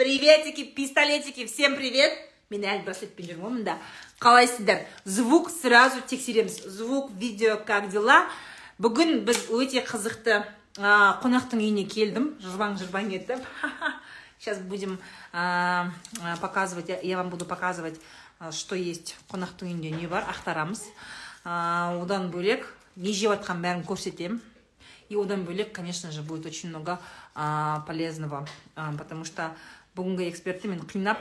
приветики пистолетики всем привет. Мен әлі браслетпен ғой мында қалайсыздар? Звук сразу тексереміз. Звук видео как дела? Бүгін біз өте қызықты ә, қонақтың үйіне келдім. Жырбаң жырбаң етіп сейчас будем ә, показывать я вам буду показывать что есть қонақтың үйінде. Не бар ақтарамыз. Ә, одан бөлек не жеп жатқанын бәрін көрсетемін и одан бөлек конечно же будет очень много полезного потому что бүгінгі экспертті мен қинап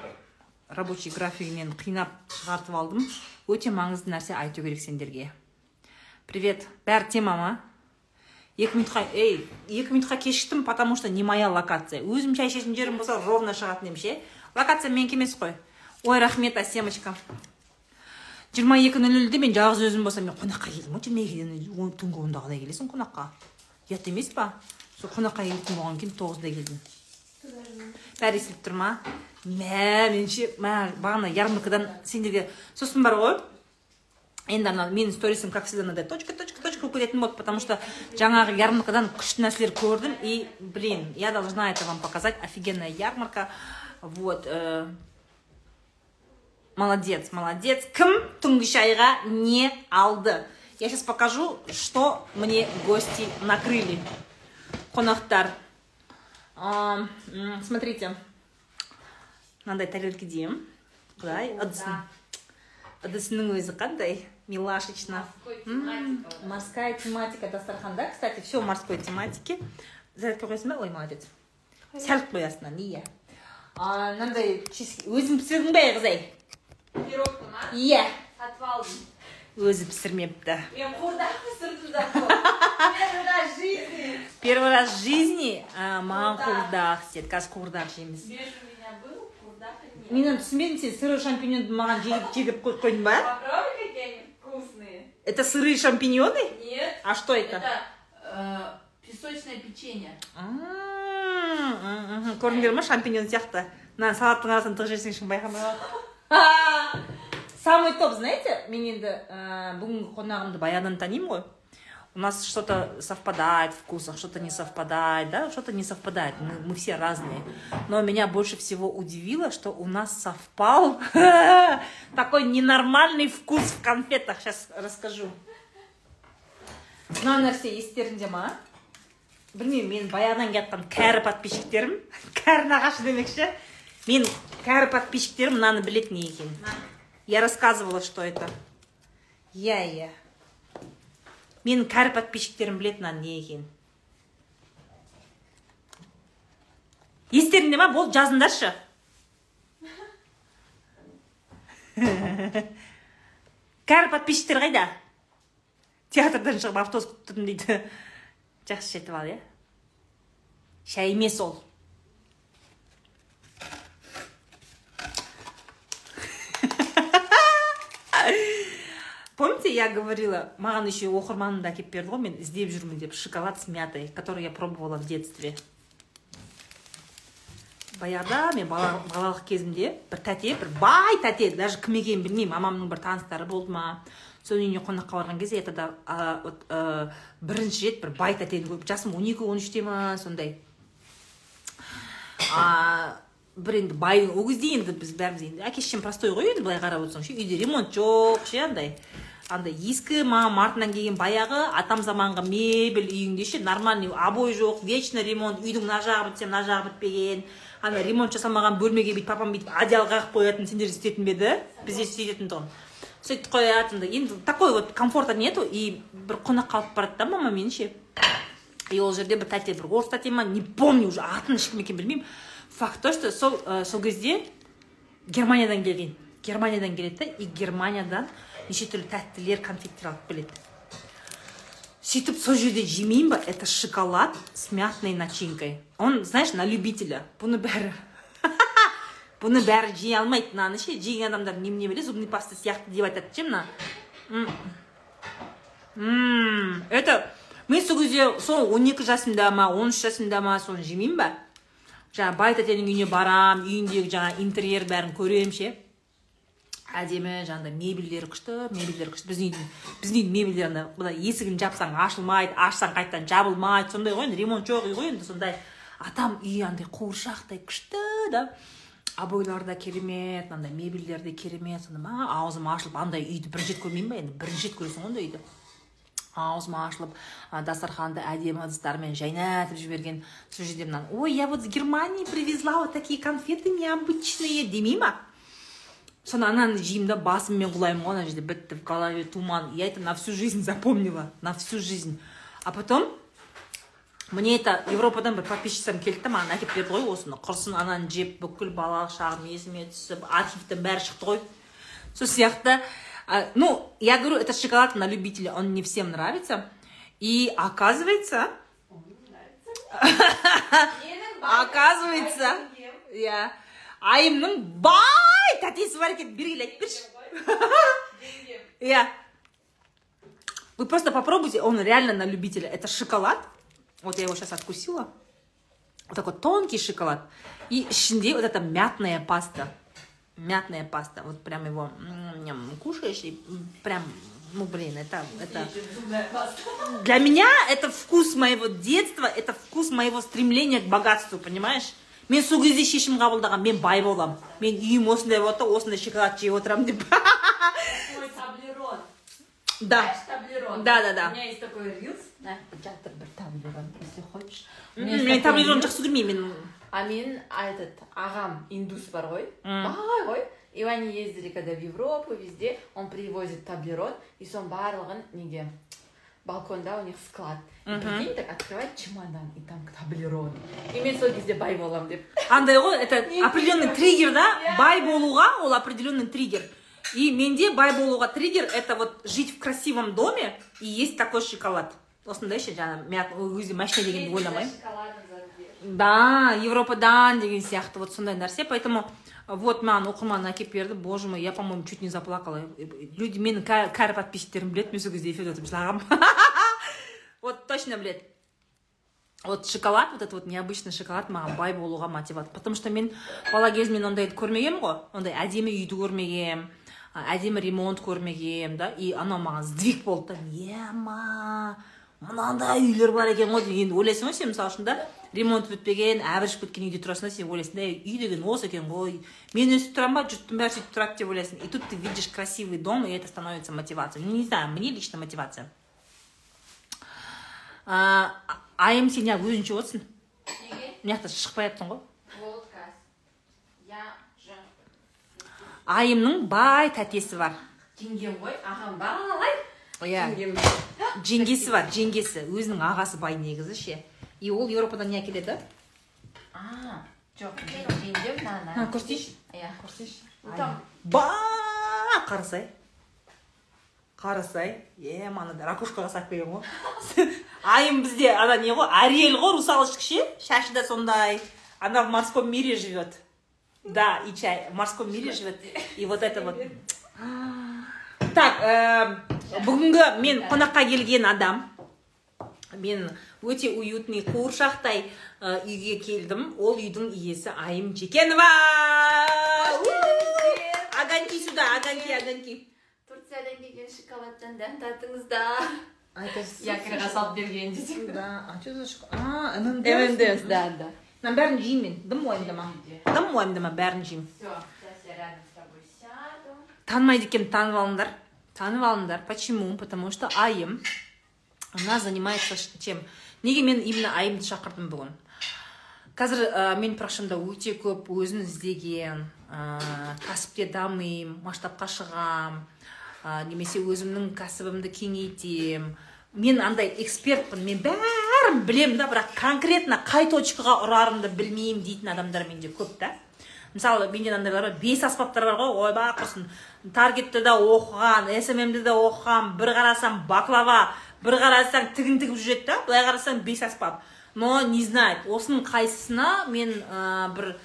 рабочий графигінен қинап шығартып алдым. Өте маңызды нәрсе айту керек сендерге. Привет. Бәрі тема ма екі минутқа ей екі минутқа кешіктім потому что не моя локация. Өзім шай ішетін жерім болса ровно шығатын едім ше. Локация менікі емес қой. Ой рахмет асемочка жиырма екі нөл нөлде мен жалғыз өзім болсам мен қонаққа келдім ғой. Жиырма екіден түнгі онда қалай келесің қонаққа. Ұят емес па сол қонаққа келетін болғаннан кейін тоғызда келдім. Бәрі естіліп тұр ма? Мә меніңше мә бағана ярмаркадан сендерге сосын бар ғой. Енді ана менің сторисім как всегда мынандай точка точка точка болып кететін болды потому что жаңағы ярмаркадан күшті нәрселер көрдім и блин я должна это вам показать. Офигенная ярмарка. Вот э, молодец молодец. Кім түнгі шайға не алды? Я сейчас покажу что мне гости накрыли. Қонақтар. Смотрите. Мынандай тарелка деймін құдай ыдысын ыдысының өзі қандай милашечно. Морская тематика дастарханда кстати все морской тематики зарядка қоясың ба ой молодец. Сәл қоясың иә мынандай өзің пісірдің ба қыз ай пирогты ма иә сатып алдым өзі пісірмепті. Мен қуырдақ пісірдім первый раз в жизни. Первый раз в жизни маған қуырдақ істеді. Қазір қуырдақ жейміз. Мен түсінбедім сен сырой шампиньонды маған жегіп қойып қойдың ба? Попробуй какие они вкусные. Это сырые шампиньоны? Нет. А что это? Это э, песочное печенье. Көрдіңдер ма шампиньон сияқты? Мына салаттың арасынан тығып жіберсең ешкім байқамай қалады. самый топ знаете мен енді ә, бүгінгі қонағымды баяғыдан танимын ғой у нас что-то совпадает в вкусах, что-то не совпадает, да, что-то не совпадает. Мы, мы все разные. Но меня больше всего удивило, что у нас совпал такой ненормальный вкус в конфетах. Сейчас расскажу. мына нәрсе естеріңде ма білмеймін мен баяғыдан келе жатқан кәрі подписчиктерім кәрі нағашы демекші мен кәрі подписчиктерім мынаны біледі не екенін я рассказывала что это. Иә иә менің кәрі подписчиктерім біледі мынаның не екенін. Естеріңде ма? Болды жазыңдаршы. Кәрі подписчиктер қайда? Театрдан шығып автобус тұрдым дейді. Жақсы жетіп ал иә? Шай емес ол. Помните я говорила маған еще оқырманым да әкеліп берді ғой мен іздеп жүрмін деп шоколад с мятой который я пробовала в детстве баяғыда мен бала, балалық кезімде бір тәте бір бай тәте даже кім екенін білмеймін мамамның бір таныстары болды ма. Соның үйіне қонаққа барған кезде это да а, вот, ә, бірінші рет бір бай тәтені көріп жасым он екі он үште ма? сондай. А, бір енді бай ол кезде енді біз бәріміз енді әке шешем простой ғой енді былай қарап отырсаң ше үйде ремонт жоқ ше андай. Андай ескі мамам артынан келген баяғы атам заманғы мебель үйіңде ше нормальный обой жоқ вечно ремонт үйдің мына жағы бітсе мына жағы бітпеген. Ана ремонт жасалмаған бөлмеге бүйтіп папам бүйтіп одеяло қағып қоятын сендер істейтін бе еді? Бізде істейтін тұғын. Сөйтіп қоятын енді такой вот комфорта нету и бір қонаққа алып барады да мама мені ше. И ол жерде бір тәте бір орыс тәте ма не помню уже атын ешкім екенін білмеймін. Факт то что сол ә, сол кезде германиядан келген. Германиядан келеді да и германиядан неше түрлі тәттілер конфеттер алып келеді сөйтіп сол жерде жемеймін ба это шоколад с мятной начинкой. Он знаешь на любителя. Бұны бәрі бұны бәрі жей алмайды мынаны ше жеген адамдар немене біледі зубный паста сияқты деп айтады ше мына это мен сол кезде сол он екі жасымда ма он үш жасымда ма соны жемеймін ба жаңағы бай тәтенің үйіне барам үйіндегі жаңағы интерьер бәрін көремін ше әдемі жаңағыдай мебельдері күшті мебельдері күшті. Біздің үйдің біздің үйдің мебельдері ана былай есігін жапсаң ашылмайды ашсаң қайтадан жабылмайды. Сондай ғой енді ремонт жоқ үй ғой енді сондай атам үй андай қуыршақтай күшті да. Обойлар да керемет мынандай мебельдер де керемет. Сонда маған аузым ашылып андай үйді бірінші рет көрмеймін ба енді? Бірінші рет көресің ғой ондай үйді. Аузым ашылып дастарханды әдемі ыдыстармен жайнатып жіберген сол жерде мына ой я вот с германии привезла вот такие конфеты необычные демей ма? соны ананы жеймін да басыммен құлаймын ғой ана жерде бітті в голове туман я это на всю жизнь запомнила на всю жизнь а потом мне это европадан бір подписчицам келді да маған әкеліп берді ғой осыны құрсын ананы жеп бүкіл балалық шағым есіме түсіп архивтен бәрі шықты ғой сол сияқты а, ну я говорю это шоколад на любителя он не всем нравится и оказывается оказывается иә айымның бай тәтесі бар екен бергелі айтып берші иә вы просто попробуйте он реально на любителя это шоколад вот я его сейчас откусила вот такой тонкий шоколад и ішінде вот эта мятная паста мятная паста вот прям его м, ням, кушаешь и м, прям ну блин это это для меня это вкус моего детства это вкус моего стремления к богатству понимаешь Мен сол кезде шешім қабылдағанмын мен бай боламын мен үйім осындай болады да осындай шоколад жеп отырамын деп Мой таблерон. да таблерон? Да, да, да. У меня есть такой рилс. Да, жатыр бір таблерон, если хочешь. У меня мен таблерон жақсы көрмеймін мен А мен этот ағам индус бар ғой бай ғой и они ездили когда в Европу везде он привозит таблерон и соның барлығын неге балконда у них склад. И прикинь так открывает чемодан и там таблерон и мен сол кезде бай боламын деп. Андай ғой это определенный триггер. да? Бай болуға ол определенный триггер. И менде бай болуға триггер это вот жить в красивом доме и есть такой шоколад. Осындай ше жаңағы мят өзі машина дегенді ойламаймын да европадан деген сияқты вот сондай нәрсе. Поэтому вот маған оқырман әкеліп берді боже мой я по моему чуть не заплакала. Люди менің кәрі подписчиктерім біледі мен сол кезде эфирде отырып жылағанмын. Вот точно біледі. Вот шоколад вот этот вот необычный шоколад маған бай болуға мотивация. Потому что мен бала кезімнен ондайды көрмегенмін ғой. Ондай әдемі үйді көрмегенмін әдемі ремонт көрмегенмін да. И анау маған сдвиг болды да. Ема мынандай үйлер бар екен ғой деп енді ойлайсың ғой сен мысалы үшін да? Ремонт бітпеген әбірішіп кеткен үйде тұрасың да сен ойлайсың да үй деген осы екен ғой мен өстіп тұрамын ба? Жұрттың бәрі сөйтіп тұрады деп ойлайсың. И тут ты видишь красивый дом и это становится мотивацией. Ну не знаю мне лично мотивация. А, айым сен неғып өзің жеп отырсың. Неге? Мына жақта шықпай жатсың ғой. Я айымның бай тәтесі бар. Жеңгем ғой ағам бай. Иә. Жеңгесі бар жеңгесі. Өзінің ағасы бай негізі ше. И ол еуропадан не әкеледі? А жоқ жеңгем мынаны. Көрсетейінші. Иә көрсетейінші там. Ба қарасай. Қарасай. Е мынандай ракушкаға салып берген ғой. Айым бізде ана не ғой ариэль ғой русалочка ше? Шашы да сондай. Она в морском мире живет. Да и чай в морском мире живет. и вот это вот. Так э, бүгінгі мен қонаққа келген адам мен өте уютный қуыршақтай э, үйге келдім. Ол үйдің иесі айым жекенова! Огоньки сюда огоньки огоньки турциядан келген шоколадтан дәм татыңыздар якорға салып берген десең да а что за шоколад а да, да. мына бәрін жеймін. Мен дым уайымдама дым уайымдама бәрін жеймін. Все, сейчас я рядом с тобой сяду. танымайды екенін танып алыңдар. Танып алыңдар. Почему? Потому что айым она занимается чем? Неге мен именно айымды шақырдым бүгін. Қазір ә, менің парақшамда өте көп өзін іздеген ә, кәсіпте дамимын масштабқа шығам ә, немесе өзімнің кәсібімді кеңейтемін мен андай экспертпін мен бәрін білемін да бірақ конкретно қай точкаға ұрарымды білмеймін дейтін адамдар менде көп та. Мысалы менде андайлар бар бес аспаптар бар ғой ойбай құрсын таргетті да оқыған сммді де оқыған бір қарасаң баклава бір қарасаң тігін тігіп жүреді да былай қарасаң бес аспап. Но не знает осының қайсысына мен ә, бір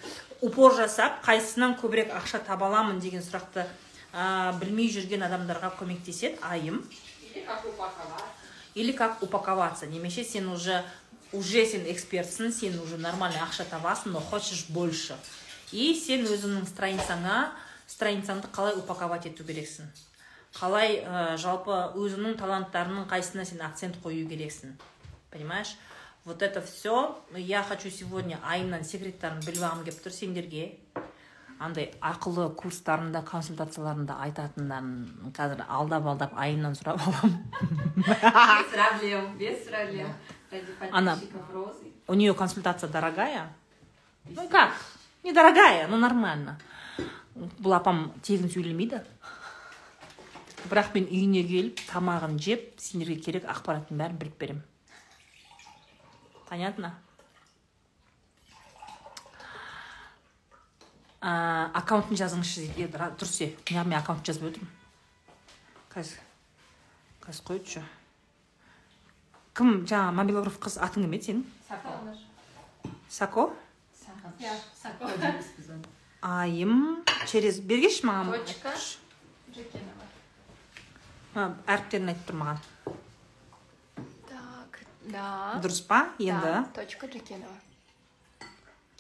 упор жасап қайсысынан көбірек ақша таба аламын деген сұрақты ә, білмей жүрген адамдарға көмектеседі айым. Или как упаковаться. Немесе сен уже уже сен экспертсің сен уже нормально ақша табасың но хочешь больше. И сен өзіңнің страницаңа страницаңды қалай упаковать ету керексің. Қалай ә, жалпы өзіңнің таланттарының қайсысына сен акцент қою керексің? Понимаешь? Вот это все я хочу сегодня айымнан секреттерін біліп алғым келіп тұр сендерге. Андай ақылы курстарында консультацияларында айтатындарын қазір алдап алдап айымнан сұрап аламын. Без проблем, без проблем. Она- Розы. у нее консультация дорогая? Ну как? недорогая но нормально. Бұл апам тегін сөйлемейді. Бірақ мен үйіне келіп тамағын жеп сендерге керек ақпараттың бәрін біліп беремін. Понятно? Ә, аккаунтын жазыңызшы дейді. Дұрыс е. Неғып мен аккаунт жазбай отырмын қазір қазір қойшы кім? Жаңағы мобилограф қыз атың кім еді сенің? Сако. Sag айым через бергеші маған? Точка. Әріптерін айтып тұр маған Так, да. дұрыс па енді Да, точка Джекенова.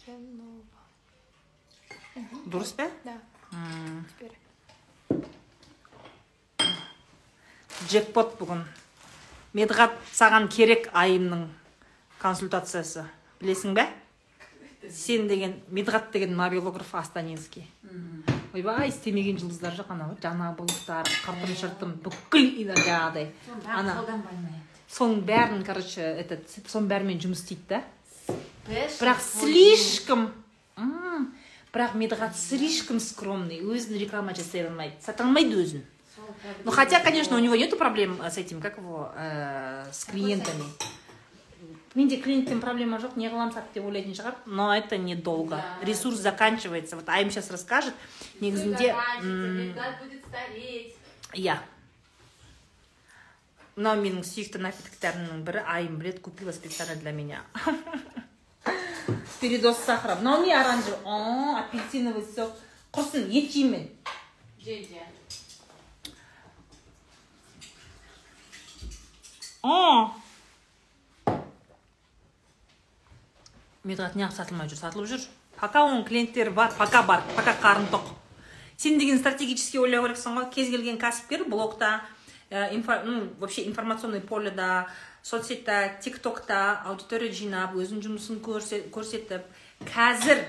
Кенова. дұрыс па Да, теперь. джекпот бүгін. Медғат саған керек айымның консультациясы. Білесің бе? Сен деген медғат деген мобилограф астанинский ойбай істемеген жұлдыздар жоқ анау жаңа бұлттар қыртым шыртым бүкіл и- жаңағыдай Ана. соның бәрін короче этот соның бәрімен жұмыс істейді да бірақ слишком М, бірақ медғат слишком скромный өзін реклама жасай алмайды сата алмайды өзін ну хотя конечно у него нету проблем э, с этим как его э, с клиентами Менде клиентпен проблема жоқ не қыламын сат деп ойлайтын шығар но это недолго. Да. ресурс заканчивается. Вот айым сейчас расскажет негізінде иә мынау менің сүйікті напитоктерімнің бірі айым білет купила специально для меня. Передоз сахара мынау не оранжевый О, апельсиновый сок. Құрсын ет жеймін Джеджи. О! Медғат неғып сатылмай жүр сатылып жүр. Пока оның клиенттері бар пока бар пока қарны тоқ. Сен деген стратегически ойлау керексің ғой кез келген кәсіпкер блогта ә, инфо, ну, вообще информационный поледа соцсетьта тик токта аудитория жинап өзінің жұмысын көрсе- көрсетіп қазір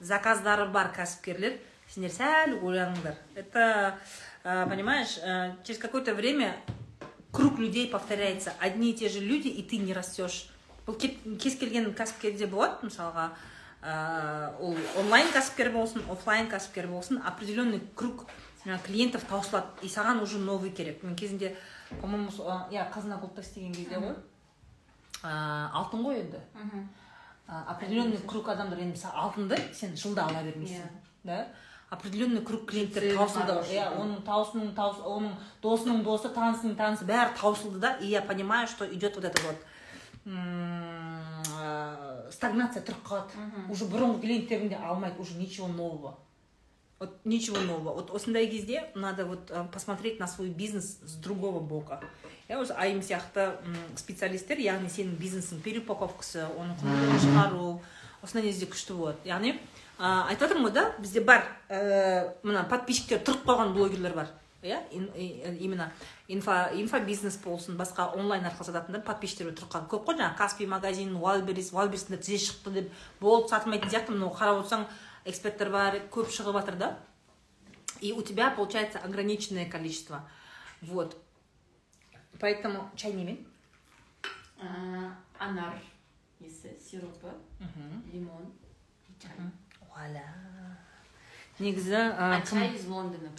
заказдары бар кәсіпкерлер. Сендер сәл ойланыңдар. Это э, понимаешь э, через какое-то время круг людей повторяется. Одни и те же люди и ты не растешь. Бұл кез келген кәсіпкерде болады мысалға ә, ол онлайн кәсіпкер болсын офлайн кәсіпкер болсын определенный круг клиентов таусылады и саған уже новый керек. Мен кезінде по моему иә қазынагулта істеген кезде ғой. Ә, алтын ғой енді. Ә, определенный круг адамдар енді мысалы алтынды сен жылда ала бермейсің да? Определенный круг клиенттер таусылды. иә оның таусының таус оның досының досы танысының танысы бәрі таусылды да. И я понимаю что идет вот это вот ә, стагнация тұрып қалады уже бұрынғы клиенттеріңде алмайды уже ничего нового. Вот ничего нового. Вот осындай кезде надо вот э, посмотреть на свой бизнес с другого бока. Иә осы айым сияқты специалисттер яғни сенің бизнесің переупаковкасы оның құнын шығару осындай кезде күшті болады яғни ә, айтып жатырмын ғой да бізде бар ә, мына подписчиктер тұрып қалған блогерлер бар. Иә и- именно инфо инфобизнес болсын басқа онлайн арқылы сататындар подписчиктер тұрып қалған көп қой жаңағы каспи магазин вайлберрис вайлберрисінде тізе шықты деп болды сатылмайтын сияқты мынау қарап отырсаң эксперттер бар көп шығып жатыр да. И у тебя получается ограниченное количество. Вот. Поэтому чай немен А, Анар. Есі, сиропы, лимон. чай. негізі чай из Лондона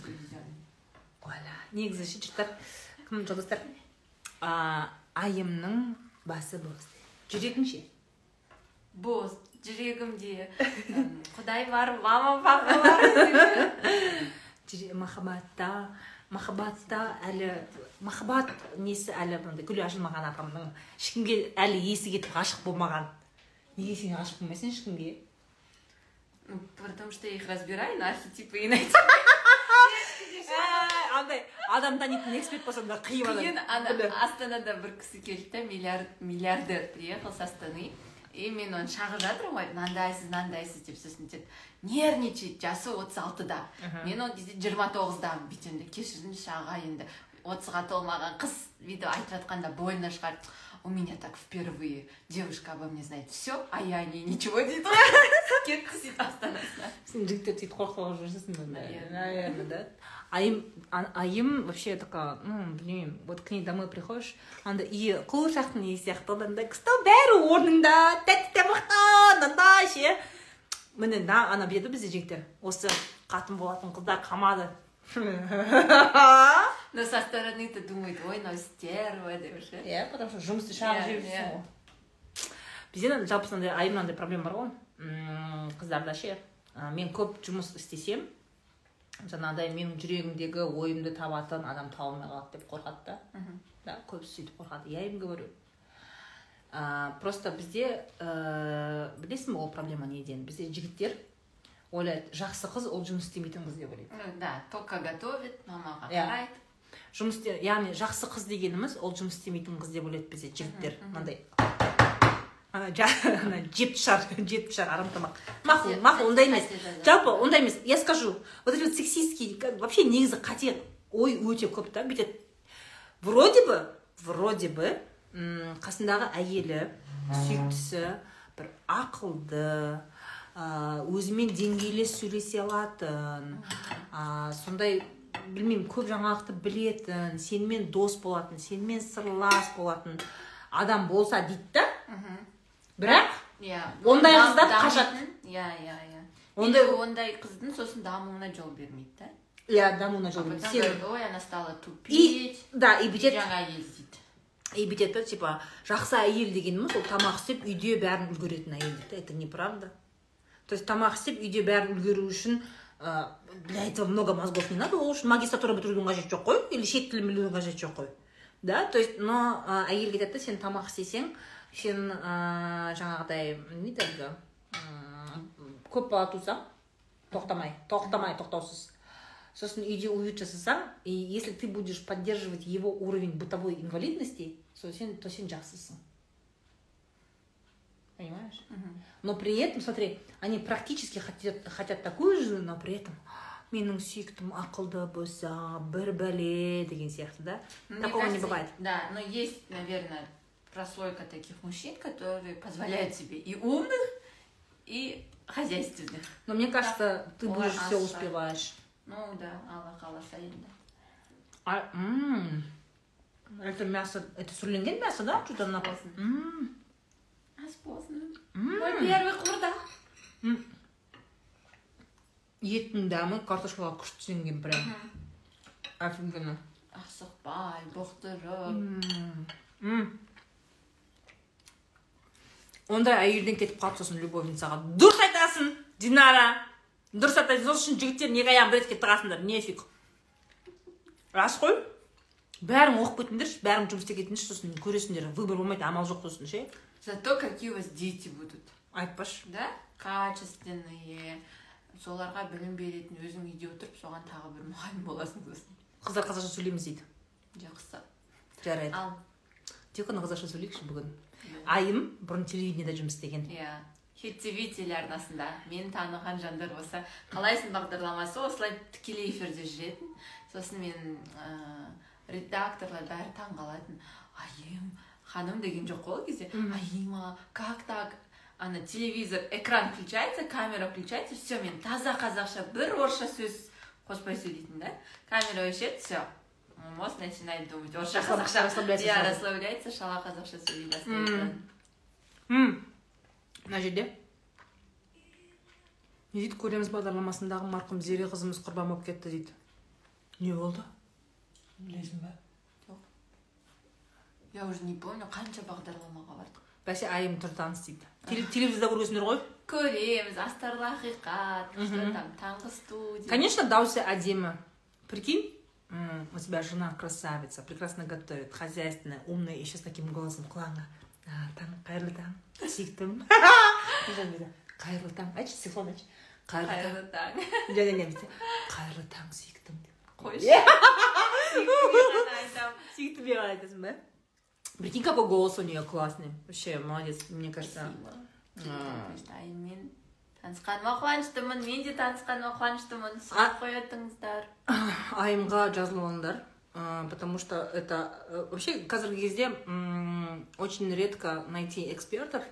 вуаля негізі ше жұрттар кім жолдастар айымның басы бос. Жүрегің ше Бос, жүрегімде. Құдай бар, мама, папа бар. Махаббатта махаббатта әлі махаббат несі әлі мынандай гүлі ашылмаған апамның. Ешкімге әлі есі кетіп ғашық болмаған. Неге сен ғашық болмайсың ешкімге? Ну, потому что я их разбираю на архетипы и на андай адам танитын эксперт болсаң да қиып Кейін ана астанада бір кісі келді да миллиард миллиардер приехал с астаны. И мен оны шағып жатырмын ғой. Мынандайсыз мынандайсыз деп сосын айтады нервничает жасы отыз алтыда мен ол кезде жиырма тоғыздамын бүйтемін де кешіріңізші аға енді отызға толмаған қыз видео айтып жатқанда больно шығар. У меня так впервые девушка обо мне знает все а я о ней ничего дейді ғой кетті сөйтіп астанасына. Сен жігіттер сөйтіп қорқып жүрсің Наверное. наверное да айым а- айым вообще такая ну білмеймін вот к ней домой приходишь андай үйі қуыршақтың үйі сияқты андай стол бәрі орнында тәтті тамақтан андай ше міне да ана біледі ғой бізде жігіттер осы қатын болатын қыздар қамады но со стороны то думает ой мынау стерва деп ше иә потому что жұмысты шағып жіберіпсің иә. ғой бізде жалпы сондай айым мынандай проблема бар ғой қыздарда ше мен көп жұмыс істесем жаңағыдай менің жүрегімдегі ойымды табатын адам таба алмай қалады деп қорқады да. Да көбісі сөйтіп қорқады. Я им говорю. Ә, просто бізде ә, білесің ба ол проблема неден бізде жігіттер ойлайды жақсы қыз ол жұмыс істемейтін қыз деп ойлайды. Да только готовит мамаға Иә. қарайды жұмыс яғни жақсы қыз дегеніміз ол жұмыс істемейтін қыз деп ойлайды бізде жігіттер. Мынандай ана жеп шар жеп шар арам тамақ. Мақұл мақұл ондай емес. жалпы ондай емес. Я скажу вот эти вот сексистские как- вообще негізі қате ой өте көп та. Бүйтеді. Вроде бы вроде бы қасындағы әйелі сүйіктісі бір ақылды өзімен деңгейлес сөйлесе алатын ә, сондай білмеймін көп жаңалықты білетін сенімен дос болатын сенімен сырлас болатын адам болса дейді да. Бірақ иә Ондай қыздар қашады. иә иә иә. Ондай- ондай қыздың сосын дамуына жол бермейді да. Иә дамуына жол говорит, ой она стала тупить да и бүйтеді жаңа ел дейді и бүйтеді да типа жақсы әйел дегеніміз ол тамақ істеп үйде бәрін үлгеретін әйел дейді да. это неправда то есть тамақ істеп үйде бәрін үлгеру үшін ә, для этого много мозгов не надо ол үшін магистратура бітірудің қажеті жоқ қой или шет тілін білудің қажеті жоқ қой. Да то есть но ә, әйел кетеді да сен тамақ істесең сен ә, жаңағыдай не дейді көп бала тусаң тоқтамай тоқтамай тоқтаусыз. Сосын үйде уют жасасаң и если ты будешь поддерживать его уровень бытовой инвалидности то сен, то сен жақсысың. Понимаешь? Но при этом смотри они практически хотят, хотят такую же но при этом менің сүйіктім ақылды болса бір бәле деген сияқты да? Такого не бывает. Да, но есть, наверное, прослойка таких мужчин, которые позволяют себе и умных, и хозяйственных. но мне кажется ты Олар будешь все асырайды. успеваешь Ну да, Алла қаласа енді. а, м, это мясо это сүрленген мясо да что-то на Вкусно. М, Ас болсын. м. Мой первый құрдақ. еттің дәмі картошкаға күшті сіңген прям офигенно Асықпай, бұқтырып. Ондай әйелден кетіп қалды сосын любовницаға дұрыс айтасың динара дұрыс айтасың сол үшін жігіттер неге аяғын бір етке тығасыңдар нефиг рас қой бәрің оқып кетіңдерші бәрің жұмыс істеп кетіңдерші сосын көресіңдер выбор болмайды амал жоқ сосын ше Зато какие у вас дети будут. айтпашы Да? Качественные. Соларға білім беретін өзің үйде отырып соған тағы бір мұғалім боласың сосын. қыздар қазақша сөйлейміз дейді Жақсы. жарайды Ал. тек қана қазақша сөйлейікші бүгін айым бұрын телевидениеда жұмыс істеген. Иә. хит тв телеарнасында мені таныған жандар болса қалайсың бағдарламасы? Осылай тікелей эфирде жүретін. Сосын мен ә, редакторлар бәрі таңқалатын. Айым ханым деген жоқ қой ол кезде. Айыма как так? Ана телевизор экран включается камера включается все мен таза қазақша бір орысша сөз қоспай сөйлейтін да. Камера өшеді все мозг начинает думать. Орысша Расслаб- қазақша расслабляется иә расслабляется шала қазақша сөйлей бастайды мына жерде не дейді көреміз бағдарламасындағы марқұм зере қызымыз құрбан болып кетті дейді. Не болды? Білесің ба я уже не помню қанша бағдарламаға бардық. Бәсе айым тұр таныс дейді. Теле- телевизорда көресіңдер ғой? Көреміз астарлы ақиқат что там таңғы студия. Конечно дауысы әдемі. Прикинь? У тебя жена красавица прекрасно готовит хозяйственная умная. Еще с таким голосом құлағыңа «А, таң қайырлы таң сүйіктім қайырлы таң айтшы сексуалды айтшы қайырлы таң қайырлы таң жоқ жоқ бүйтсе қайырлы таң сүйіктім деп қойшы Иә. Сүйіктіме ғана айтамын. сүйіктім деп айтасың ба прикинь какой голос у нее классный. Вообще молодец мне кажется. Спасибо. Танысқаныма қуаныштымын? Мен де танысқаныма қуаныштымын? Сұрақ қоятыңыздар. Айымға а, потому что это э, вообще қазіргі кезде очень редко найти экспертов,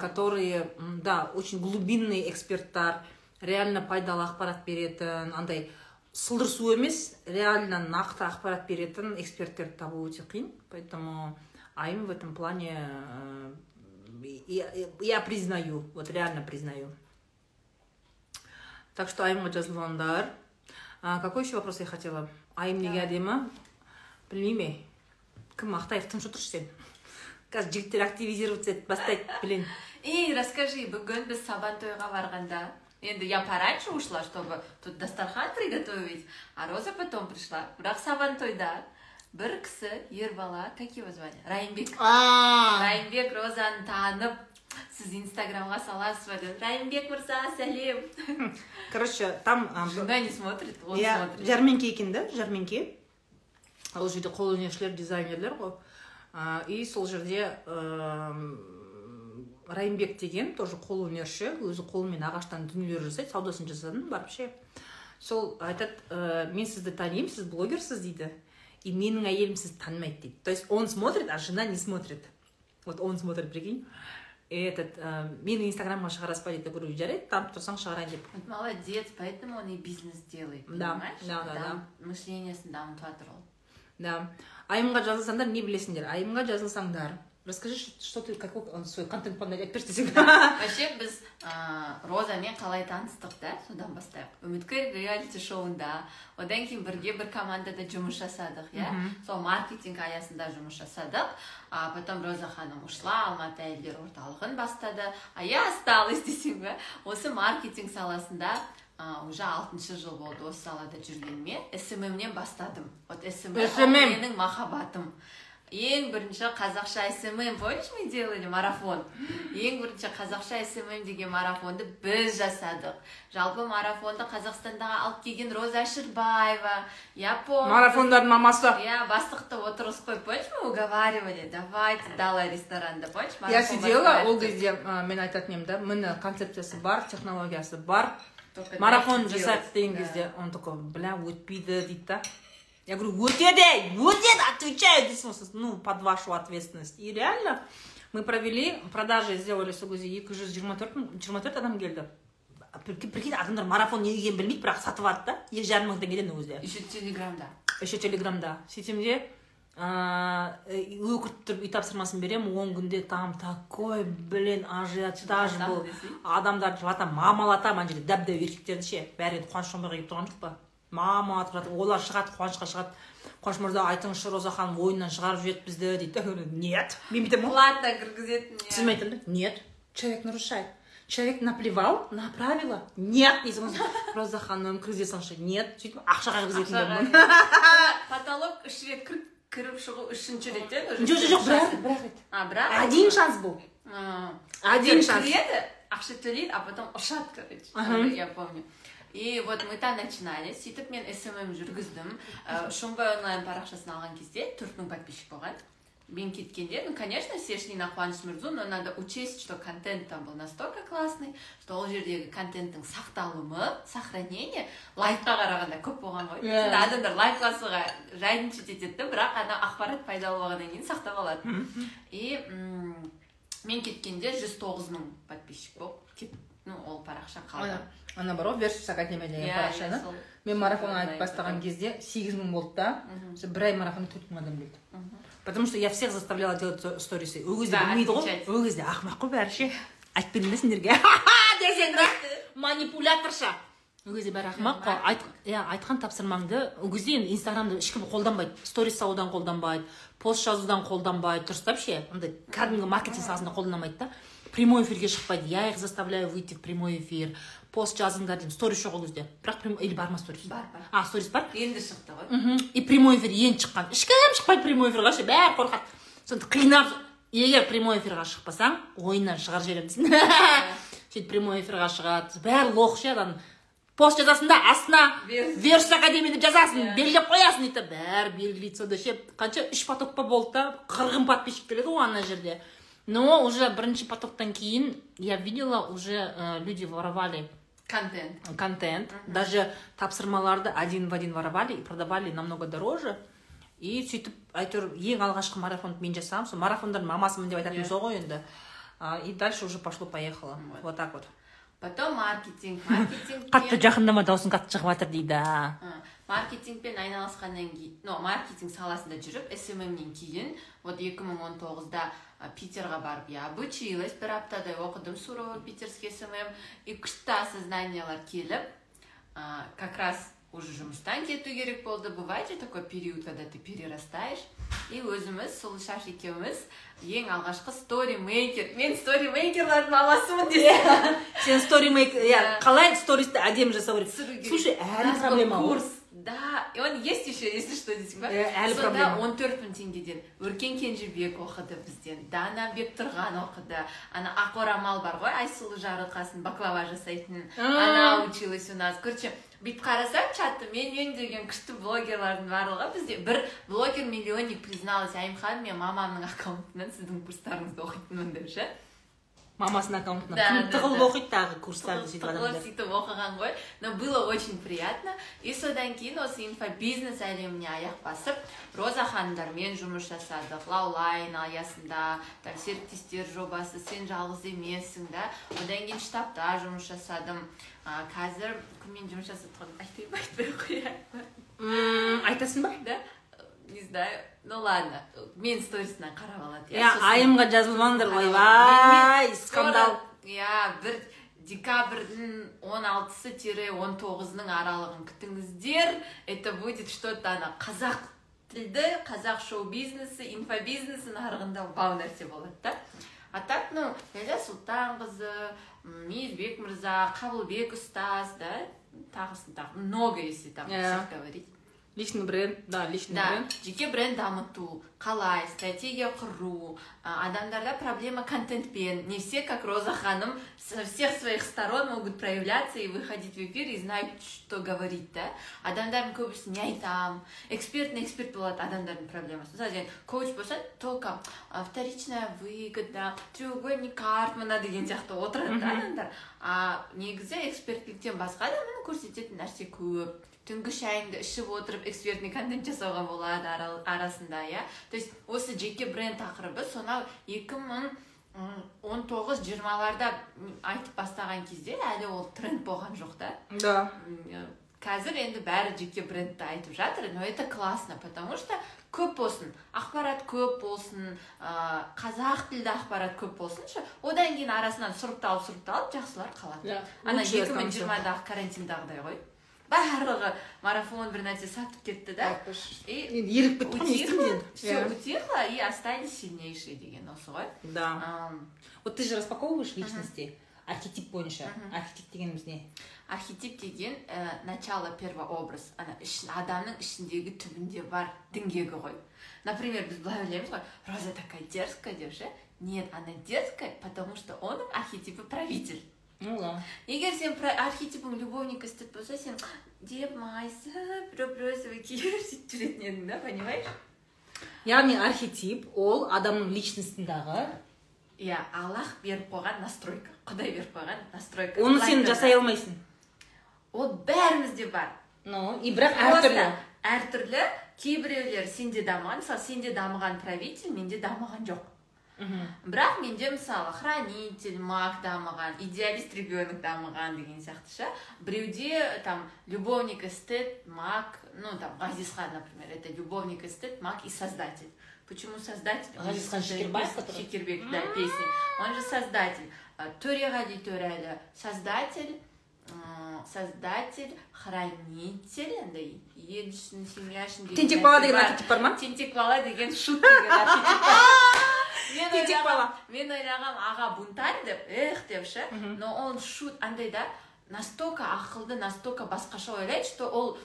которые, да, очень глубинный эксперттар, реально пайдалы ақпарат беретін, андай сылдырсу емес, реально нақты ақпарат беретін эксперттерді табу өте қиын, поэтому айым в этом плане э, я, я признаю, вот реально признаю. Так что айымға жазылғандар. А, какой еще вопрос я хотела? Айым неге әдемі? Білмеймін. Кім Ақтаев тыныш отыршы сен. Қазір жігіттер активизироваться етіп бастайды, блин. И расскажи, бүгін біз сабан тойға барғанда, енді я пораньше ушла, чтобы тут дастархан приготовить, а Роза потом пришла. Бірақ сабан тойда бір кісі, ер бала, как его звали? Райымбек. А, Райымбек Розаны танып, сіз инстаграмға саласыз ба деп. Райымбек мырза, сәлем. короче, там Жена не смотрит, он смотрит. жәрмеңке екен да, жәрмеңке. Ол жерде қолөнершілер, дизайнерлер ғой. И сол жерде райымбек деген тоже қолөнерші өзі қолымен ағаштан дүниелер жасайды саудасын жасадым барып ше сол айтады «Э, мен сізді танимын сіз блогерсіз дейді и менің әйелім сізді танымайды дейді то есть он смотрит а жена не смотрит вот он смотрит прикинь и этот э, мені инстаграмға шығарасыз ба дейді я говорю жарайды танып тұрсаң шығарайын деп Вот молодец, поэтому он и бизнес делает, Да, понимаешь? да, да, Дам- Мышлениесін дамытып жатыр ол. Да. Айымға жазылсаңдар не білесіңдер? Айымға жазылсаңдар. Расскажи, что ты, какой он свой контент айтып берші десең. вообще біз ә, розамен қалай таныстық да содан бастайық үміткер реалити шоуында одан кейін бірге бір командада жұмыс жасадық иә сол маркетинг аясында жұмыс жасадық а потом роза ханым ушла алматы әйелдер орталығын бастады. А я осталась десең бе осы маркетинг саласында уже алтыншы жыл болды. Осы салада жүргеніме сммнен бастадым. Вот смм менің махаббатым. Ең бірінші қазақша смм помнишь мы делали марафон ең бірінші қазақша смм деген марафонды біз жасадық жалпы марафонды қазақстандағы алып келген роза әшірбаева я помню Марафондардың мамасы. иә бастықты отырғызып қойып помнишь мы уговаривали давайте дала ресторанда помнишь Я сидела, ол кезде мен айтатын едім да, міне концепциясы бар, технологиясы бар, марафон делать. деген кезде он такой, бля, өтпейді дейді да. Я говорю, өтеді, өтеді, отвечаю, дейсің осы, ну, под вашу ответственность. И реально, мы провели, продажи сделали сол кезде 224 мың- 24 адам келді. Прикинь, адамдар марафон не екенін білмейді, бірақ сатып алды да, екі жарым мың теңгеден кезде. еще телеграмда еще телеграмда сөйтсем өкіріп тұрып үй тапсырмасын беремін он күнде там такой блин ажиотаж десей. адамдарды жылатамын мамалатамын ана жерде дәп дәу еркектерді ше бәрі енді қуаныш шомбайға келіп тұрған жоқ па мамалатып жатыр олар шығады қуанышқа шығады. Қуаныш мырза айтыңызшы роза ханым ойыннан шығарып жіберді бізді дейді. Нет. Мен бүйтемін платно кіргізетін иә. сіз айтамын да нет. Человек нарушает. Человек наплевал на правила. Нет. Дейсің роза ханым кіргізе салшы нет. Сөйтіп ақшаға кіргізетін потолок үш рет кіріп кіріп шығу үшінші уже жоқ жоқ жоқ бір ақ бір ақ рет а бірақ один шанс был. А, Один шанс. кіреді ақша төлейді а потом ұшады короче. Я помню. И вот мы там начинали. Сөйтіп мен смм жүргіздім. Ә, шоңбай онлайн парақшасын алған кезде төрт мың подписчик болған. Мен кеткенде ну конечно все шли на қуаныш мырзу но надо учесть что контент там был настолько классный что ол жердегі контенттің сақталымы сохранение лайкқа қарағанда көп болған ғой. Иә. Сонда адамдар лайк басуға жайыншылық етеді да бірақ ана ақпарат пайдалы болғаннан кейін сақтап алады. И мен кеткенде 109 мың подписчик болып кет ну ол парақша қалды. Ана бар ғой версус академия деген парақша да? сол- мен марафон айтып бастаған кезде сегіз мың болды да. Бір ай марафонда төрт мың адам келді потому что я всех заставляла делать сторисы. Ол кезде білмейді ғой. ол кезде ақымақ қой бәрі ше айтып бердім да сендерге десең да манипуляторша. Ол кезде бәрі ақымақ қой иә айтқан тапсырмаңды ол кезде енді инстаграмды ешкім қолданбайды. Сторис салудан қолданбайды пост жазудан қолданбайды. Дұрыстап ше андай кәдімгі маркетинг саласында қолданамайды да. Прямой эфирге шықпайды. Я их заставляю выйти в прямой эфир. Пост жазыңдар деймін. Сторис жоқ ол кезде. Бірақ прям- или бар ма сторис? Бар бар. А сторис бар? Енді шықты ғой. Мхм. И прямой эфир енді шыққан. Ешкім шықпайды прямой эфирға ше? Бәрі қорқады. Сонда қинап егер прямой эфирға шықпасаң ойыннан шығарып жіберемін десін сөйтіп прямой эфирға шығады. Бәрі лох ше ана пост жазасың да астына. Верс. верс академия деп жазасың Иә. белгілеп қоясың дейді да. Бәрі белгілейді сонда ше. Қанша үш поток па болды да қырғын подписчик келеді ғой ана жерде. Но уже бірінші потоктан кейін я видела уже э, люди воровали. Контент. Контент. Даже тапсырмаларды один в один воровали и продавали намного дороже. И сөйтіп әйтеуір ең алғашқы марафонды мен жасағанмын сол марафондардың мамасымын деп айтатын Иә. сол ғой енді. А, и дальше уже пошло поехало. Вот. вот так вот. Потом маркетинг маркетинг. Қатты жақындама даусың қатты шығып жатыр дейді маркетингпен айналысқаннан кейін ну маркетинг саласында жүріп сммнен кейін вот 2019-да а, питерға барып я обучилась бір аптадай оқыдым суровый питерский смм и күшті осознаниялар келіп а, как раз уже жұмыстан кету керек болды. Бывает же такой период когда ты перерастаешь и өзіміз сұлушаш екеуміз ең алғашқы сторимейкер мен сторимейкерлардың мамасымын десем. Сен сторимейк иә Иә. қалай стористі әдемі жасау керек? Слушай әлі проблема курс. Да и он есть еще если что дейсің ба Иә, әлі сонда он төрт мың теңгеден. Өркен кенжебек оқыды бізден. Дана бектұрған оқыды. Ана ақ орамал бар ғой айсұлу жарылқасын баклава жасайтын она училась у нас. Короче бүйтіп қарасаң чатты мен мен деген күшті блогерлардың барлығы бізде. Бір блогер миллионник призналась айымхан мен мамамның аккаунтынан сіздің курстарыңызды оқитынмын деп ше? Мамасының аккаунтына Да, кім да, тығылып да. оқиды тағы курстарды сөйтіп адамдар. сөйтіп оқыған ғой но было очень приятно. И содан кейін осы инфобизнес әлеміне аяқ басып роза ханымдармен жұмыс жасадық. Лаулайн аясында там серіктестер жобасы сен жалғыз емессің да. Одан кейін штабта жұмыс жасадым. А, қазір кіммен жұмыс жасап тұрғанымды айтпай ма айтпай ақ қояйын айтасың ба? Да. Не знаю. Ну ладно мен сторисынан қарап алады иә айымға жазылмаңдар ойбай скандал. иә бір декабрьдің он алтысы тире он тоғызының аралығын күтіңіздер. Это будет что то ана қазақ тілді қазақ шоу бизнесі инфобизнесі нарығында бау нәрсе болады да. А так ну ләйлә сұлтанқызы мейірбек мырза қабылбек ұстаз да тағысын тағы много если там Иә. всех говорить. личный бренд да личный да бренд жеке бренд дамыту қалай стратегия құру а, адамдарда проблема контентпен не все как роза ханым со всех своих сторон могут проявляться и выходить в эфир и знать что говорить да адамдардың көбісі не айтам экспертный эксперт болады адамдардың проблемасы мысалы сен коуч болсаң только а, вторичная выгода треугольник картмана деген сияқты отырады да адамдар а негізі экспертліктен басқа да міне көрсететін нәрсе көп Түнгі шайыңды ішіп отырып экспертный контент жасауға болады ара- арасында иә? То есть осы жеке бренд тақырыбы сонау екі мың он тоғыз жиырмаларда айтып бастаған кезде әлі ол тренд болған жоқ та. Да. Қазір енді бәрі жеке брендті айтып жатыр но это классно потому что көп болсын ақпарат көп болсын ә, қазақ тілді ақпарат көп болсыншы одан кейін арасынан сұрыпталып сұрыпталып жақсылар қалады. Да, ана екі мың жиырмадағы карантиндағыдай ғой. Барлығы марафон бір нәрсе сатып кетті да. И еріп кетті все утихло и остались сильнейшие деген осы ғой. Да. Вот ты же распаковываешь личности архетип бойынша. Архетип дегеніміз не? Архетип деген ә, начало первообраз ана адамның ішіндегі түбінде бар діңгегі ғой. Например біз былай ойлаймыз ғой роза такая дерзкая деп ше? Нет она дерзкая потому что оның архетипі правитель. Ну да. Егер сен архетипің любовник істеп болса сен деп майысып біреу біреусі киіп сөйтіп жүретін едің да понимаешь? Яғни архетип ол адамның личностындағы иә аллах беріп қойған настройка құдай беріп қойған настройка. Оны сен жасай алмайсың. Ол бәрімізде бар. Ну и бірақ әртүрлі. Әртүрлі кейбіреулер сенде дамыған мысалы сенде дамыған правитель менде дамыған жоқ. Мгм. бірақ менде мысалы хранитель маг дамыған идеалист ребенок дамыған деген сияқты ше біреуде там любовник эстет маг ну там ғазизхан например это любовник эстет маг и создатель почему создатель Ғазизхан Шекербаев, который? Шекербек, да, песни. Он же создатель. Төреғали Төреәлі создатель, создатель, хранитель, андай ел үшін, семья үшін тентек бала деген архетип бар ма Тентек бала деген шут деген архетип. Мен Тентек ойлағам- бала. мен ойлағам аға бунтарь деп эх деп ше но он шут андай да настолько ақылды настолько басқаша ойлайды что ол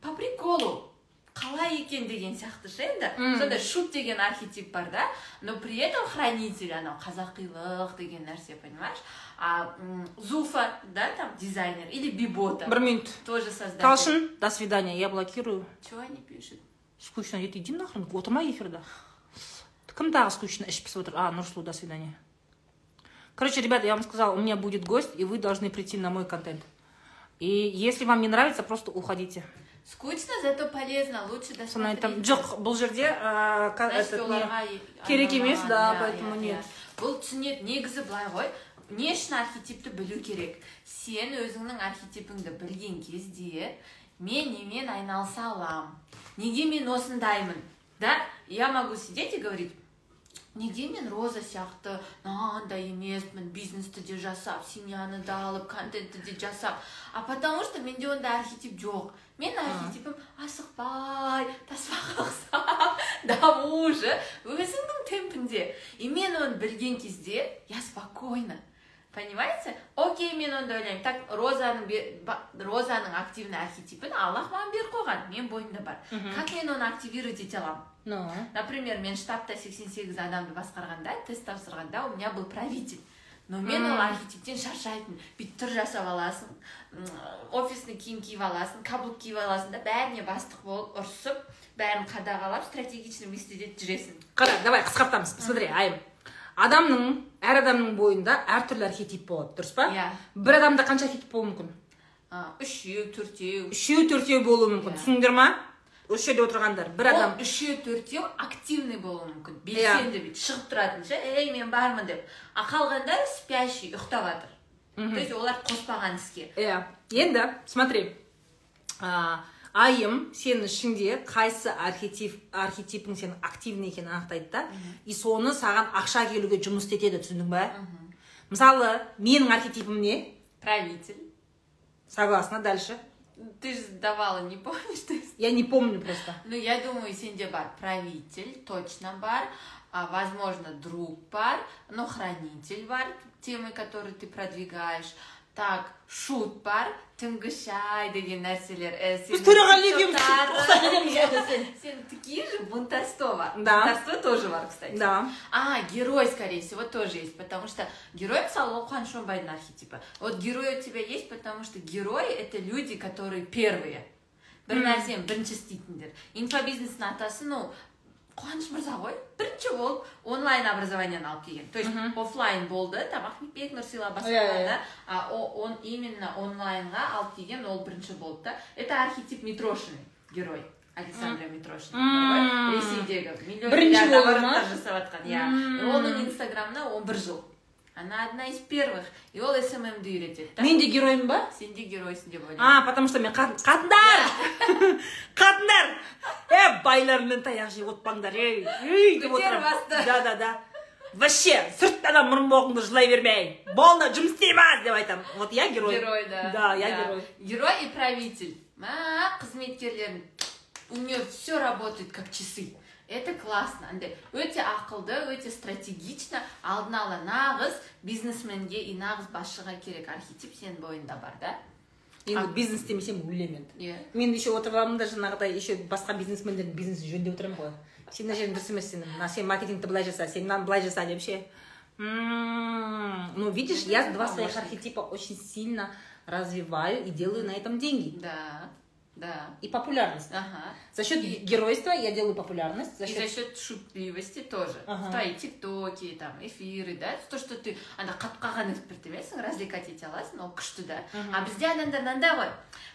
по приколу қалай екен деген сияқты ше енді Мм. сондай шут деген архетип бар да но при этом хранитель анау қазақилық деген нәрсе понимаешь а м, зуфа да там дизайнер или бибота бір минут тоже создатель талшын до свидания я блокирую чего они пишут скучно ет иди нахрен отырмай эфирда кім тағы скучно ішіп пісіп отыр а нұрсұлу до свидания короче ребята я вам сказала у меня будет гость и вы должны прийти на мой контент и если вам не нравится просто уходите Скучно зато полезно лучше соны айтамын досмотреть жоқ бұл жерде керек емес, да, поэтому нет. бұл түсінеді негізі былай ғой не үшін архетипті білу керек. Сен өзіңнің архетипіңді білген кезде мен немен айналыса аламын неге мен осындаймын? Да? Я могу сидеть и говорить неге мен роза сияқты мынандай емеспін бизнесті де жасап семьяны да алып контентті де жасап? А потому что менде ондай архетип жоқ. Мен архетипім асықпай таспаға ұқсап даму же өзіңнің темпінде. И мен оны білген кезде я спокойна. Понимаете? Окей мен онда ойлаймын. Так розаның розаның активный архетипін аллах маған беріп қойған. Менің бойымда бар. Как мен оны активировать ете аламын? Ну. Например мен штабта 88 адамды басқарғанда тест тапсырғанда у меня был правитель. Но мен ол архетиптен шаршайтын бүйтіп түр жасап аласың офисный киім киіп аласың каблук киіп аласың да бәріне бастық болып ұрысып бәрін қадағалап стратегичный мыслить етіп жүресің. Қара давай қысқартамыз. Смотри айым. Адамның әр адамның бойында әртүрлі архетип болады дұрыс па? Иә. Бір адамда қанша архетип болуы мүмкін? Үшеу төртеу. Үшеу төртеу болуы мүмкін. Иә. түсіндіңдер ма? Осы жерде отырғандар бір адам. ол үшеу төртеу активный болуы мүмкін. Белсенді бүйтіп шығып тұратын ше ей мен бармын деп. А қалғандары спящий ұйықтап жатыр то есть олар қоспаған іске. Иә. Енді смотри. А, айым сенің ішіңде қайсы архетип архетипің сенің активный екенін анықтайды да. И соны саған ақша келуге жұмыс істетеді түсіндің ба мысалы менің архетипім не? Правитель. Согласна дальше. Ты же давала не помнишь? Есть я не помню просто. Ну я думаю сенде бар. Правитель точно бар. А, возможно друг бар. Но хранитель бар темы которые ты продвигаешь так шут бар түнгі шай деген нәрселер ә, біз сенің төреғали екеуміз тиктоктарың- ұқсап кетеміз ғой сен сен такие же бунтарство бар Да. бунтарство тоже бар кстати да А, герой, скорее всего, тоже есть, потому что герой мысалы ол қуаныш оңбайдың архетипі вот герой у тебя есть потому что герои это люди которые первые бір Мм. нәрсені бірінші істейтіндер инфобизнестің атасы ну қуаныш мырза ғой. Бірінші болып онлайн образованиені алып келген. То есть оффлайн болды там ахметбек нұрсила Иә, басқалар иә. да. а о- он именно онлайнға алып келген ол бірінші болды да. Это архетип митрошиный герой александра митрошина. Ресейдегі миллион жасап жатқан иә. Оның инстаграмына он бір жыл. она одна из первых и ол сммді үйретеді да мен де героймын ба сен де геройсың деп ойлаймын а потому что мен қатын- қатындар қатындар е байлармен таяқ жеп отпаңдар ей ей деп Көтер отырамын басты. да да да вообще сырттан мұрын боғыңды жылай бермей болды жұмыс істейміз деп айтамын вот я герой герой да да я Да. герой герой и правитель мә қызметкерлерін у нее все работает как часы Это классно. Андай өте ақылды өте стратегично. Алдын ала нағыз бизнесменге и нағыз басшыға керек архетип сенің бойында бар да? Енді бизнес істемесем өлемін енді иә. Мен еще отырамын да жаңағыдай еще басқа бизнесмендердің бизнесін жөндеп отырамын ғой. Сен мына жерің дұрыс емес сен мына сен маркетингті былай жаса сен мынаны былай жаса деп ше. Ну видишь я два своих архетипа очень сильно развиваю и делаю на этом деньги. Да. Да и популярность ага За счет И- геройства я делаю популярность, за И счет... за счет шутливости тоже. Ага. Твои тиктоки, там, эфиры, да? То, что ты ана қалған эксперт емессің, развлекать ете аласың, ол күшті да. Мгм. А бізде адамдар мынандай ғой.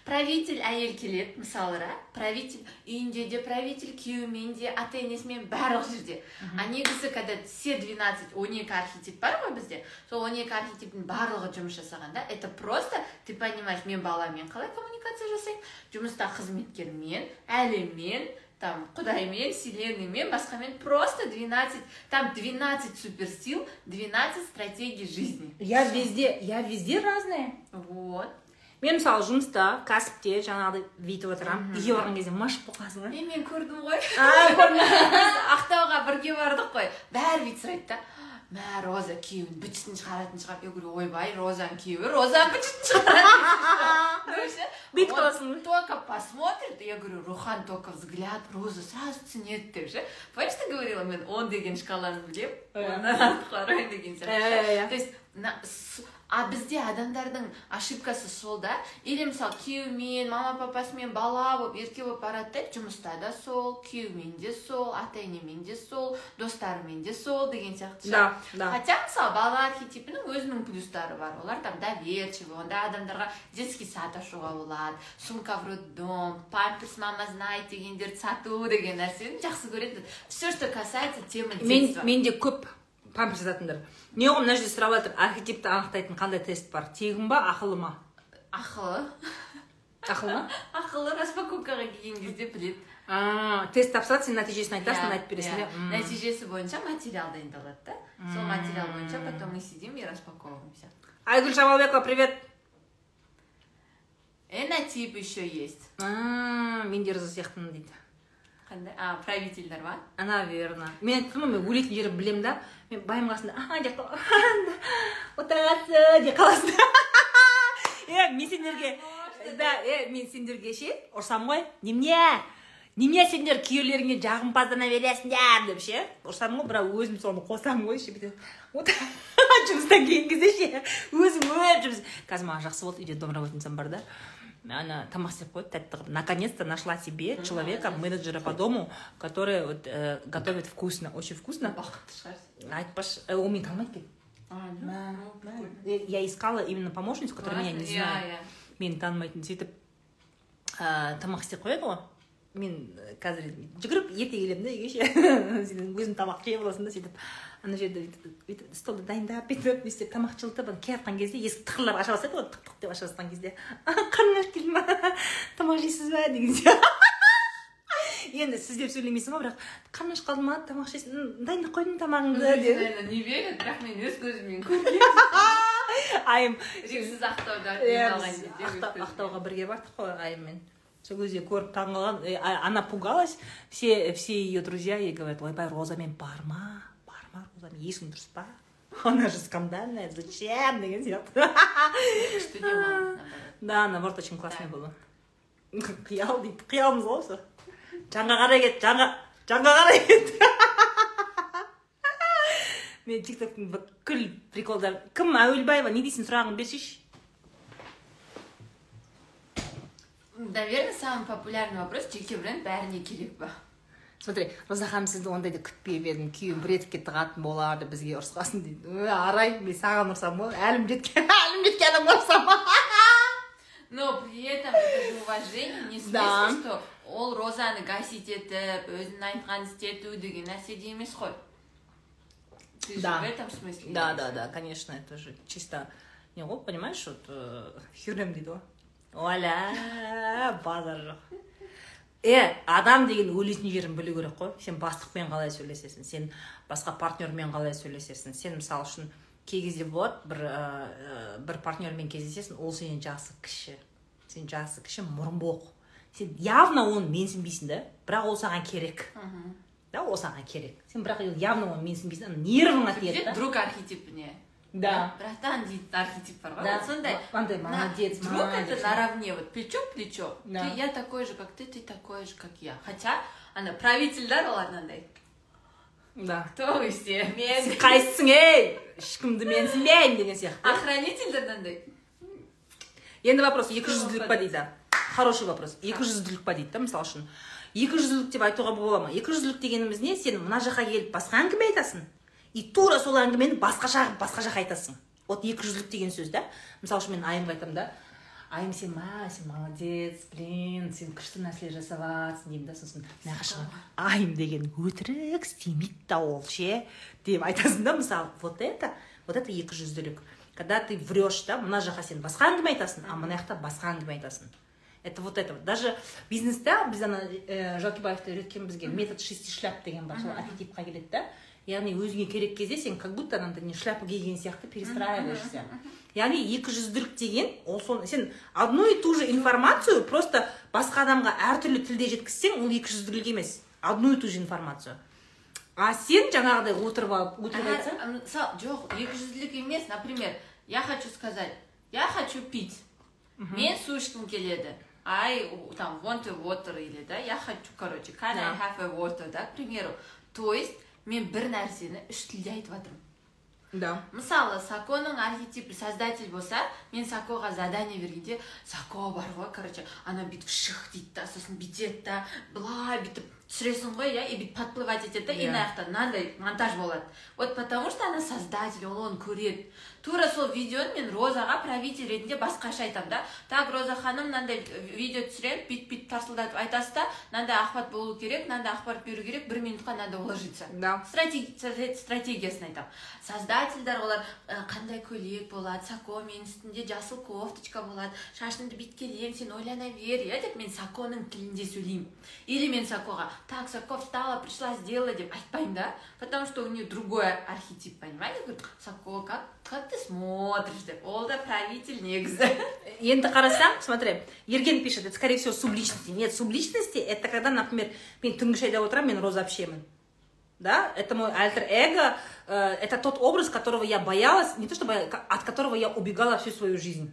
Правитель әйел келеді, мысалы, ра? Правитель үйінде де правитель, күйеуімен де, ата енесімен барлық жерде. А негізі, когда все 12, 12 архетип бар ғой бізде, сол 12 архетиптің барлығы жұмыс жасағанда, это просто, ты понимаешь, мен баламен қалай коммуникация жасаймын, жұмыста қызметкермен, әлеммен, там, құдаймен, вселенныймен, басқамен просто 12, там 12 суперсил, 12 стратегий жизни. Я везде, я везде разная. Вот. мен мысалы жұмыста кәсіпте жаңағыдай бүйтіп отырамын үйге барған кезде машық болып қаласың ғой Е, мен көрдім ғой. ақтауға бірге бардық қой бәрі бүйтіп сұрайды да мә роза күйеуін бычытын шығаратын шығар я говорю ойбай розаның күйеуі розаның шығарады Короче, Бүйтіп қаласың. только посмотрит я говорю рухан только взгляд роза сразу түсінеді деп ше помнишь ты говорила мен он деген шкаланы білемін Иә. оннан артық қараймын деген сияқты иә, иә. то есть а бізде адамдардың ошибкасы сол да. Или мысалы күйеуімен мама папасымен бала болып ерке болып барады да жұмыста да сол күйеуімен де сол ата енемен де сол достарымен де сол деген сияқты Да, да. хотя мысалы бала архетипінің өзінің плюстары бар. Олар там доверчивый ондай адамдарға детский сад ашуға болады сумка в роддом памперс мама знает дегендерді сату деген нәрсені жақсы көреді все что касается темы детства. менде көп памперс жататындар неғұрлым мына жерде сұрап жатыр. Архетипті анықтайтын қандай тест бар? Тегін ба ақылы ма? Ақылы. Ақылы ма? Ақылы распаковкаға келген кезде біледі. Тест тапсырады сен нәтижесін айтасың Иә, айтып бересің иә. иә? Нәтижесі бойынша материал дайындалады да. Сол материал бойынша потом мы сидим и распаковываемся айгүл жамалбекова привет! Энотип еще есть. А, мен де сияқтымын дейді. Қандай? А правительдер ма наверное мен ғой мен өлетін жерін білемін да? Мен байымның қасында аха деп отағасы деп қаласың е мен сендерге да? Е мен сендерге ше ұрсам ғой. Немене немене сендер күйеулеріңе жағымпаздана бересіңдер деп ше. Ұрсам ғой бірақ өзім соны қосамын ғой ше бүйтіп. Жұмыстан келген кезде ше. Өзім өліп жұмыс. Қазір маған жақсы болды үйде домработницам бар да. она тамақ істеп қойды тәтті қылып наконец то нашла себе человека менеджера по дому который вот э, готовит вкусно очень вкусно бақытты шығарсың айтпашы э, ол мені танымайды екен А, Мә, ну, мә. Э, я искала именно помощницу которая меня не Классно. знает иә иә мені танымайтын сөйтіп ә, тамақ істеп қояды ғой мен э, қазір жүгіріп ерте келемін да үйге ше сөйтіп өзім тамақ жеп аласың да сөйтіп ана жерде бүйтіп столды дайындап бүйтіп не істеп тамақ жылытып ана келе жатқан кезде есікті тықырлап аша бастайды ғой тық тық деп аша бастаған кезде. Қарным ашып келді ма тамақ жейсіз ба? деген сияқты енді сіз деп сөйлемейсің ғой бірақ қарным ашып қалды ма тамақ ішесің «М, дайындап қойдым тамағыңды деп. не береді? Бірақ мен өз көзіммен көргенмін айым. Рексіз ақтауда иә ақтауға бірге бардық қой айыммен. Сол кезде көріп таңғалған она пугалась. Все все ее друзья ей говорят ойбай розамен барма барма розамен есің дұрыс па она же скандальная зачем? Деген сияқты да наоборот очень классный было қиял дейді қиялымыз ғой осы жанға қарай кет жанға жанға қарай кет мен тиктоктың бүкіл приколдар кім әуелбаева не дейсің сұрағыңды берсейші наверное самый популярный вопрос жеке бренд бәріне керек па смотри роза ханым сізді ондайды күтпеп едім күйеуім бір етіп кетті қатын деп бізге ұрысқасын дейді. Ө арай мен саған ұрсам ғой әлім жеткен әлім жеткен адамға ұрсам но при этом это же уважение не в Да. смысле что ол розаны гасить етіп өзінің айтқанын істету деген нәрседе емес қой. Ты же Да. в этом смысле да да да конечно это же чисто не ғой понимаешь вот э, хюррем дейді ғой. Оля базар жоқ. Е адам деген өлетін жерін білу керек қой. Сен бастықпен қалай сөйлесесің? Сен басқа партнермен қалай сөйлесесің? Сен мысалы үшін кей кезде болады бір ә, бір партнермен кездесесің ол сенен жасы кіші. Сен жасы кіші мұрынбоқ сен явно оны менсінбейсің да бірақ ол саған керек. Да ол саған керек. Сен бірақ явно оны менсінбейсің нервыңа тиеді друг архетипіне да. Братан дейтін архетип бар ғой Да. сондай Андай, молодец, друг молодец. это наравне вот плечо к плечу Да. ты я такой же как ты ты такой же как я. Хотя ана правительдер болады андай да. Кто вы все? Мен. Сен қайсысың ей ешкімді менсінбеймін деген сияқты охранительдер андай енді вопрос екі жүзділік па дейді хороший вопрос. Екі жүзділік па дейді да мысалы үшін. Екі жүзділік деп айтуға бола ма? Екі жүзділік дегеніміз не? Сен мына жаққа келіп басқа әңгіме айтасың. И тура сол әңгімені басқаша қылып басқа жаққа айтасың. Вот екі жүзділік деген сөз да. Мысалы үшін мен айымға айтамын да. Айым сен ма сен молодец блин сен күшті нәрселер жасап жатрсың деймін да сосын нағашыма айым деген өтірік істемейді да ол ше деп айтасың да мысалы вот это вот это екі жүзділік когда ты врешь да мына жаққа сен басқа әңгіме айтасың а мына жақта басқа әңгіме айтасың. Это вот это даже бизнеста біз ана ә, жалкебаевты үйреткен бізге метод шести шляп деген бар сол архетипқа келеді да. Яғни өзіңе керек кезде сен как будто анандай не шляпа киген сияқты перестраиваешься. Яғни екі жүзділік деген ол соны сен одну и ту же информацию просто басқа адамға әртүрлі тілде жеткізсең ол екі жүзділік емес. Одну и ту же информацию. А сен жаңағыдай отырып алып өтірік айтсаң? жоқ екі жүзділік емес. Например я хочу сказать я хочу пить. Мен су ішкім келеді I там want a water или да я хочу короче can I have a water да к примеру. То есть мен бір нәрсені үш тілде айтып жатырмын. Да. Мысалы саконың архетипі создатель болса мен сакоға задание бергенде сако бар ғой короче ана бүйтіп шых дейді да сосын бүйтеді да былай бүйтіп түсіресің ғой иә? И бүйтіп подплывать етеді да и Иә. мына жақта мынандай монтаж болады. Вот потому что она создатель ол оны көреді тура сол видеоны мен розаға правитель ретінде басқаша айтамын да. Так роза ханым мынандай видео түсіремін бүйтіп бүйтіп тарсылдатып айтасыз да мынандай ақпарат болу керек мынандай ақпарат беру керек бір минутқа надо уложиться. Да. Стратеги- стра- стратегиясын айтамын. Создательдер олар ә, қандай көйлек болады сако менің үстінде жасыл кофточка болады шашыңды бүйткелең сен ойлана бер иә? деп мен саконың тілінде сөйлеймін. Или мен сакоға так сако встала пришла сделала деп айтпаймын да потому что у нее другой архетип понимаете говорю сако как как ты смотришь деп ол да правитель негізі енді қарасаң смотри ерген пишет это скорее всего субличности нет субличности это когда например мен түнгі шайда отырамын мен роза общемін да это мой альтер эго э, это тот образ которого я боялась не то чтобы я- от которого я убегала всю свою жизнь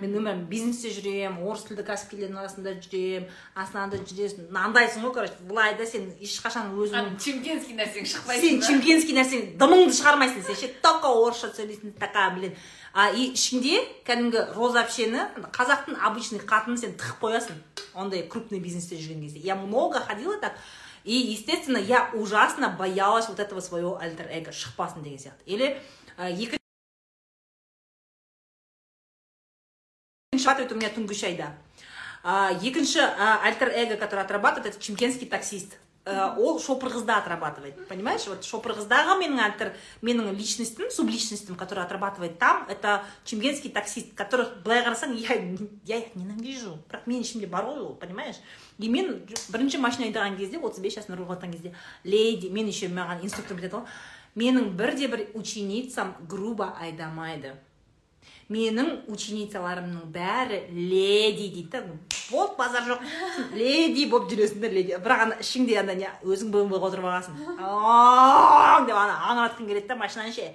Мен өмірім бизнесте жүремін орыс тілді кәсіпкерлердің арасында жүремін астанада жүресің мынандайсың ғой короче былай да сен ешқашан өзің чемкенский нәрсең сен шықпайсың ба? Чемпионский нәрсең дымыңды шығармайсың сен. Ше только орысша сөйлейсің такая блин. А и ішінде кәдімгі роза общені қазақтың обычный қатынын сен тығып қоясың. Ондай крупный бизнесте жүрген кезде. Я много ходила так и естественно я ужасно боялась вот этого своего альтер эго шықпасын деген сияқты. Или ә, екінші отрабатывает у меня түнгі шайда А, екінші альтер эго который отрабатывает это чемкенский таксист. Ол шопыр қызда отрабатывает понимаешь? Вот шопыр қыздағы менің альтер менің личностім субличностім который отрабатывает там это чемкенский таксист которых былай қарасаң я, я их ненавижу. Бірақ менің ішімде бар ғой ол понимаешь? И мен бірінші машина айдаған кезде отыз бес жасымда руль жатқан кезде леди мен еще маған инструктор айтады ғой менің бірде бір ученицам грубо айдамайды менің ученицаларымның бәрі леди дейді да. Вот базар жоқ. Леди болып жүресің да леди. Бірақ ана ішіңде ана не өзің бмвға отырып алғансың деп ана аңыратқың келеді да машинаны ше.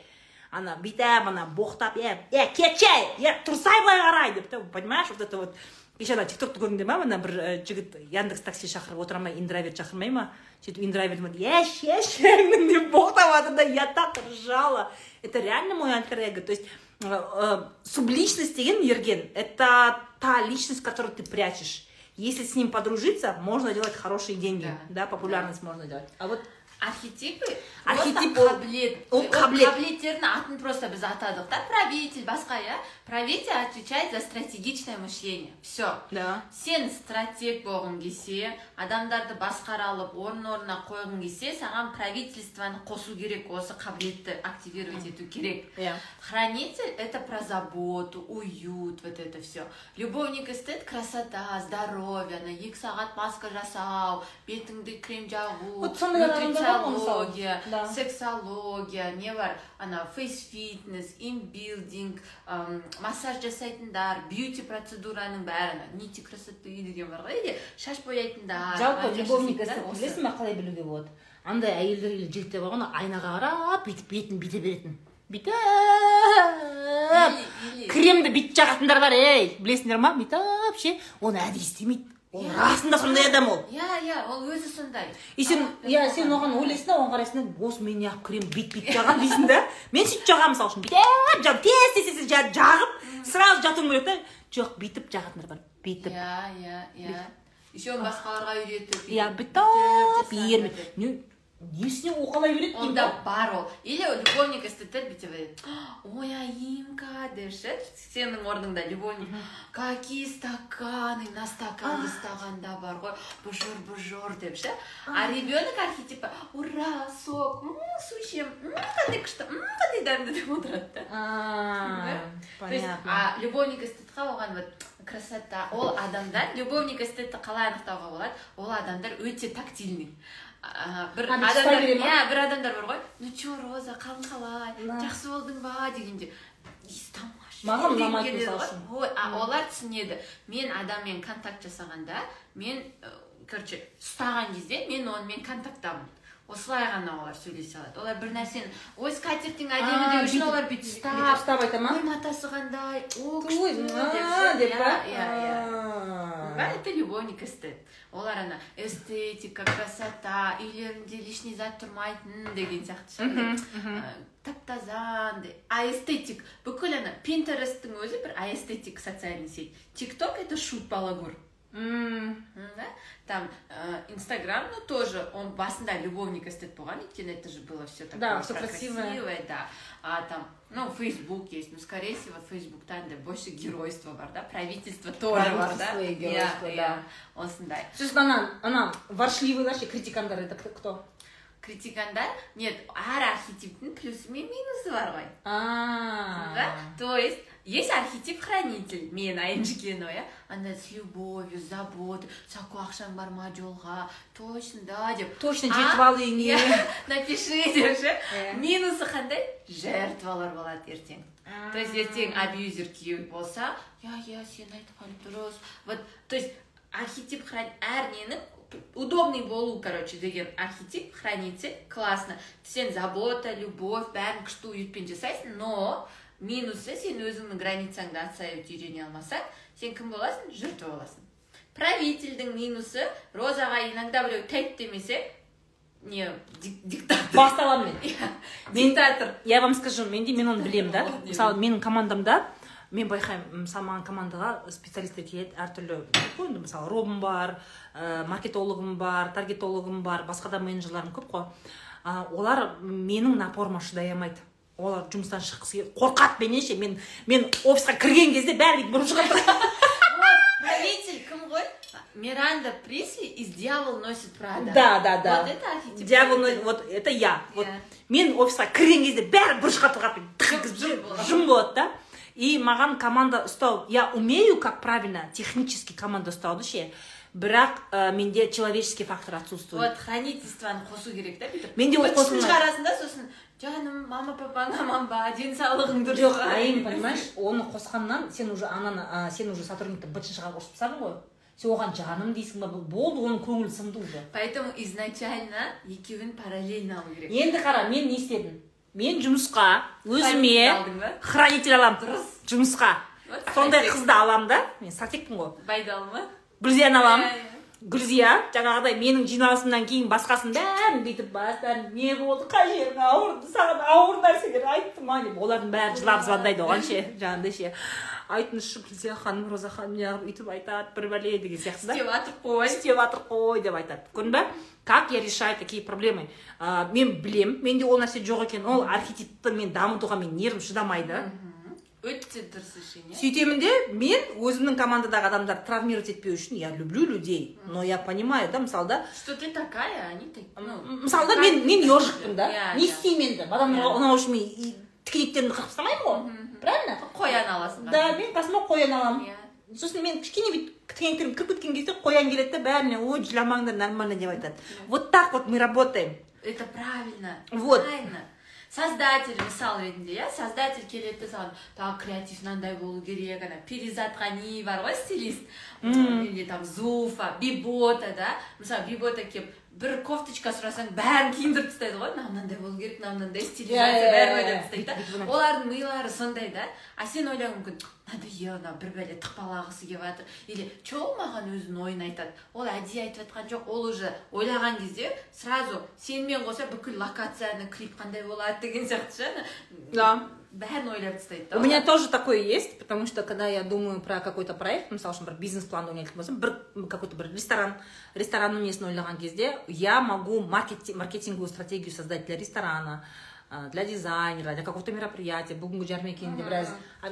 Ана бүйтіп ана боқтап е е кетші е тұрсай былай қарай деп та понимаешь вот это вот. Кеше ана тиктокты көрдіңдер ма? Ана бір ә, жігіт яндекс такси шақырып отыра ма интроверт шақырмай ма? Сөйтіп интроверт еш еш деп боқтап жатыр да я так ржала. Это реально мой альтер эго. То есть э, э, субличность деген ерген это та личность которую ты прячешь. Если с ним подружиться можно делать хорошие деньги. Да. да, популярность можно делать. А вот архетипы? Архетип қабілет. ол Ол қабілет. қабілеттердің атын просто біз атадық та. Правитель басқа иә? Правитель отвечает за стратегичное мышление. Все да. Сен стратег болғың келсе адамдарды басқара алып орын орнына қойғың келсе саған правительствоны қосу керек осы қабілетті активировать ету керек. Иә. Хранитель это про заботу, уют, вот это все. Любовник эстет красота, здоровье, ана екі сағат маска жасау, бетіңді крем жағу, Вот сондай адамдар нутрициология, Да. сексология, не бар, ана фейс фитнес, имбилдинг, массаж жасайтындар, бьюти процедураның бәрі, ана нити красоты деген бар ғой, шаш бояйтындар. жалпы любовник білесің ба қалай білуге болады? Андай әйелдер или жігіттер бар ғой айнаға қарап бүйтіп бетін бүйте беретін. Бүйтіп кремді бүйтіп жағатындар бар ей білесіңдер ма? Бүйтіп ше оны әдейі істемейді. Ол расында сондай адам ол Иә, иә, ол өзі сондай. и сен иә сен оған. ойлайсың да оған қарайсың да осы мен неғып крем бүйтіп бүйтіп жағамын дейсің да мен сөйтіп жағамын мысалы үшін бүйтіп жағып тез тез тез жа- жағып сразу жатуым керек та жоқ бүйтіп жағатындар бар бүйтіп Иә, иә, иә. Еще басқаларға үйретіп. иә бүйтіп, бүйтіп несіне оқалай береді Онда да бар ол. Или любовник эстетет бүйтіп айтады. Ой, Аимка, деші. Сенің орныңда любовник. Какие стаканы, на стаканды стағанда бар ғой. Бұжыр, бұжыр деп ше. А ребенок архетипі, ура, сок, м, су ішем, м, қандай күшті, м, қандай дәмді деп отырады да. Есть, понятно а любовник эстетқа оған вот красота ол адамдар любовник эстетті қалай анықтауға болады ол адамдар өте тактильный бір адамдар иә бір адамдар бар ғой. Ну чё роза қалың қалай? Жақсы болдың ба? дегенде Маған ұнамайды мысалы үшін. Ой, олар түсінеді. Мен адаммен контакт жасағанда мен э, короче ұстаған кезде мен онымен контакттамын осылай ғана олар сөйлесе алады. Олар бір нәрсені ой скатертің әдемі А, деу үшін олар бүйтіп ұстап ұстап айта ма? Ой матасы қандай о а, деп па? Иә иә иә. А. Это любовник эстет. Олар ана эстетика красота үйлерінде лишний зат тұрмайтын деген сияқты тап таза андай аэстетик бүкіл ана пинтересттің өзі бір аэстетик социальный сеть. Тикток это шут балагур. М, М, да? там э, инстаграм ну тоже он басында любовник эстет болған өйткені это же было все такое Да, про красивое. красивое, да. А там ну фейсбук есть ну скорее всего фейсбукта андай больше геройства бар да правительство тоже бар да. геройство, да. осындай сосын ана ана воршливыйлар ше критикандар это кто- критикандар нет әр архетиптің плюсы мен минусы бар ғой а. Да? То есть есть архетип хранитель мен айнжикено иә андай с любовью с заботой саку ақшаң бар ма жолға точно да деп. Точно жетіп ал үйіңе напиши деп ше Иә. минусы қандай? Жертвалар болады ертең. То есть ертең абьюзер күйеу болса иә иә сен айтқан дұрыс вот то есть архетип әр ненің удобный болу короче деген архетип хранитель классно. Сен забота любовь бәрін күшті уютпен жасайсың но минусы сен өзіңнің границаңды отстаивать үйрене алмасаң сен кім боласың? Жертва боласың. Правительдің минусы розаға иногда біреу тәйт демесе не дик- диктатор. Аламын мен. Иә, Мен- диктатор. Я вам скажу менде мен оны білемін да. Мысалы менің командамда мен байқаймын мысалы маған командаға специалисттер келеді әртүрлі енді мысалы робым бар ә, маркетологым бар таргетологым бар басқа да менеджерларым көп қой. А, олар менің напорыма шыдай алмайды. Олар жұмыстан шыққысы қорқады менен ше мен мен офисқа кірген кезде бәрі бұрып шығады вот правитель кім ғой? Миранда присли из дьявол носит прада да да да. Вот это архетип. Дьявол вот это я. Вот мен офисқа кірген кезде бәрі бұрыш қатып жым болады. жым болады да. И маған команда ұстау я умею как правильно технически команда ұстауды ше бірақ ә, менде человеческий фактор отсутствует. Вот хранительствоны қосу керек та бүйтіп Менде ол қосылмайды. шығарасың да сосын жаным мама папаң аман ба денсаулығың дұрыс. Жоқ айым понимаешь оны қосқаннан сен уже ананы а, сен уже сотрудникті бытын шығарып ұрысып тастадың ғой. Сен оған жаным дейсің ба? Болды оның көңілі сынды уже. Поэтому изначально екеуін параллельно алу керек. Енді қара мен не істедім? Мен жұмысқа өзіме хранитель аламын. Дұрыс. Жұмысқа. Сондай қызды аламын да. Мен стратегпін ғой. Байдалы ма? Гүлзияны аламын. Гүлзия жаңағыдай менің жиналысымнан кейін басқасын бәрін бүйтіп бастарын не болды қай жерің ауырды саған ауыр нәрселер айтты ма деп олардың бәрі жылап звондайды оған ше жаңағыдай ше. Айтыңызшы гүлзия ханым роза ханым неғып өйтіп айтады бір бәле деген сияқты да. Істеп жатыр қой. Істеп жатыр қой деп айтады. Көрдің ба? Как я решаю такие проблемы? Ә, мен білем менде ол нәрсе жоқ екен. Ол архетипті мен дамытуға мен нервім шыдамайды. Өте дұрыс решение сөйтемін де мен өзімнің командадағы адамдарды травмировать етпеу үшін я люблю людей но я понимаю да мысалы да что ты такая они мысалы да мен мен ежикпін да. Не істеймін енді адамдарға ұнау үшін мен тікенектерімді қырқып тастамаймын ғой. Правильно? Қоян аласың да мен қасыма қоян аламын. Сосын мен кішкене бүйтіп тікенектерім кіріп кеткен кезде қоян келеді да бәріне ой жыламаңдар нормально деп айтады. Вот так вот мы работаем. Это правильно Вот. правильно. Создатель мысал ретінде иә создатель келеді де саған так креатив мынандай болу керек ана перизат ғани бар ғой стилист или там зуфа бибота да? Мысалы бибота келіп бір кофточка сұрасаң бәрін киіндіріп тастайды ғой. Мынау мынандай болу керек мынау мынандай стилизация бәрін ойлап тастайды да олардың милары сондай да а сен ойлауың мүмкін надоело мынау бір бәле тықпалағысы келіп жатыр или че ол маған өзінің ойын айтады ол әдейі айтып жатқан жоқ ол уже ойлаған кезде сразу сенімен қоса бүкіл локацияны клип қандай болады деген сияқты ше Да. Бәрін ойлап тастайды да. У меня тоже такое есть, потому что когда я думаю про какой-то проект, мысалы үшін бір бизнес планды ойнайтын болсам бір какой-то бір ресторан. Ресторанның несін ойлаған кезде я могу маркетинг, маркетинговую стратегию создать для ресторана для дизайнера для какого-то мероприятия. Бүгінгі жәрмеңкені біраз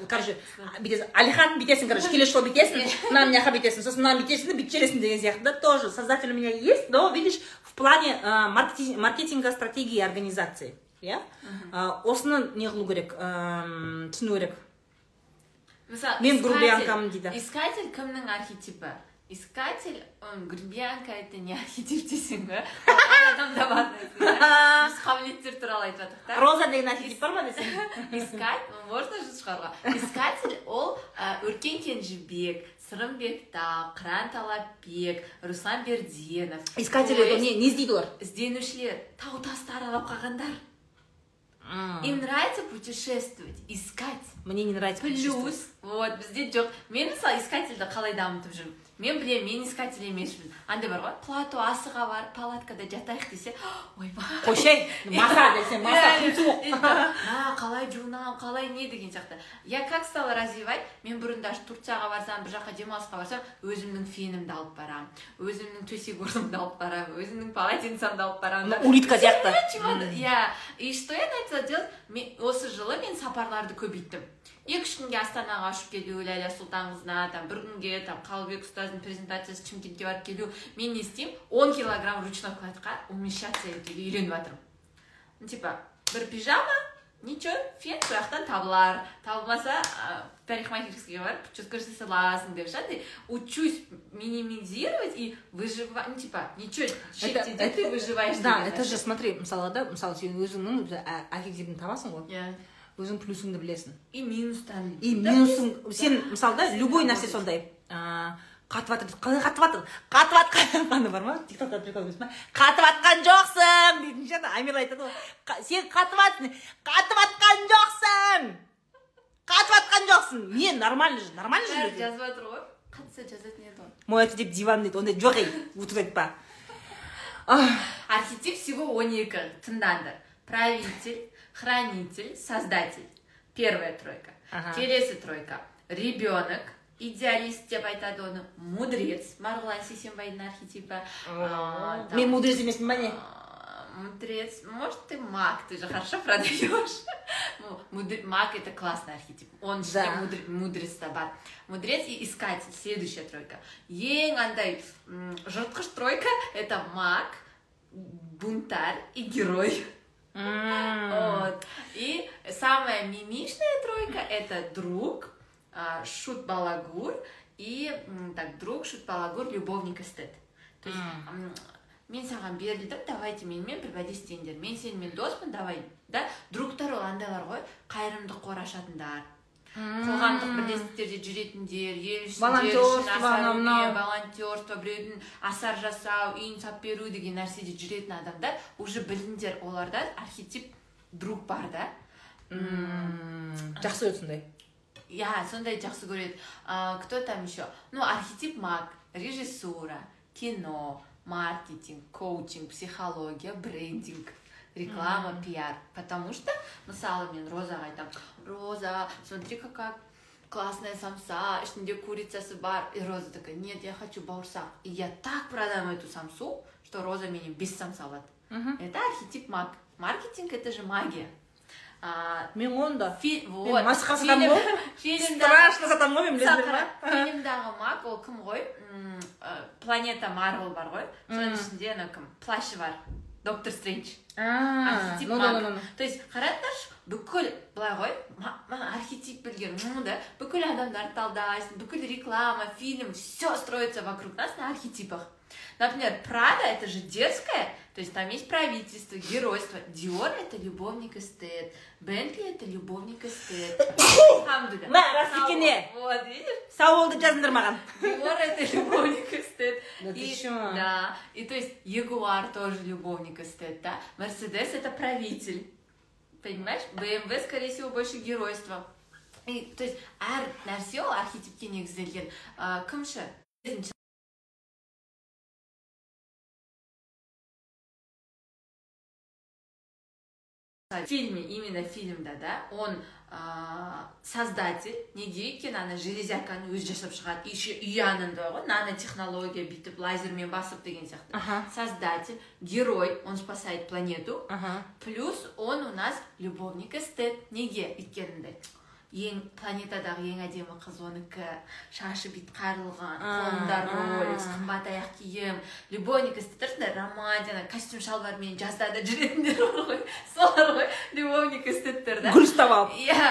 короче бүйтесің алихан бүйтесің короче келесі жолы бүйтесің мына мына жаққа бүйтесің сосын мынаны бүйтесің бүйтіп жібересің деген сияқты да тоже создатель у меня есть но видишь в плане маркетинга стратегии организации. Иә? Осыны не қылу керек түсіну керек. Мысалы Мен грубиянкамын дейді. искатель кімнің архетипі? Искатель грубиянка это не архетип десең ба адамда бар біз қабілеттер туралы айтып жатырмық та. Роза деген архетип бар ма десең? Искать можно же шығаруға искатель ол өркен кенжібек сырымбек тау қыран талапбек руслан берденов. Искатель не не іздейді олар. ізденушілер тау тасты аралап қалғандар. М, им нравится путешествовать искать мне не нравится плюс вот бізде жоқ мен мысалы искательді қалай дамытып жүрмін мен білемін мен искатель емеспін андай бар ғой плато асыға барып палаткада жатайық десе ойбай қойшай маса десең маса суық а қалай жуынамын қалай не? деген сияқты. Я как стала развивать мен бұрын даже турцияға барсам бір жаққа демалысқа барсам өзімнің фенімді алып барамын. Өзімнің төсек орнымды алып барамын. Өзімнің полотенцемді алып барамын улитка сияқты. Иә и что я начала делать? Осы жылы мен сапарларды көбейттім. Екі үш күнге астанаға ұшып келу ләйлә сұлтанқызына там бір күнге там қалыбек ұстаздың презентациясы шымкентке барып келу мен не істеймін он килограмм ручной кладқа умещаться етуге үйреніп жатырмын. Ну типа бір пижама ничего фен сол жақтан табылар. Табылмаса ә, парикмахерскийге барып прическа жасай саласың деп ше учусь минимизировать и выживать ну типа ничего шектеде ты выживаешь да это же смотри мысалға да мысалы сен өзіңнің ә- архетипін табасың ғой. Иә өзің плюсыңды білесің. И минустан. И минусың. сен мысалы да любой нәрсе сондай. Ыыы қатып жатыр қалай қатып жатыр қатып жатқан ана бар ма? Тиктокта прикол емес па қатып жатқан жоқсың! дейтін ше ана амира айтады ғой. «Қа- сен қатып қатып жатқан жоқсың! Қатып жатқан жоқсың! Не нормально же нормально же жазып жатыр ғой. Қатса жазатын еді ғой мой деп диван дейді. Ондай жоқ ей өтірік айтпа архетип всего он екі. Тыңдаңдар. Правитель хранитель создатель первая тройка Ага. келесі тройка ребенок идеалист деп айтады оны мудрец марғұлан сейсенбайдың архетипі А, там, мен мудрец емеспін ба не а, Мудрец, может ты маг, ты же хорошо продаешь. Ну, мудр- Маг это классный архетип. Он же Да. мудр- мудрец да бар. Мудрец и искатель, следующая тройка. Ең андай м, жыртқыш тройка это маг, бунтарь и герой. М. Вот. И самая мимишная тройка это друг, а, шут балагур и м, так друг, шут балагур, любовник эстет. То есть м, мен саған берілдім давайте менімен бірбәде істеңдер мен сенімен доспын давай да другтар ол андайлар ғой қайырымдылық қор ашатындар қоғамдық бірлестіктерде жүретіндер ел ішінде Волонтерство, біреудің асар жасау үйін сап беру деген нәрседе жүретін адамдар уже біліңдер оларда архетип друг бар да. Жақсы көреді сондай. Иә сондай жақсы көреді. Кто там еще ну архетип маг режиссура кино маркетинг коучинг психология брендинг реклама пиар. Потому что мысалы мен розаға айтамын роза смотри какая классная самса ішінде курицасы бар и роза такая нет я хочу бауырсақ и я так продам эту самсу что роза менен без самса алады это архетип маг маркетинг это же магия А, мен оны да фи- мен вот масқа сатамын ғой фильмдағы страшно сатамын ғой мен білесіңдер Сақра, ма фильмдағы маг ол кім ғой М, ә, планета марвел бар ғой соның ішінде ана кім плащы бар доктор стрэндж А, архетип ну, маг. ну, ну, ну. то есть қараңдаршы бүкіл былай ғой ма- ма- архетип білген м, да бүкіл адамдарды талдайсың бүкіл реклама фильм все строится вокруг нас на архетипах например прада это же дерзкая то есть там есть правительство геройство диор это любовник эстет бентли это любовник эстет Алхамдулилля. Мә, рас екен не? вот видишь сау болды жазыңдар маған Егор это любовник эстет. Да ты и, чё? Да, и то есть Ягуар тоже любовник эстет, да? Мерседес это правитель. Понимаешь? БМВ, скорее всего, больше геройства. И, то есть әр нәрсе ол архетипке негізделген ә, кім в фильме именно фильмда да он а, создатель неге өйткені ана железяканы өзі жасап шығады еще үй ғой нанотехнология бүйтіп лазермен басып деген сияқты. Ага. создатель герой он спасает планету. Аха. Плюс он у нас любовник эстет неге өйткені ең планетадағы ең әдемі қыз онікі шашы бүйтіп қайырылған қолында ролекс қымбат аяқ киім любовник эстеттер сондай романтика костюм шалбармен жазда да жүретіндер бар ғой солар ғой любовник эстеттер да гүл ұстап алып. Иә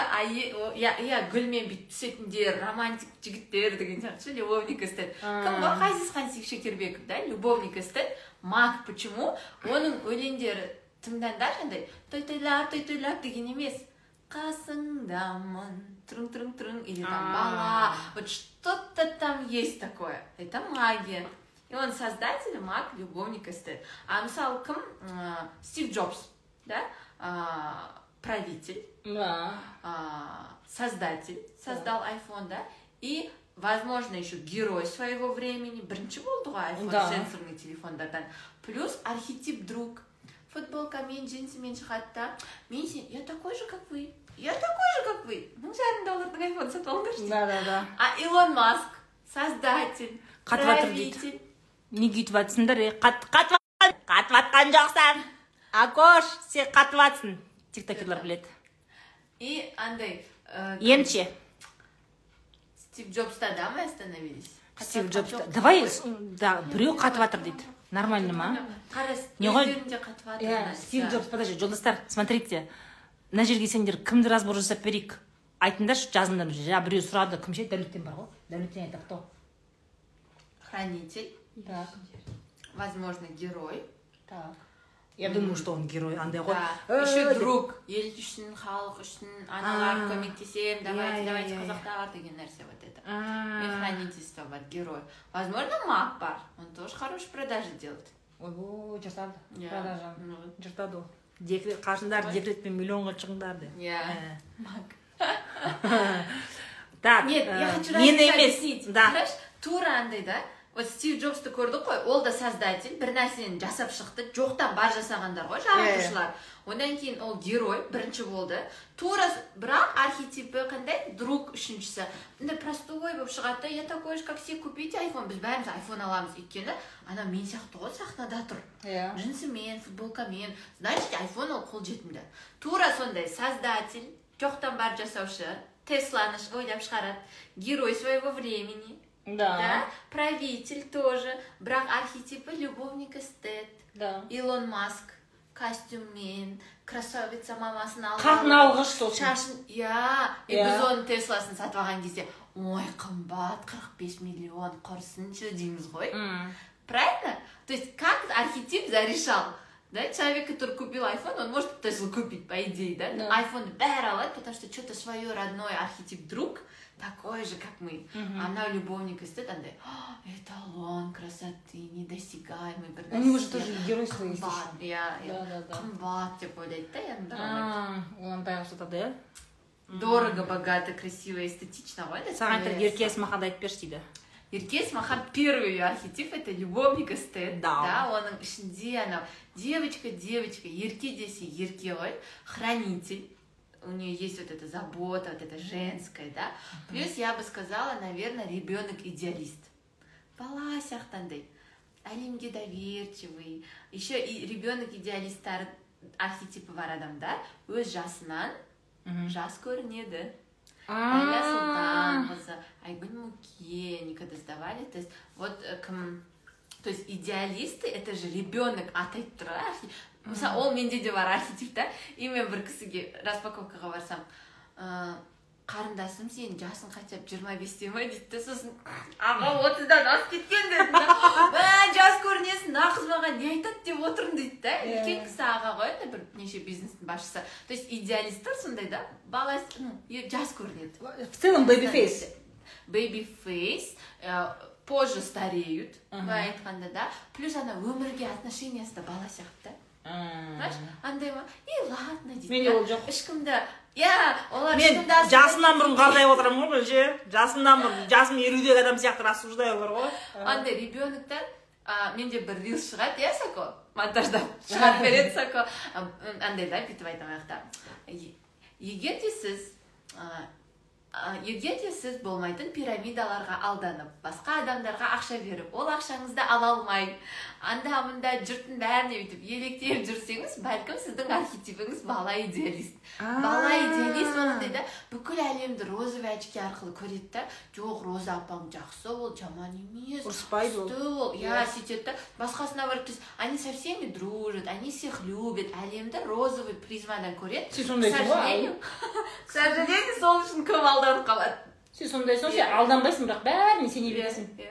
иә иә гүлмен бүйтіп түсетіндер романтик жігіттер деген сияқты ше любовник эстет кім ғой ғазизхан шекербеков да любовник эстет маг почему? Оның өлеңдері тыңдаңдаршы андай той тойлап той тойлап деген емес. қасыңдамын трың трың трың или там А. бала вот что то там есть такое это магия и он создатель маг любовник эстет а мысалы кім М, стив джобс да А, правитель да а, создатель создал iPhone, да, и возможно еще герой своего времени бірінші болды ғой айфон Да. сенсорный телефондардан плюс архетип друг футболкамен джинсымен шығады да. Мен сен я такой же как вы я такой же как вы мың жарым доллардың айфон сатып алыңдаршы. Да да да. А илон маск создатель Қатып жатыр дейді. неге өйтіп жатсыңдар е қат қатып қатып жатқан жоқсың. Акош сен қатып жатсың тиктокерлар біледі. И андай э, енді ше стив джобста да мы остановились? Стив Хотя джобс жоқ. давай да біреу қатып жатыр дейді. Нормально ма? Не ғой? өздерінде қатып жатыр иә стив джобс подожди жолдастар смотрите. Мына жерге сендер кімді разбор жасап берейік? Айтыңдаршы жазыңдар жа біреу сұрады кім ше? Дәулеттен бар ғой. Дәулеттен айтады кто? Хранитель. Так. Возможно герой. Так. Я думаю что он герой андай ғой да. «Э, еще деп. друг ел үшін халық үшін аналар көмектесемін давайте давайте қазақтар деген нәрсе вот это. Хранительство бар герой. Возможно маг бар он тоже хорошие продажи делает. Ойбой жыртады продажа. жыртады ол декрет декретпен миллионға шығыңдар деп иә Э. маг так нет э, я хочу мені разницу объяснить да. Тура андай да? Вот стив джобсты көрдік қой ол да создатель бір нәрсені жасап шықты жоқтан бар жасағандар ғой жаратушылар. Одан кейін ол герой бірінші болды. Тура бірақ архетипі қандай? Друг үшіншісі. Мындай простой болып шығады да я такой же как все купите айфон біз бәріміз айфон аламыз. Өйткені ана мен сияқты ғой сахнада тұр. Иә джинсымен футболкамен. Значит айфон ол қолжетімді тура сондай создатель жоқтан бар жасаушы тесланы ойлап шығарады. Герой своего времени. да правитель тоже бірақ архетипі любовник эстет да илон маск костюммен красавица мамасын алып қатын алғыш сосын шашын иә и Иә. біз оның тесласын сатып алған кезде ой қымбат 45 миллион құрсыншы дейміз ғой М. Правильно? То есть как архетип зарешал? Да, человек, который купил iPhone, он может Теслу купить, по идее, да? Да. iPhone бәрі алады, потому что что-то свое родное архетип друг, Такой же, как мы. Мгм. А она любовник эстет, андай, «А, эталон красоты, недосягаемый бір у него же нәрсе, тоже герой свой есть қымбат, еще иә, да иә. да да қымбат деп ойлайды да енді романтик. А, он андай жатады иә дорого богато красиво эстетично ғой да саған айтады Yes. ерке смахады айтып берші дейді Еркес Махан первый её архетип это любовник эстет Да. да оның ішінде анау девочка девочка ерке десе ерке ғой хранитель у нее есть вот эта забота вот это женская да плюс я бы сказала наверное ребенок идеалист бала сияқтандай әлемге доверчивый еще и ребенок идеалисттар архетипі бар адамдар өз жасынан жас көрінеді Айна Султанқызы, Айгүл Муке, никогда сдавали. То есть вот э, кім то есть идеалисты это же ребенок атайды тұр ғой архи- мысалы ол менде де бар архетип та. И мен бір кісіге распаковкаға барсам ыыы қарындасым сенің жасың хотя бы жиырма бесте ма дейді да сосын аға отыздан асып кеткен дедім да «Мә, жас көрінесің мына қыз маған не айтады деп отырмын дейді да Иә. үлкен кісі аға ғой енді бір неше бизнестің басшысы. То есть идеалисттер сондай да бала ну, жас көрінеді. В целом baby face. Baby face э, позже стареют былай айтқанда да. Плюс ана өмірге отношениясы да бала сияқты. да знаешь андай ма и ладно дейді менде ол жоқ ешкімді иә олар мен жасымнан бұрын қардай отырамын ғой білше жасымнан бұрын жасым елудегі адам сияқты рассуждай олар ғой. Андай ребеноктар а, менде бір рилс шығады иә сако? Монтаждап шығарып береді сако. Андай да бүйтіп айтамын аяқта. Е- егер де сіз егер де сіз болмайтын пирамидаларға алданып басқа адамдарға ақша беріп ол ақшаңызды ала алмай анда мында жұрттың бәріне бүйтіп еліктеп жүрсеңіз бәлкім сіздің архетипіңіз бала идеалист. Бала идеалист ондай да бүкіл әлемді розовый очки арқылы көреді да жоқ роза апаң жақсы ол жаман емес ұрыспайды ол ол иә сөйтеді да басқасына барып они со всеми дружат они всех любят әлемді розовый призмадан көреді. Сен к сондайсың ғой? сожалению. К сожалению сол үшін көп алданып қалады сен сондайсың сен алданбайсың бірақ бәріне сене бересің Иә.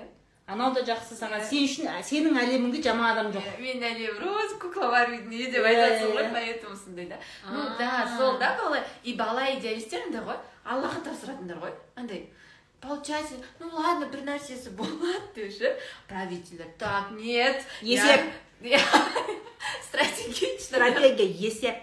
анау да жақсы саған Иә. сен үшін сенің әлеміңде жаман адам жоқ Иә, мен әлем роза кукла барвидный деп Иә, айтасың ғой иә. поэтому сондай да ну да сол да бала и бала идеалисттер андай ғой аллаға тапсыратындар ғой андай получается ну ладно бір нәрсесі болады деуші правительдер так нет Есеп. Иә. стратегия есеп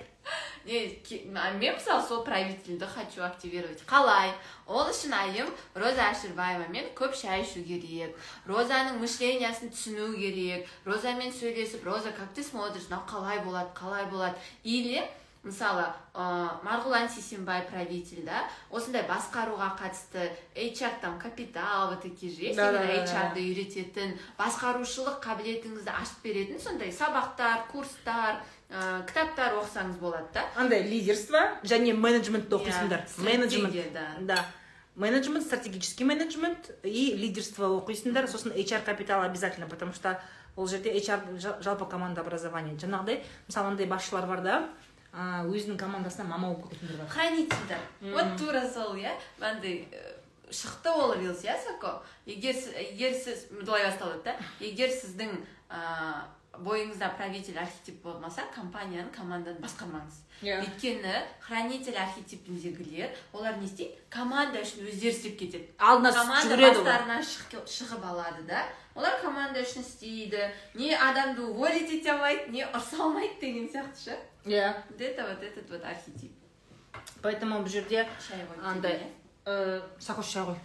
мен мысалы сол правительді хочу активировать. Қалай ол үшін айым роза әшірбаевамен көп шай ішу керек розаның мышлениясын түсіну керек розамен сөйлесіп роза как ты смотришь? Мынау қалай болады қалай болады или мысалы ә, марғұлан сейсенбай правитель да? Осындай басқаруға қатысты. HR там капитал вот такие же. Есть. HR-ды үйрететін басқарушылық қабілетіңізді ашып беретін сондай сабақтар курстар ә, кітаптар оқысаңыз болады да? Андай лидерство және менеджментті оқисыңдар. Иә, менеджмент. да. да. Менеджмент стратегический менеджмент и лидерство оқисыңдар. Сосын HR капитал обязательно потому что ол жерде HR жа- жалпы команда образование жаңағыдай мысалы андай басшылар бар да өзінің командасына мама болып кететіндер бар. Хранительдер вот тура сол иә? Андай ә, шықты ол рилс иә сако? Егер егер сіз былай басталады да. Егер сіздің бойыңызда правитель архетип болмаса компанияны команданы басқармаңыз Иә. өйткені хранитель архетипіндегілер олар не істейді? Команда үшін өздері істеп кетеді. Алдына команда жүгіреді олар бастарына шығ- шығып алады да олар команда үшін істейді. Не адамды уволить ете алмайды не ұрса алмайды деген сияқты ше. Иә вот это вот этот вот архетип. Поэтому бұл жерде шай ғой андай э, сақош шай ғой.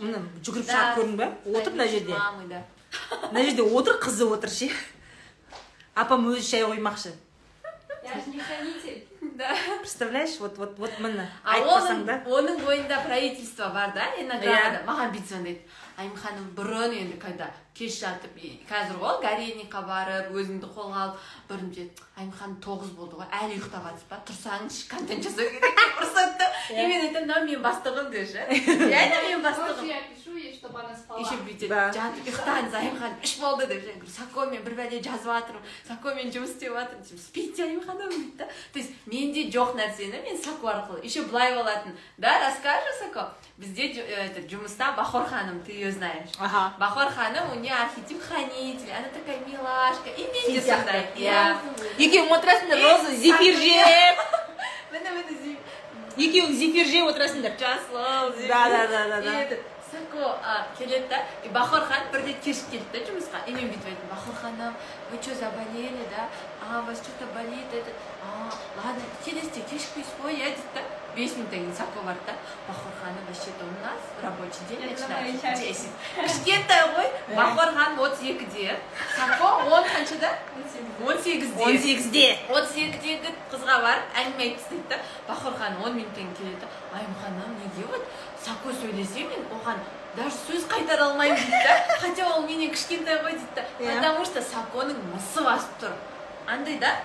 Міне жүгіріп Да. шығады көрдің ба отыр мына жерде Мамы, да. мына жерде отыр қызы отыр ше апам өзі шай қоймақшы Я же не хранитель. Да. представляешь вот вот вот міне А айтпасаң оның, да оның бойында правительство бар да Иә. иногда маған бүйтіп звондайды айым ханым бұрын енді когда кеш жатып қазір ғой горельникқа барып өзіңді қолға алып бұрын деді айым ханым тоғыз болды ғой әлі ұйықтап жатсыз ба? Тұрсаңызшы контент жасау керек деп ұрсады да и мен айтамын мынау менің бастығым деші. Реально менің бастығым. Я пишу ей, чтобы она спала. еще бүйтеді. Жатып ұйықтаңыз айым ханым іш болды деп жаңа сако мен бір бәле жазып жатырмын сако мен жұмыс істеп жатырмын деп спите айым ханым дейді да. То есть менде жоқ нәрсені мен сако арқылы еще былай болатын. Да расскажешь сако бізде э, этот, жұмыста бахор ханым ты ее знаешь. Бахор ханым у нее архетип хранитель она такая милашка и мен де Сен сондай сияқты, иә екеуің отырасыңдар Е, роза зефир жеп міне міне зи- екеуің зефир жеп отырасыңдар жасыл Да, да, да, да, да. и этот сако а, келеді да и бахор хан бірде кешіп келді да жұмысқа и мен бүйтіп айттым бахор ханым вы что заболели да? А у вас что то болит это а ладно келесіде кешікпейсіз ғой иә дейді да бес минуттан кейін сако барды да бахор ханым вообще то у нас рабочий день начинается моя в десять. кішкентай ғой бахор хан отыз екіде сако он қаншада он сегізде он сегізде отыз екідегі қызға барып әңгіме айтып тастайды да? Бахор ханым он минуттан кейін келеді. Ханым неге вот сако сөйлесе мен оған даже сөз қайтара алмаймын дейді да? Хотя ол менен кішкентай ғой дейді да? Иә. потому что саконың мысы басып тұр. Андай да?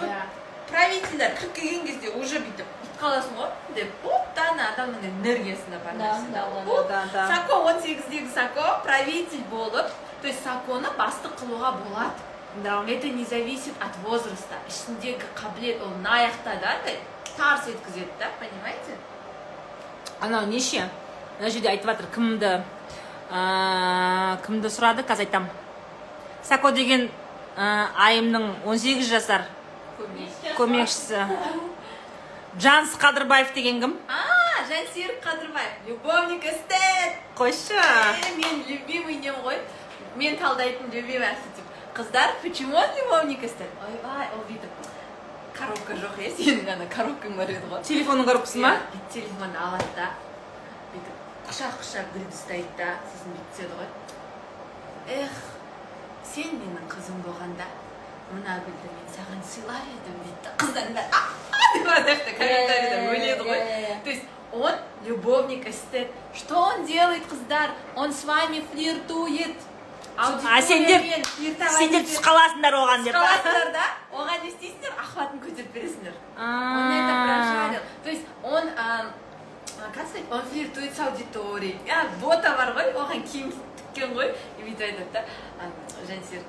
Да. правительдер кіріп келген кезде уже бүйтіп. Қаласың ғой? деп поптана адамның энергиясында бар нәрсе сако он сегіздегі сако правитель болып то есть саконы бастық қылуға болады. Да это не зависит от возраста. Ішіндегі қабілет ол мына аяқта да андай тарс еткізеді да понимаете? Анау неше? Мына жерде айтып жатыр кімді ә, кімді сұрады? Қазір айтамын сако деген ә, айымның 18 жасар көмекшісі. Жанс қадырбаев деген кім? А жансерік қадырбаев. Любовник эстет. Қойшы. Мен любимый нем ғой. Мен талдайтын любимый архетип. Қыздар почему он любовник эстет? Ойбай ол бүйтіп. Коробка жоқ иә сенің ана коробкаң бар еді ғой. Телефонның коробкасы ма? Телефонды алады да. Бүйтіп құшақ құшақ гүлді ұстайды да сосын бүйтіп түседі ғой. Эх сен менің қызым болғанда. Мына гүлді мен саған сыйлар едім дейді да деп ана жақта өледі ғой. То есть он любовник эстет что он делает қыздар? Он с вами флиртует. А сендер- сендер етеді. түс қаласыңдар оған деп қаласыңдар да? Оған не істейсіңдер? Ахватын көтеріп бересіңдер. Он это. То есть он, как сказать, он флиртует с аудиторией. А, бота бар ғой, оған киім тіккен ғой. И бүйтіп айтады да, жансерік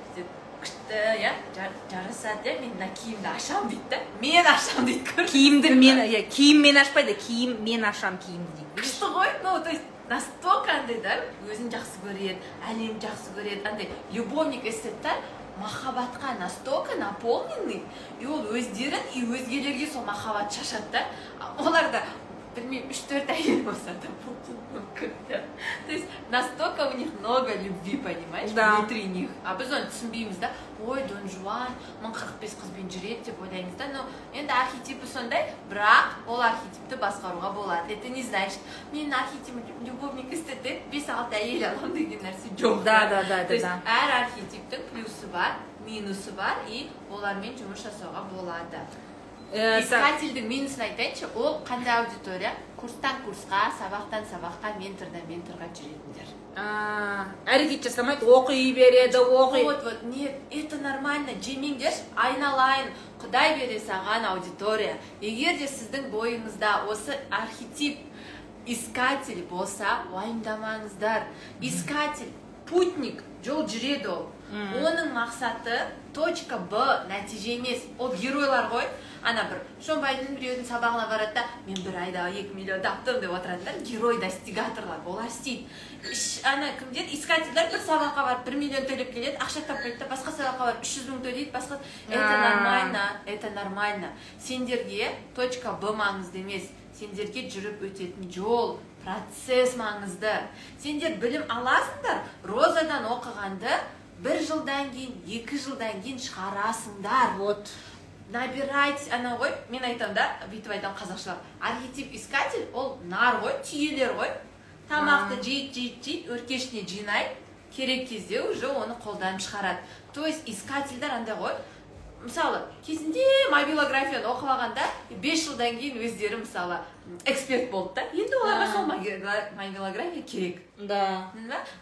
иә, жар- жарасады, иә, мен мына киімді ашамын дейді да. Мен ашамын дейді, көрдіңіз киімді мен иә киім мен ашпайды киім мен ашамын киімді дейді күшті ғой ну то есть настолько андай да өзін жақсы көреді әлемді жақсы көреді андай любовник эстеттер махаббатқа настолько наполненный и ол өздерін и өзгелерге сол махаббат шашады да олар да білмеймін үш төрт әйел болса да болуы мүмкін да то есть настолько у них много любви понимаешь Да. внутри них. А біз оны түсінбейміз да? Ой дон жуан мың қырық бес қызбен жүреді деп ойлаймыз да но енді архетипі сондай бірақ ол архетипті басқаруға болады это не значит менің архетипім любовник істеді бес алты әйел аламын деген нәрсе жоқ Да, да, да, то есть әр архетиптің плюсы бар минусы бар и олармен жұмыс жасауға болады искательдің минусын айтайыншы ол қандай аудитория? Курстан курсқа сабақтан сабаққа ментордан менторға жүретіндер. Әрекет жасамайды оқи береді оқи. Вот вот нет это нормально. Жемеңдерші айналайын. Құдай бере саған аудитория. Егер де сіздің бойыңызда осы архетип искатель болса уайымдамаңыздар. Искатель путник жол жүреді ол. Оның мақсаты точка б нәтиже емес. Ол геройлар ғой. Ана бір шомбайдың біреудің сабағына барады да мен бір айда екі миллион таптым деп отыратындар герой достигаторлар олар істейді. Ана кімдер? Искательдер бір сабаққа барып бір миллион төлеп келеді ақша таппайды да. Басқа сабаққа барып үш жүз мың төлейді басқа это нормально это нормально сендерге точка б маңызды емес. Сендерге жүріп өтетін жол процесс маңызды. Сендер білім аласыңдар розадан оқығанды бір жылдан кейін екі жылдан кейін шығарасыңдар. Вот. Набирать ана ғой мен айтамын да бүйтіп айтамын қазақшалап архетип искатель ол нар ғой түйелер ғой. Тамақты жейді жейді жейді өркешіне жинайды керек кезде уже оны қолданып шығарады. То есть искательдер андай ғой мысалы кезінде мобилографияны оқып алғанда бес жылдан кейін өздері мысалы эксперт болды да. Енді оларға сол мобилография керек. Да.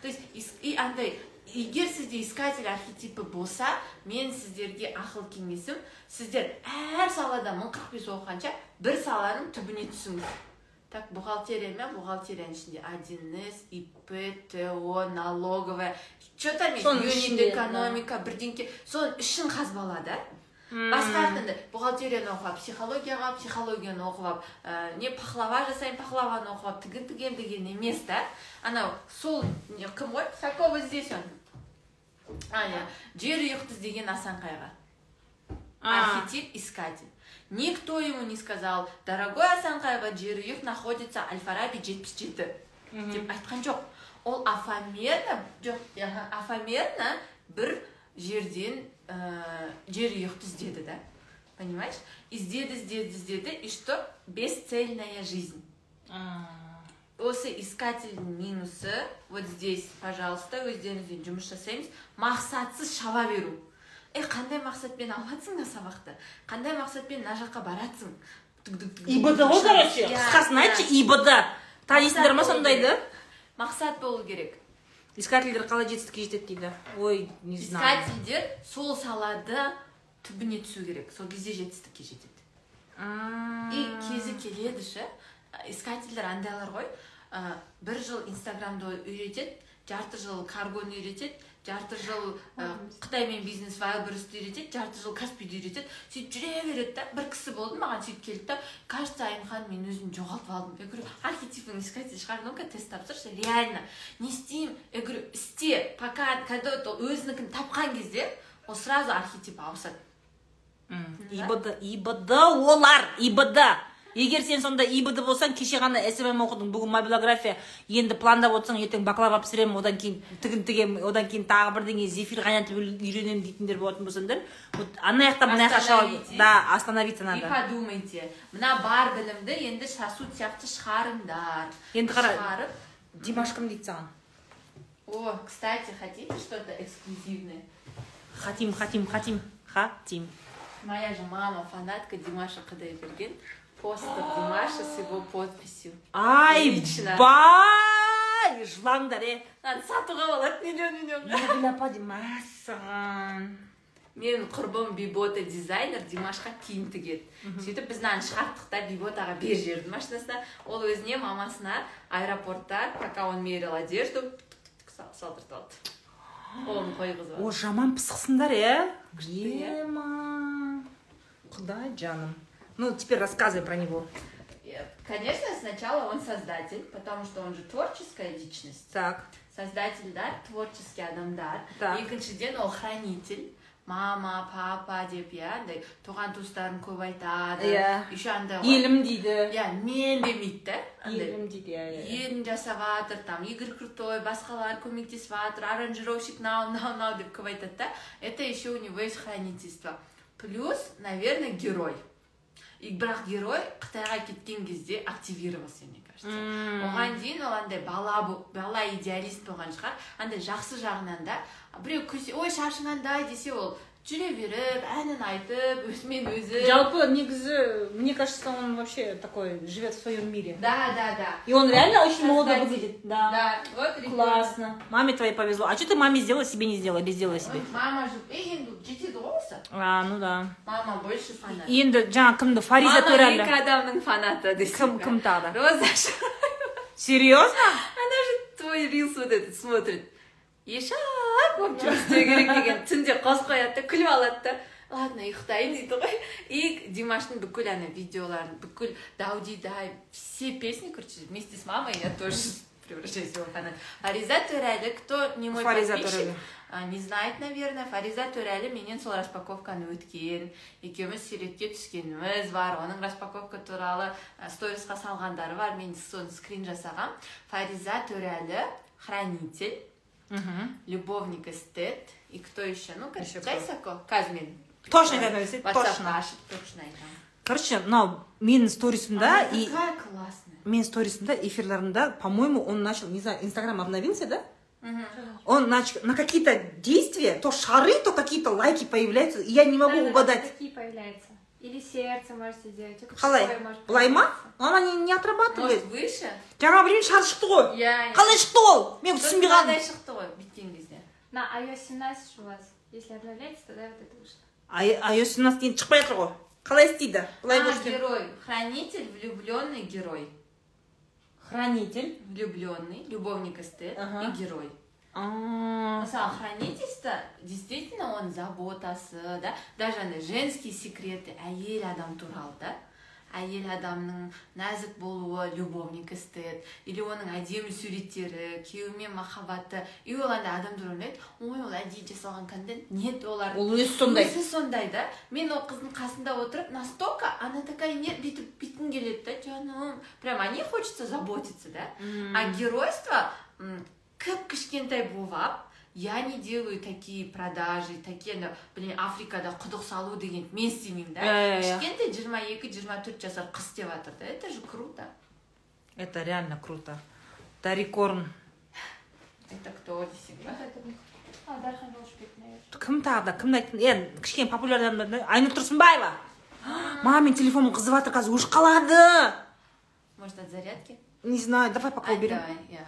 То есть и андай егер сізде искатель архетипі болса мен сіздерге ақыл кеңесім сіздер әр салада мың қырық бес оқығанша бір саланың түбіне түсіңіз. Так бухгалтерия ма бухгалтерияның ішінде 1с ип то налоговая. Че там экономика бірдеңке. Соның ішін қазбала да? Басқа бухгалтерияны оқып алып психологияға психологияны оқып алып ә, не пахлава жасаймын пахлаваны оқып алып тігін тігемін деген емес та анау сол кім ғой? Какого здесь он. А иә жер ұйықты іздеген асан қайғы. А. архетип искатель. Никто ему не сказал дорогой асан қайғы жерұйық находится аль фараби жетпіс жеті деп айтқан жоқ. Ол афамерно жоқ афамерно бір жерден ә, жер ұйықты іздеді да. Понимаешь? Іздеді іздеді іздеді и что? Бесцельная жизнь. А, осы искательдің минусы вот здесь пожалуйста өздеріңізбен жұмыс жасаймыз. Мақсатсыз шаба беру. Е қандай мақсатпен алыватсың сабақты? Қандай мақсатпен мына жаққа баратсың? Ибд ғой короче. Қысқасын айтшы ибд. Танисыңдар ма сондайды? мақсат болу керек. Искательдер қалай жетістікке жетеді дейді? Ой не знаю. Искательдер сол салады түбіне түсу керек. Сол кезде жетістікке жетеді. И кезі келеді ше искательдер андайлар ғой. Ә, бір жыл инстаграмды үйретеді жарты жыл каргоны үйретеді жарты жыл ә, қытаймен бизнес вайлберсті үйретеді жарты жыл каспиді үйретеді. Сөйтіп жүре береді да бір кісі болды маған сөйтіп келді да кажется айымхан мен өзімді жоғалтып алдым. Я говорю архетипің искатель шығар ну ка тест тапсыршы реально. Не істеймін. Я говорю істе пока когда ол өзінікін тапқан кезде ол сразу архетип ауысады. Ибд ибд олар ибд егер сен сонда ибд болсаң кеше ғана смм оқыдың бүгін мобилография. Енді пландап отырсаң ертең бакалавр пісіремін одан кейін тігін тігемін одан кейін тағы бірдеңе зефир қайнатып үй- үйренемін дейтіндер болатын болсаңдар вот ана жақта мына жаққа да остановиться и надо подумайте мына бар білімді енді сосуд сияқты шығарыңдар. Енді қара шығарып. димаш кім дейді саған. О кстати хотите что то эксклюзивное? Хатим хатим хатим хатим. Моя же мама фанатка димаша кудайберген постер димаша с его подписью. Ай Лично. бай! Жылаңдар е надо сатуға болады миллион миллион Нұргүл апа мәссаған менің құрбым бибота дизайнер димашқа киім тігеді. Сөйтіп біз мынаны шығарттық та биботаға беріп жіберді машинасына. Ол өзіне мамасына аэропортта пока он мерил одежду сал- салдыртып алды қолын қойғызып алды. О жаман пысықсыңдар е? Иә. ема. Құдай жаным. ну теперь рассказывай про него Э, Конечно, сначала он создатель, потому что он же творческая личность. так Создатель, да, творческий адамдар. Так. Екіншіден ол хранитель, мама папа деп иә андай туған туыстарын көп айтады Иә. еще андай ғой елім дейді иә мен демейді да андай елім дейді иә иә елін жасап жатыр там игорь крутой басқалар көмектесіп жатыр аранжировщик мынау мынау мынау деп көп айтады да это еще у него есть хранительство плюс наверное герой и бірақ герой қытайға кеткен кезде активировался мне кажется. Оған дейін ол андай бала бала идеалист болған шығар. Андай жақсы жағынан да. Біреу күлсе ой шашың андай десе ол жүре беріп әнін айтып өзімен өзі жалпы негізі мне кажется он вообще такой живет в своем мире да да да и он реально очень молодо Создатель. выглядит да да вот ребенок. классно маме твоей повезло а что ты маме сделала себе не сделала или сделала себе Ой, мама же ей енді жетеді ғой осы а ну да мама больше фанат енді жаңа кімді фариза мама екі төрәлі адамның фанаты кім десең кім тағы да роза серьезно она же твой рилс вот этот смотрит Ешак болып жұмыс істеу керек деген түнде қосып қояды да күліп алады да ладно ұйықтайын дейді ғой. И димаштың бүкіл ана видеоларын бүкіл дай все песни короче вместе с мамой я тоже превращаюсь в фанат. Фариза төрәлі кто не мой Фариза подписчик не знает наверное фариза төрәлі менен сол распаковканы өткен. Екеуміз суретке түскеніміз бар. Оның распаковка туралы сторисқа салғандары бар. Мен соны скрин жасағам. Фариза төрәлі хранитель. Любовник эстет. И кто еще ну короче кто? жайсако казмин. Точно WhatsApp-қа точно. точно короче мынау менің сторисымда Она и такая классная. Менің сторисымда эфирларымда по моему он начал не знаю инстаграм обновился да? Он начал на какие-то действия то шары то какие-то лайки появляются и я не могу угадать. Такие появляются. Или сердце можете сделать. только қалай такое может былай ма появиться. Но она не, не отрабатывает может выше жаңа біреудің шары шықты ғой иә қалай шықты ол мен түсінбей қалдым мынандай шықты ғой бүйткен кезде На iOS 17 у вас. Если обновляется, тогда вот это вышло. iOS 17 енді шықпай жатыр ғой қалай істейді былай а, көрсетемін герой хранитель влюбленный герой хранитель влюбленный любовник эстет Ага. и герой А, Мысалы хранительство действительно он заботасы да? Даже андай женские секреты. Әйел адам туралы да? Әйел адамның нәзік болуы любовник эстет. Или оның әдемі суреттері күйеуімен махаббаты. И ол андай адам туралы ойлайды ой ол әдейі жасалған контент. Нет олар ол өзі сондай. өзі сондай да? Мен ол қыздың қасында отырып настолько она такая нет бүйтіп бүйткім келеді да жаным прям о ней хочется заботиться да? А геройство кіп кішкентай болып алып я не делаю такие продажи такие ана блин африкада құдық салу деген мен істемеймін да Иә, иә, иә. кішкентай жиырма екі жиырма төрт жасар қыз істеп жатыр да это же круто это реально круто дарикорн это кто десең ба Вот это. А, Дархан Жолшбек, наверное. кім тағы да кімді айттың енді кішкене популярный адамдар айнұр тұрсынбаева мамин телефоным қызып жатыр қазір өшіп қалады может от зарядки не знаю давай пока Ай, уберем давай, иә.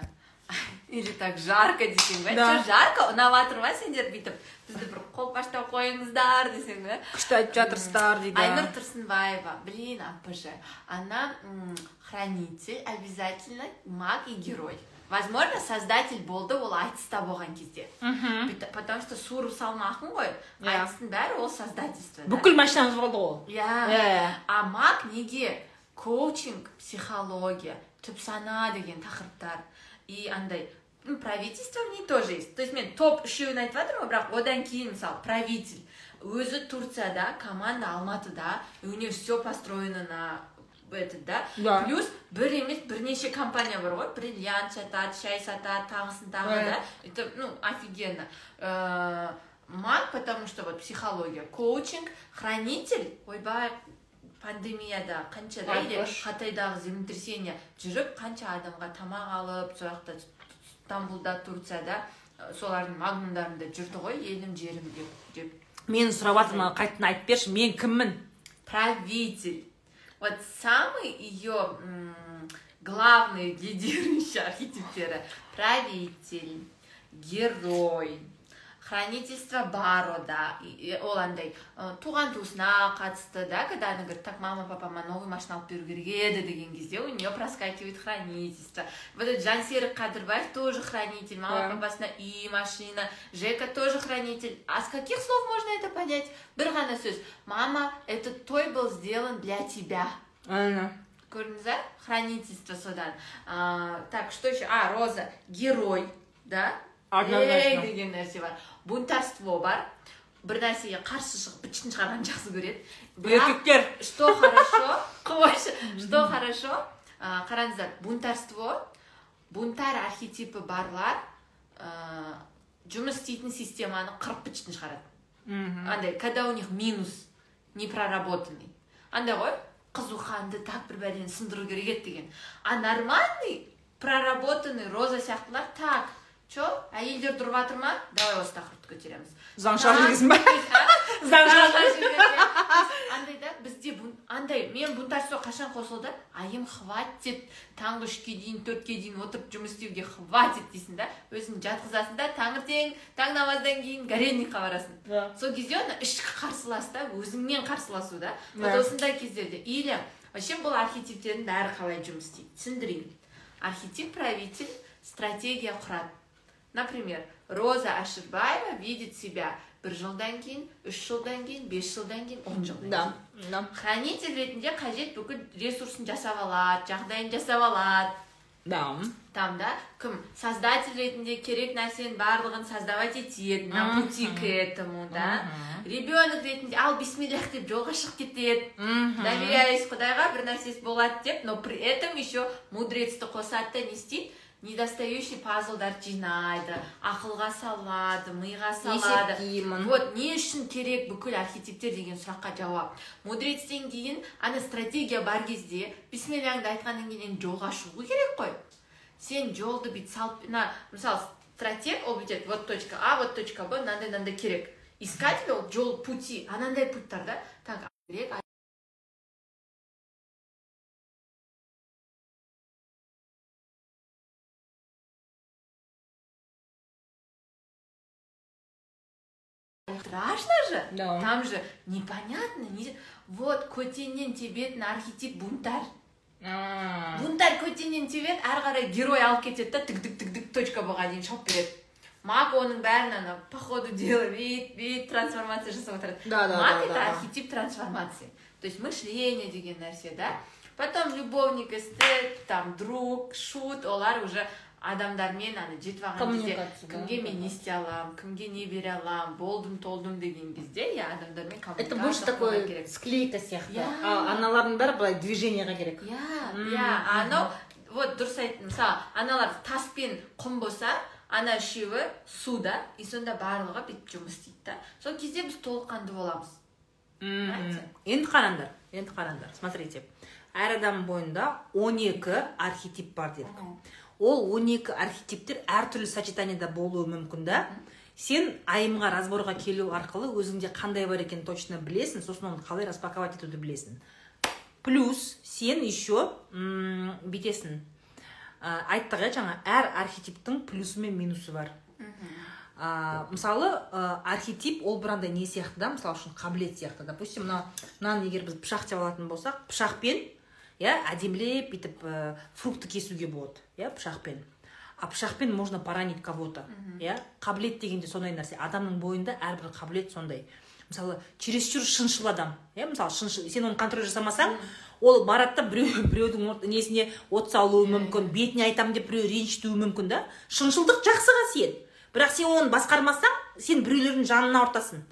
или так жарко десең ба Да. Жарко? Ұнап жатыр ма сендер бүйтіп бізді бір қолпаштап қойыңыздар десең ба күшті айтып жатырсыздар дейді Айнур Турсынбаева, блин, АПЖ. Она хранитель, обязательно маг и герой. Возможно, создатель болды ол айтыста болған кезде мхм потому что суырып салмақын ғой айтыстың бәрі ол создательство да? бүкіл машинаңыз болды ғой иә Иә. а маг неге коучинг психология түпсана деген тақырыптар. И андай правительство в ней тоже есть. То есть мен топ үшеуін айтып жатырмын ғой бірақ одан кейін мысалы правитель өзі турцияда команда алматыда и у нее все построено на этот да. Да. плюс бір емес бірнеше компания бар ғой. Бриллиант сатады шай сатады тағысын тағы да. Это ну офигенно. Э, маг потому что вот психология коучинг хранитель ойбай пандемияда қанша да или Айтпашы. қытайдағы землетрясение. Жүріп қанша адамға тамақ алып сол жақта стамбулда турцияда э, солардың магнумдарында жүрді ғой елім жерім деп деп. Мен сұрап жатырмын қайтадан айтып берші мен кіммін? Правитель. Вот самый ее главный лидирующий архетиптері правитель, герой, хранительство бар ода И- и ол андай ә, туған туысына қатысты да когда она говорит так мама папама новый машина алып беру керек еді деген кезде у нее проскакивает хранительство вот этот жансерік қадырбаев тоже хранитель мама Да. папасына үй машина жека тоже хранитель а с каких слов можно это понять бір ғана сөз мама этот той был сделан для тебя Ана. көрдіңіз ба хранительство содан А, так что еще а роза герой да Эй, деген нәрсе бар. Бунтарство бар. Бір нәрсеге қарсы шығып бытшытын шығарғанды жақсы көреді. Еркектер. Что хорошо? Қойшы. Что хорошо? Қараңыздар бунтарство бунтарь архетипі барлар ә, жұмыс істейтін системаны қырып бытшытын шығарады. Андай когда у них минус непроработанный. Андай ғой қызуқанды так бір бәлені сындыру керек еді деген. А нормальный проработанный роза сияқтылар так. Че әйелдер тұрып жатыр ма? Давай осы тақырыпты көтереміз заң жүргенсің ба заң андай да? Бізде андай мен бунтарство қашан қосылды айым хватит. Таңғы үшке дейін төртке дейін отырып жұмыс істеуге хватит дейсің да? Өзің жатқызасың да? Таңертең таң намаздан кейін горельникқа барасың. Сол кезде ана ішкі қарсылас та өзіңмен қарсыласу да. Вот Да. осындай кездерде. Или вообще бұл архетиптердің бәрі қалай жұмыс істейді? Түсіндірейін. Архетип правитель стратегия құрады например роза аширбаева видит себя бір жылдан кейін үш жылдан кейін бес жылдан кейін он жылдан да да. Хранитель ретінде қажет бүкіл ресурсын жасап алады жағдайын жасап алады. Да. Там да? Кім создатель ретінде керек нәрсенің барлығын создавать етеді на пути к этому да? Ребенок ретінде ал бисмиллях деп жолға шығып кетеді доверяюсь құдайға бір нәрсесі болады деп но при этом еще мудрецті қосады да не істейді. Недостающий пазлдарды жинайды ақылға салады миға салады. есептеймін вот не үшін керек бүкіл архетиптер деген сұраққа жауап. Мудрецтен кейін ана стратегия бар кезде бисмиллахыңды айтқаннан кейін енді жолға шығу керек қой. Сен жолды бүйтіп салып мына мысалы стратег ол бүйтеді вот точка а вот точка б мынандай мынандай керек. Искатель ол жол пути анандай путтарда так керек страшно же! Да. там же непонятно не... вот көтеннен тебетін архетип бунтарь. А. бунтарь көтеннен тебеді ары қарай герой алып кетеді да тік тік тік тік точка болған дейін шауып береді. Маг оның бәрін ана по ходу дела бүйтіп бүйтіп трансформация жасап отырады. Да, да, да, это архетип трансформации. То есть мышление деген нәрсе да? Потом любовник эстет там друг шут олар уже адамдармен ана жетіп алған кезде кімге мен не істей аламын кімге не бере аламын болдым толдым деген кезде иә адамдармен это больше такой склейка сияқты. Иә. а аналардың бәрі былай движениеға керек. Иә иә анау вот дұрыс айттың мысалы аналар тас пен құм болса ана үшеуі суда и сонда барлығы бүйтіп жұмыс істейді да. Сол кезде біз толыққанды боламыз. Енді қараңдар енді қараңдар смотрите. Әр адам бойында 12 архетип бар дедік. Ол 12 архетиптер әртүрлі сочетаниеда болуы мүмкін да. Сен айымға разборға келу арқылы өзіңде қандай бар екенін точно білесің сосын оны қалай распаковать етуді білесің. Плюс сен еще м, бүйтесің. Ә, айттық иә жаңа әр архетиптің плюсы мен минусы бар. А, мысалы ә, архетип ол бір андай не сияқты да мысалы үшін қабілет сияқты. Допустим мына мынаны егер біз пышақ деп алатын болсақ пышақпен иә әдемілеп бүйтіп ә, фрукты кесуге болады иә пышақпен а пышақпен можно поранить кого то иә қабілет дегенде сондай нәрсе. Адамның бойында әрбір қабілет сондай. Мысалы чересчур шыншыл адам. Иә мысалы шыншыл сен оны контроль жасамасаң ол барады да біреу біреудің несіне от салуы мүмкін бетіне айтамын деп біреу ренжітуі мүмкін да. Шыншылдық жақсы қасиет. Бірақ сен оны басқармасаң сен біреулердің жанын ауыртасың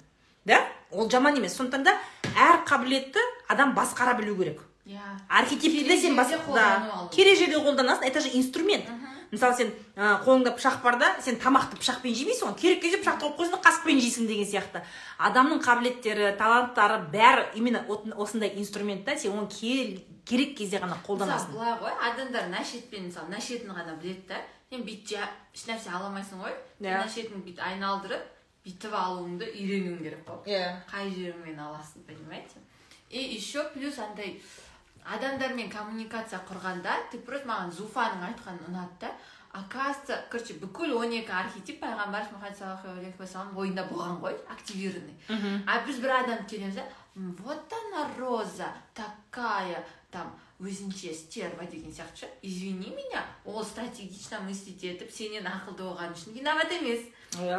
да? Ол жаман емес. Сондықтан да әр қабілетті адам басқара білу керек. Иә. Архетипті де сен бас Керек жерде да керек жерде қолданасың это же инструмент. Мысалы сен ә, қолыңда пышақ бар да сен тамақты пышақпен жемейсің ғой керек кезде пышақты қойып қойсың да қасықпен жейсің деген сияқты. Адамның қабілеттері таланттары бәрі именно осындай инструмент та сен оны ке- керек кезде ғана мысалы қолданасың. былай ғой адамдар нашетпен мысалы нашетін ғана біледі да сен бүйтіп ешнәрсе ала алмайсың ғой. Иә. нашетін бүйтіп айналдырып бүйтіп алуыңды үйренуің керек қой иә. Қай жеріңмен аласың понимаете? И еще плюс андай адамдармен коммуникация құрғанда ты просто маған зуфаның айтқаны ұнады да. Оказывается короче бүкіл он екі архетип пайғамбарымыз мұхаммад саллаллаху алейхи уассалам бойында болған ғой активированный. А біз бір адам келеміз да «М, вот она роза такая там өзінше стерва деген сияқты. Ше извини меня ол стратегично мыслить етіп сенен ақылды болғаны үшін виноват емес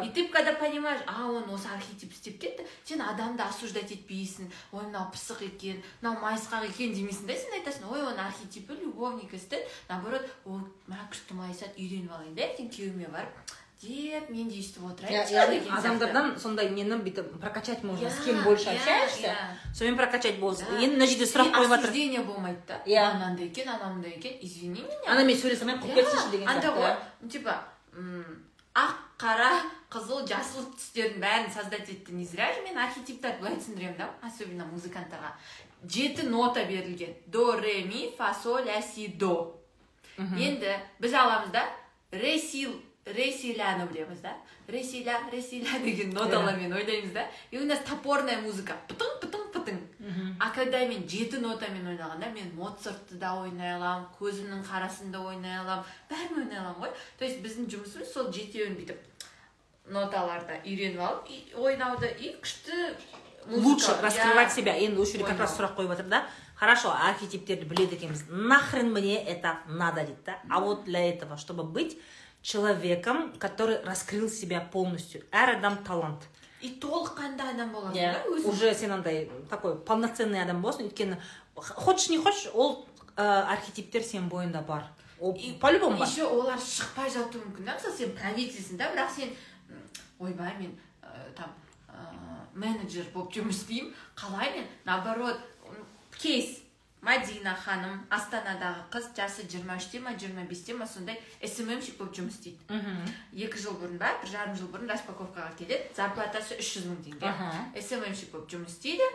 и ты когда понимаешь а он осы архетип істеп кетті сен адамды осуждать етпейсің ой мынау пысық екен мынау майысқақ екен демейсің да сен айтасың ой оның архетипі любовник істеді наоборот ол мына күшті майысады үйреніп алайын да ертең күйеуіме барып деп мен де өйстіп яғни сияқты. адамдардан сондай нені бүйтіп прокачать можно с Иә, кем больше иә, общаешься иә. сонымен прокачать болсын. Енді мына жерде сұрақ қойып жатыр осуждение болмайды да. Иә. анандай екен анау мындай екен извини меня анамен сөйлесе алмай қойып кетсінші деген андай сияқты ғой иә. ну, типа ақ қара қызыл жасыл түстердің бәрін создать етті не зря же мен архетиптарды былай түсіндіремін да особенно музыканттарға. Жеті нота берілген. До ре ми фа соль ля си до. Енді біз аламыз да ре си ре си ляны білеміз да ре си ля ре си ля деген ноталармен ойнаймыз да и у нас топорная музыка пытың пытың пытың а когда мен жеті нотамен ойнағанда мен моцартты да ойнай аламын көзімнің қарасын да ойнай аламын бәрін ойнай аламын ғой то есть біздің жұмысымыз сол жетеуін бүйтіп ноталарды үйреніп алып и ойнауды и күшті музыка- лучше раскрывать себя енді осы жерде как раз сұрақ қойып жатыр да хорошо архетиптерді біледі екенбіз нахрен мне это надо дейді да а вот для этого чтобы быть человеком который раскрыл себя полностью. Әр адам талант. И толыққанды адам боласың иә да өзің уже сен андай такой полноценный адам боласың өйткені хочешь не хочешь ол ә, архетиптер сенің бойында бар. Ол И- по любому бар. еще олар шықпай жатуы мүмкін да. Мысалы сен правительсің да бірақ сен ойбай мен ә, там ә, менеджер болып жұмыс істеймін. Қалай мен? Наоборот кейс. Мадина ханым астанадағы қыз жасы 23-те ма 25-те ма сондай сммщик болып жұмыс істейді. Мхм. Екі жыл бұрын ба бір жарым жыл бұрын распаковкаға келеді. Зарплатасы 300 мың теңге. Сммщик болып жұмыс істейді.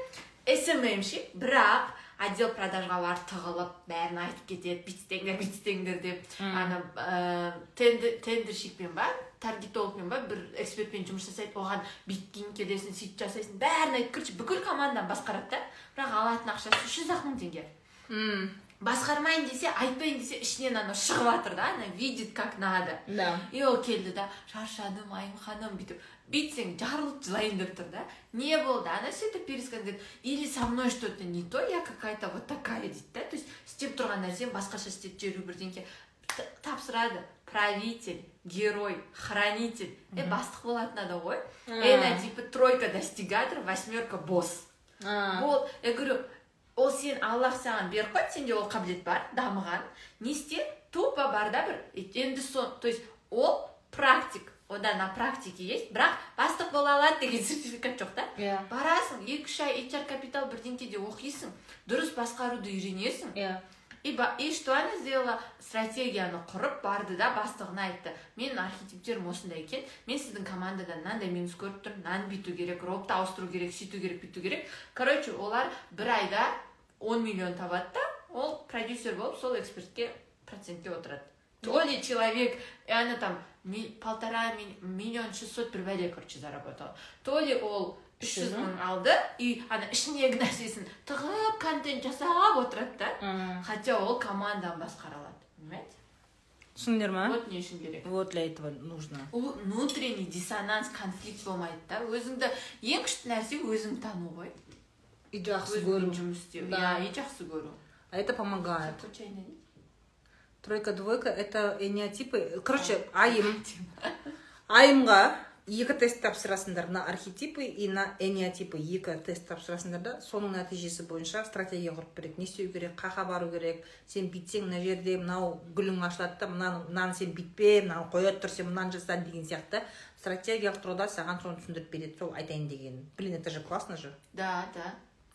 сммщик бірақ отдел продажға барып тығылып бәрін айтып кетеді. Бүйтістеңдер бүйтістеңдер деп. Ана ә, тендер, тендерщикпен ба таргетологпен ба бір экспертпен жұмыс жасайды. Оған бүйткен келесің сөйтіп жасайсың бәрін айтып короче бүкіл команданы басқарады да. Бірақ алатын ақшасы үш жүз ақ мың теңге. М, басқармайын десе айтпайын десе ішінен анау шығып жатыр да ана видит как надо. Да. И ол келді да шаршадым айым ханым бүйтіп. Бүйтсең жарылып жылайын деп тұр да. Не болды? Она все это пересказ говорит или со мной что то не то я какая то вот такая дейді да. То есть істеп тұрған нәрсені басқаша істеп жіберу бірдеңке тапсырады. Правитель герой хранитель. Е бастық болатын адам ғой. Е на типа тройка достигатор восьмерка босс. А, ол я говорю ол сен аллах саған беріп қойды сенде ол қабілет бар дамыған. Не істе? Тупо бар да бір. И енді сол то есть ол практик. Ода на практике есть. Бірақ бастық бола алады деген сертификат жоқ та. Иә. Барасың екі үш ай HR капитал бірдеңкеде оқисың дұрыс басқаруды үйренесің. Иә. И, ба- и что она сделала? Стратегияны құрып барды да бастығына айтты. Менің архетиптерім осындай екен. Мен сіздің командадан мынандай минус көріп тұрмын. Мынаны бүйту керек робты ауыстыру керек сөйту керек бүйту керек. Короче олар бір айда 10 миллион табады да ол продюсер болып сол экспертке процентке отырады. То ли человек и она там полтора ми- миллион шестьсот бір бәле короче заработала. То ли ол үш жүз мың? алды и ана ішіндегі нәрсесін тығып контент жасап отырады да. Хотя ол команданы басқара алады понимаете? Түсіндіңдер ма вот не үшін керек. Вот для этого нужно. Ол внутренний диссонанс конфликт болмайды да. Өзіңді ең күшті нәрсе өзіңді тану ғой. И жақсы көру. жұмыс істеу. Да. иә и жақсы көру. А это помогает. Тройка двойка это энеотипы. Короче айым айымға екі тест тапсырасыңдар на архетипы и на энеотипы. Екі тест тапсырасыңдар да соның нәтижесі бойынша стратегия құрып береді. Не істеу керек қақа бару керек. Сен бүйтсең мына жерде мынау гүлің ашылады да мынаны мынаны сен бүйтпе мынаны қоя тұр сен мынаны жаса деген сияқты. Стратегиялық тұрғыда саған соны түсіндіріп береді. Сол айтайын деген блин это же классно же. Да да.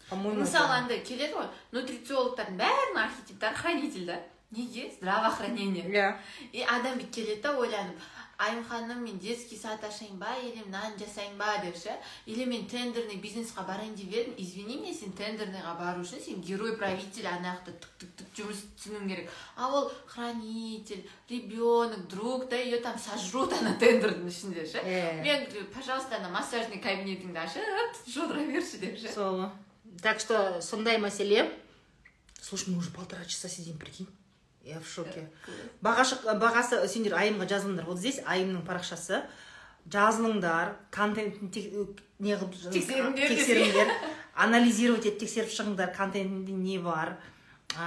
По моему мысалы андай келеді ғой. Нутрициологтардың бәрінің архетиптары хранитель да? Неге? Здравоохранение иә. И адам бүйтіп келеді да ойланып айым ханым мен детский сад ашайын ба или мынаны жасайын ба? деп ше? Или мен тендерный бизнесқа барайын деп едім? Извини меня сен тендерныйға бару үшін сен герой правитель ана жақта тік тік тік жұмыс түсінуің керек. А ол хранитель ребенок друг да ее там сожрут ана тендердің ішінде ше. Мен пожалуйста ана массажный кабинетіңді ашып жудыра берші деп ше. Сол так что сондай мәселе. Слушай мы уже полтора часа сидим прикинь. Я в шоке. Бағашы бағасы сендер айымға жазылыңдар. Вот здесь айымның парақшасы. Жазылыңдар контентін тек- не қылып Тексеріңдер. анализировать етіп тексеріп шығыңдар контентінде не бар.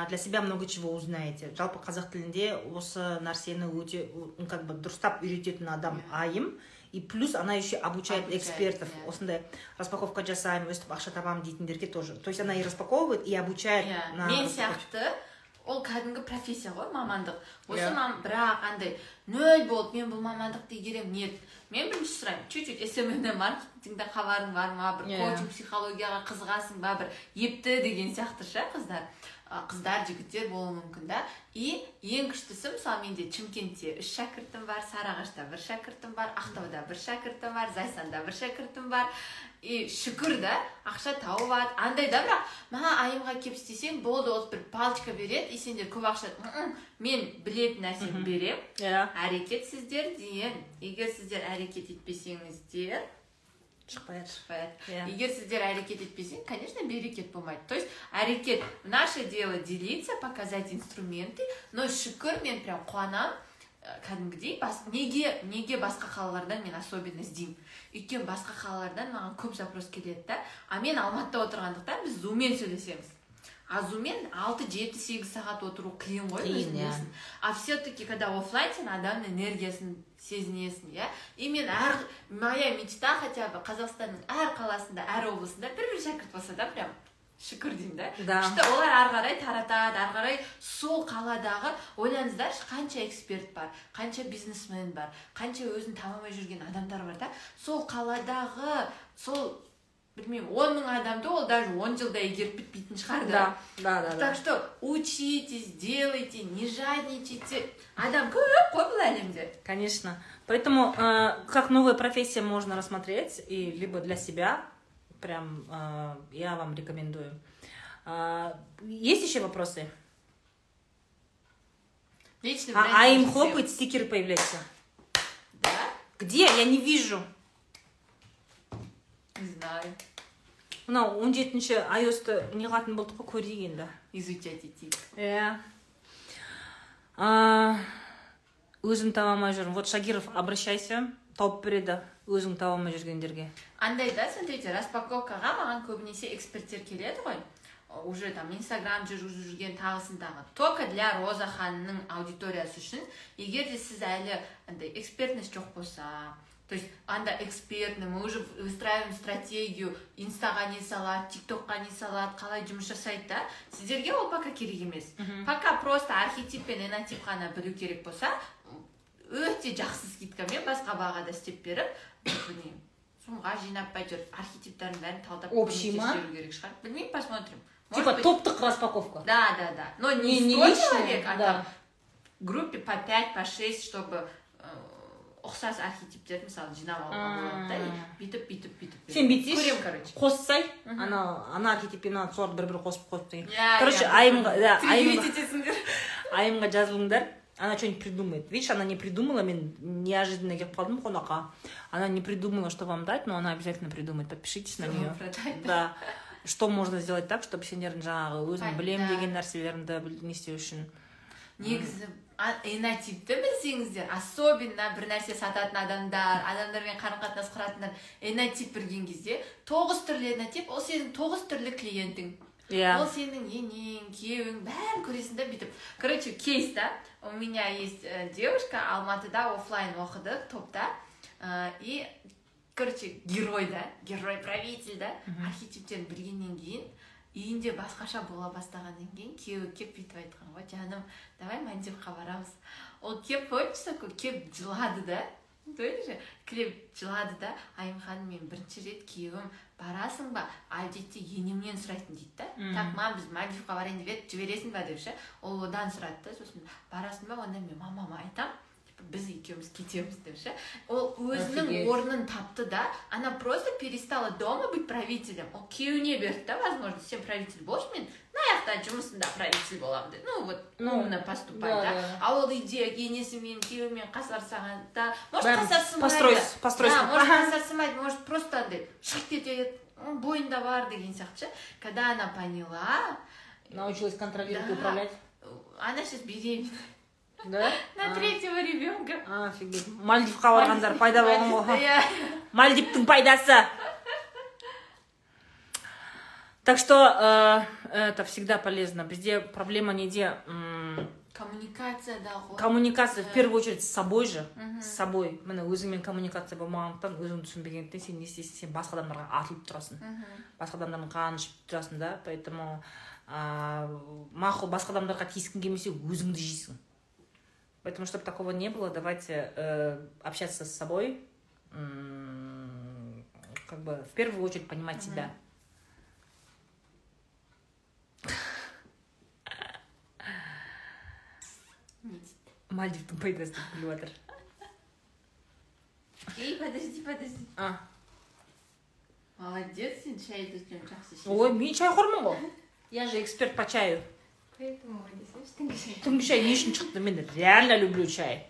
Для себя много чего узнаете. Жалпы қазақ тілінде осы нәрсені өте как бы дұрыстап үйрететін адам айым. И плюс она еще обучает, Обучает, экспертов. иә. осындай распаковка жасаймын өстіп ақша табамын дейтіндерге тоже. То есть она и распаковывает и обучает иә на мен сияқты ол кәдімгі профессия ғой мамандық. Осы Иә. мам бірақ андай нөл болып мен бұл мамандықты игеремін нет мен бірінші сұраймын чуть чуть смм маркетингде хабарың бар ма? Бір Иә. коучинг психологияға қызығасың ба? Бір епті деген сияқты ше қыздар. Қыздар жігіттер болуы мүмкін да. И ең күштісі мысалы менде чымкентте үш шәкіртім бар сарыағашта бір шәкіртім бар ақтауда бір шәкіртім бар зайсанда бір шәкіртім бар. И шүкір да ақша тауып алады. Андай да бірақ маған айымға келіп істесең болды осы бір палочка береді и сендер көп ақша «Мм, мен білетін нәрсені беремін иә. Әрекетсіздер дейін егер сіздер әрекет етпесеңіздер шықпай шықпайды Иә. егер сіздер әрекет етпесең конечно берекет болмайды то есть әрекет наше дело делиться показать инструменты но шүкір мен прям қуанамын ә, кәдімгідей бас, неге неге басқа қалалардан мен особенно іздеймін. Өйткені басқа қалалардан маған көп запрос келеді да. А мен алматыда отырғандықтан біз зуммен сөйлесеміз. А зуммен алты жеті сегіз сағат отыру қиын ғой Қиын, иә. а все таки когда оффлайн сен адамның энергиясын сезінесің иә? И мен әр моя мечта хотя бы қазақстанның әр қаласында әр облысында бір бір шәкірт болса да прям шүкір деймін да? Да. күшті. Олар ары қарай таратады ары қарай сол қаладағы ойлаңыздаршы қанша эксперт бар қанша бизнесмен бар қанша өзін танымай жүрген адамдар бар да. Сол қаладағы сол білмеймін он мың адамды ол даже он жылда игеріп бітпейтін шығар да да да да так что учитесь делайте не жадничайте адам көп қой бұл әлемде Конечно. Поэтому э, как новая профессия можно рассмотреть, и либо для себя, прям э, я вам рекомендую. А, есть еще вопросы? личный А, бренд а им лучше всех. хлопает, стикеры появляются. да Где? Я не вижу. Не знаю. Мынау он жетінші iOS-ты неғылатын болдық қой көрейік енді. Изучать етейік иә А, өзім таба алмай жүрмін. Вот шагиров обращайся. Тауып береді өзің таба алмай жүргендерге. Андай да смотрите распаковкаға маған көбінесе эксперттер келеді ғой. Уже там инстаграм жүргізіп жүрген тағысындағы. Только для роза ханның аудиториясы үшін. Егер де сіз әлі андай экспертность жоқ болса то есть анда экспертный мы уже выстраиваем стратегию инстаға не салады тиктокқа не салады қалай жұмыс жасайды да? Сіздерге ол пока керек емес. Пока просто архетип пен энотип қана білу керек болса өте жақсы скидкамен басқа бағада істеп беріп білмеймін сумға жинап әйтеуір архетиптардың бәрін талдап Общий ма? керек шығар. Білмеймін посмотрим. Типа топтық распаковка? Да да да. Но не, Не- не 100 личное, человек а да. там в группе по 5 по 6 чтобы ұқсас архетиптерді мысалы жинап алуға болады да и бүйтіп бүйтіп бүйтіп сен бүйтсейші көремін короче. қоссай Мгм. ана ана архетиппен ана соларды бір бір қосып қойып деген. Иә короче иә. айымға да Привет айымға айымға жазылыңдар. Она что-нибудь придумает. Видишь она не придумала мен неожиданно келіп қалдым қонаққа. Она не придумала что вам дать но она обязательно придумает. Подпишитесь на Что нее да. Что можно сделать так чтобы сендердің жаңағы өзің Пай- білем да. деген нәрселеріңді не істеу үшін. Негізі энотипті білсеңіздер особенно бір нәрсе сататын адамдар адамдармен қарым қатынас құратындар энотип білген кезде тоғыз түрлі энотип ол сенің тоғыз түрлі клиентің. Иә. Ол сенің енең күйеуің бәрін көресің да бүйтіп. Короче кейс да у меня есть э, девушка алматыда оффлайн оқыды топта. Э, и короче герой да герой правитель да архетиптерін білгеннен кейін үйінде басқаша бола бастағаннан кейін күйеуі келіп бүйтіп айтқан ғой жаным давай мальдивқа барамыз ол келіп помнишь такой келіп жылады да. Тоже келіп жылады да айым ханым мен бірінші рет күйеуім барасың ба? Әдетте енемнен сұрайтын дейді да. Так мам біз мальдивқа барайын деп едік жібересің ба? деп ше. Ол одан сұрады да сосын барасың ба? Онда мен мамама айтамын біз екеуміз кетеміз деп ше ол өзінің орнын тапты да она просто перестала дома быть правителем. Ол күйеуіне берді да возможно сен правитель болшы мен мына жақта жұмысында правитель боламын деп. Ну вот умно поступай да, а ол үйде енесімен күйеуімен қасарсағанда может қасарсымайды постройс- постройс да, қылып. может қасарсымайды может просто андай шығып кетеді бойында бар деген сияқты ше. Когда она поняла научилась контролировать и управлять. она сейчас беременна. Да? На третьего ребенка А, офигеть. Мальдивқа барғандар пайда болған ғой. Иә. мальдивтің пайдасы. Так что э, это всегда полезно. Бізде проблема неде м, коммуникацияда ғой коммуникация в Да. первую очередь с собой же с собой. Міне өзіңмен коммуникация болмағандықтан өзіңді түсінбегендіктен сен не істейсің сен басқа адамдарға атылып тұрасың. Басқа адамдардың қанын ішіп тұрасың да. Поэтому а, мақұл басқа адамдарға тиіскің келмесе өзіңді жейсің. поэтому чтобы такого не было давайте э, общаться с собой м, как бы в первую очередь понимать себя не дейді мальдивтің пайдасы деп күліп жатыр ей подожди подожди а молодец сен шайды өте жақсы ішесің ой мен шайхормын ғой я же эксперт по чаю Поэтому вы не слышите? түнгі шай не үшін шықты мен реально люблю чай.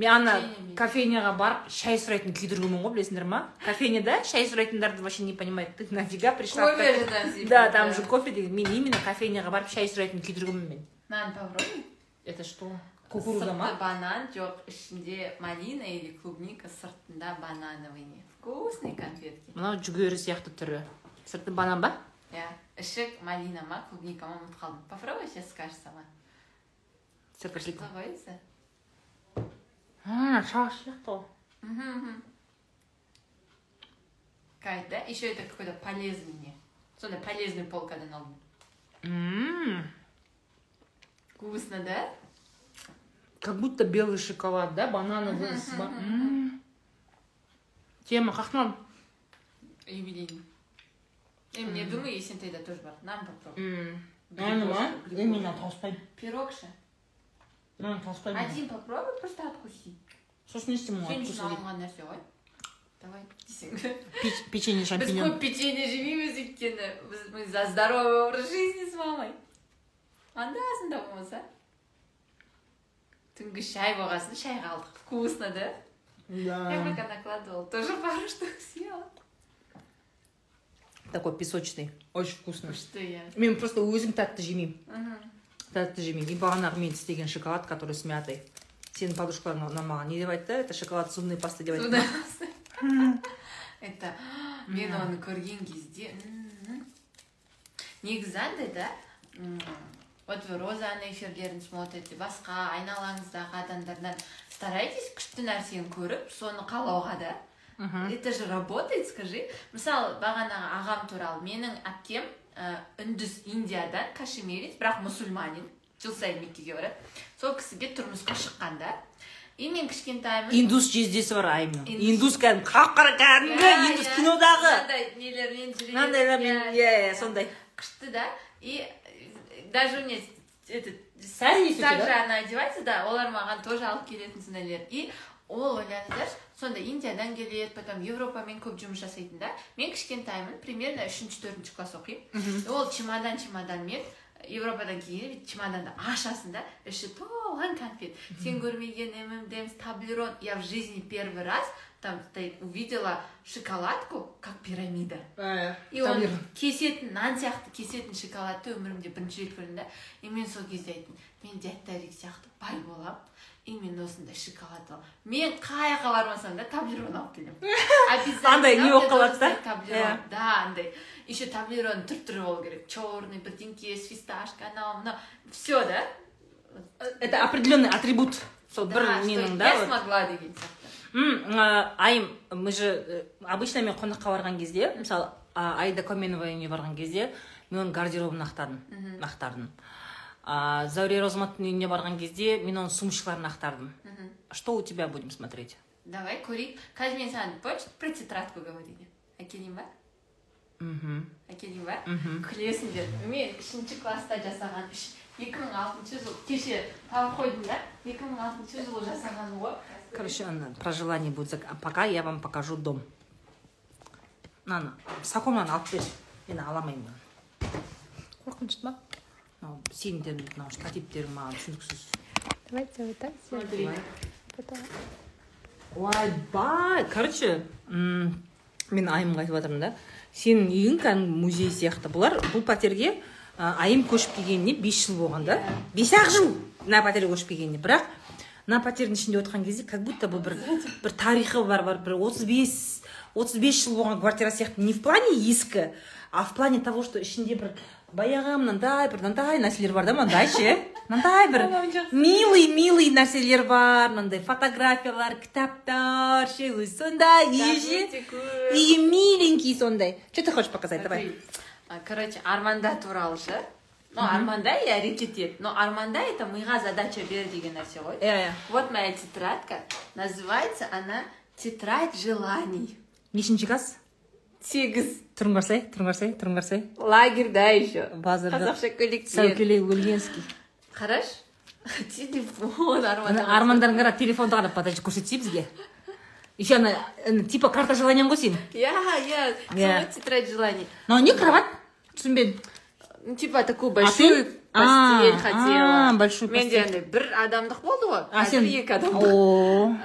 Мен ана кофейняға барып шай сұрайтын күйдіргенмін ғой білесіңдер ма кофейняда шай сұрайтындарды вообще не понимает. Ты нафига пришла? Кофе же да там же кофе деген мен именно кофейняға барып шай сұрайтын күйдіргенмін мен нан попробуй это что? Кукуруза ма банан жоқ ішінде малина или клубника сыртында банановый не вкусный конфетки. Мынау жүгері сияқты түрі сырты банан ба? Иә іші малина ма клубника ма ұмытып қалдым попробуй сейчас скажешь сама Давайся. а шаш сияқты ғой Кайф, да? Еще это какой-то полезный не. Сондай полезный полкадан алдым. Вкусно, да? как будто белый шоколад да банановый тема қақнам Юбилейный И мне думаю, если ты это тоже бар. Нам попробуй. М. Блин, аны ма боже, ей мен тауыспаймын Пирог ше. мен тауыспаймын Один попробуй, просто откуси. сосын не істеймін Сен оны үшін вкусно дейді. алынған нәрсе ғой. Давай, десең. Печ- печенье Біз шампиньон көп печенье жемейміз өйткені біз мы за здоровый образ жизни с мамой. Анда-санда болмаса. Түнгі шай болғасын шайға алдық. Вкусно, да? Я да пока накладывала, тоже пару штук съела. Такой песочный очень вкусно Что я? мен просто өзім тәтті жемеймін тәтті жемеймін и бағанағы мен істеген шоколад который с мятой. Сенің подружкаларың на- маған не деп айтты это шоколад зубной пасты деп айтты? Это мен оны көрген кезде негізі андай да? Вот вы розаның эфирлерін смотрите басқа айналаңыздағы адамдардан старайтесь күшті нәрсені көріп соны қалауға да. Мгм. это же работает скажи мысалы бағанағы ағам туралы менің әпкем ә, үндіс индиядан кашмирец бірақ мұсылманин жыл сайын меккеге барады сол кісіге тұрмысқа шыққанда и мен кішкентаймын индус жездесі бар айымның Индус. индус кәдімгі қап қара кәдімгі Иә, индус иә. кинодағы мынандай нелермен жүреді мынандайлармен иә иә сондай күшті да и э, даже мне этот Сәл еседі, так же да? она одевается да олар маған тоже алып келетін сондайлер и ол ойлаңыздаршы сонда индиядан келеді потом европамен көп жұмыс жасайтын да мен кішкентаймын примерно үшінші төртінші класс оқимын. Ол чемодан чемоданмен европадан кейін чемоданды ашасың да іші толған конфет. Сен көрмеген ммдмс таблерон. Я в жизни первый раз там стоит увидела шоколадку как пирамида. И оны кесетін нан сияқты кесетін шоколадты өмірімде бірінші рет көрдім да. И мен сол кезде айттым мен дядь тарик сияқты бай боламын. И мен осындай шоколад аламын мен қай жаққа бармасам да таблерон алып келемін. Обязательно Андай не болып қалады да? таблерон Иә. да андай. Еще таблеронның түр түрі болу керек. Черный бірдеңке с фисташка анау мынау. Все да? Это определенный атрибут. Сол бір что да я смогла деген сияқты. Айым мы же э, обычно мен қонаққа барған кезде мысалы а, аида коменова үйіне барған кезде мен оның гардеробын ақтардым ақтардым а, зәуре розматтың үйіне барған кезде мен оның сумочкаларын ақтардым что у тебя будем смотреть? Давай көрейік қазір мен саған помнишь про тетрадку говорили? Әкелейін ба мхм әкелейін ба мхм күлесіңдер. Мен үшінші класста жасаған үш екі мың алтыншы жыл кеше тауып қойдым да? Екі мың алтыншы жылы жасаған ғой. Короче ана, про желание будет пока я вам покажу дом. Мынаны сакомнан алып бер. Мен ала алмаймын қорқынышты ма? Мынау сендердің мынау штативтерің маған түсініксіз Давайте вот так сделаем. Потом ойбай короче мен айымға айтып жатырмын да. Сенің үйің кәдімгі музей сияқты бұлар бұл пәтерге айым көшіп келгеніне бес жыл болған да. Бес ақ жыл мына пәтерге көшіп келгеніне. Бірақ мына пәтердің ішінде отырған кезде как будто бұл бір бір тарихы бар бар бір отыз бес отыз бес жыл болған квартира сияқты не в плане ескі а в плане того что ішінде бір баяғы мынандай бір мынандай нәрселер бар да мынандай ше? Мынандай бір милый милый нәрселер бар мынандай фотографиялар кітаптар ше өзі сондай үйі ше. и миленький сондай. Что ты хочешь показать? Давай. Короче арманда туралы ше. Ну арманда и әрекет ет но арманда это миға задача бер деген нәрсе ғой. Иә иә вот моя тетрадка. Называется она тетрадь желаний нешінші класс? Сегіз тұрмасай тұрмасай лагерь лагерьда еще базарда қазақша көйлектер сәукеле өлгенский қарашы телефон арман. Армандарың қара телефонды қарап подожди көрсетсей бізге еще ана типа карта желаниең ғой сенің иә иә тетрадь желаний. Мынау не кровать түсінбедім типа такую большую постель хотела менде андай бір адамдық болды ғой а екі адам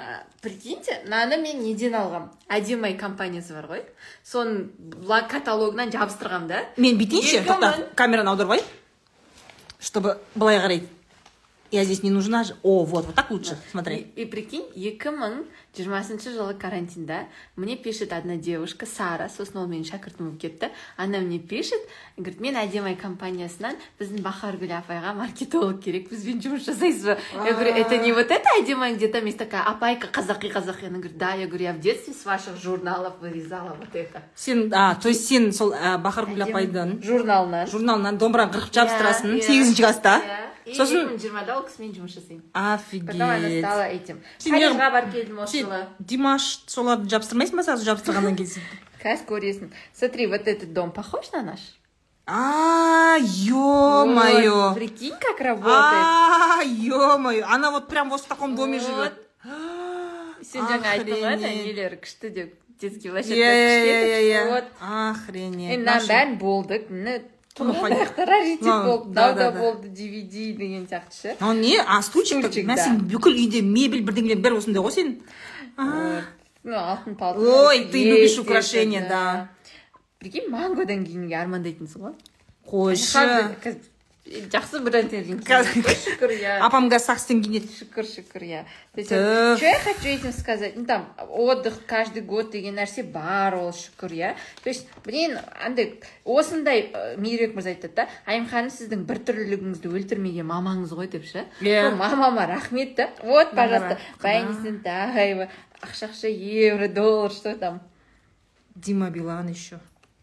прикиньте мынаны мен неден алғам әдемай компаниясы бар ғой. Соның каталогынан жабыстырғам да. Мен бүйтейінші тоқта камераны аударып алайын чтобы былай қарай. Я здесь не нужна же. О вот вот так лучше смотри. И прикинь екі мың жиырмасыншы жылы карантинда. Мне пишет одна девушка сара сосын ол менің шәкіртім болып кетті она мне пишет говорит мен әдемі компаниясынан біздің бахаргүл апайға маркетолог керек бізбен жұмыс жасайсыз ба? Я говорю это не вот это әдемі где там есть такая апайка қазақи қазақи она говорит да я говорю я в детстве с ваших журналов вырезала вот это сен а то есть сен сол э, бахаргүл апайдан? журналынан журналынан домбыраны қырқып жабыстырасың сегізінші класста? Сосын екі мың жиырмада ол кісімен жұмыс жасаймын. Офигеть потом она стала этим. Парижға барып келдім осы димаш. Соларды жабыстырмайсың ба сразу жабыстырғаннан кейін? Қазір көресің смотри вот этот дом похож на наш? А ё мое прикинь как работает. А ё мое она вот прям вот в таком доме живет сен жаңа айттың ғой ана нелер күшті деп детский площадка вот. Охренеть. Енді мынаның бәрін болдық раритет болды дауда болды dvd деген сияқты ше. Мынау не а стульчик сен бүкіл үйде мебель бірдеңелердің бәрі осындай ғой сенің? Ну, алтын. Ой, ты любишь украшения, да. Прикинь, манго деңгейіне армандайтынсың ғой қойшы жақсы бренд шүкір иә. Апамға сакстен киінеді шүкір шүкір иә. иә. Что я хочу этим сказать? Ну там отдых каждый год деген нәрсе бар ол шүкір иә. То есть блин андай осындай э, мейірбек мырза айтады да. Айым ханым сіздің біртүрлілігіңізді өлтірмеген мамаңыз ғой деп ше. Иә. Мамама рахмет та вот пожалуйста баянисентаева ақшақша евро доллар что там? Дима билан еще.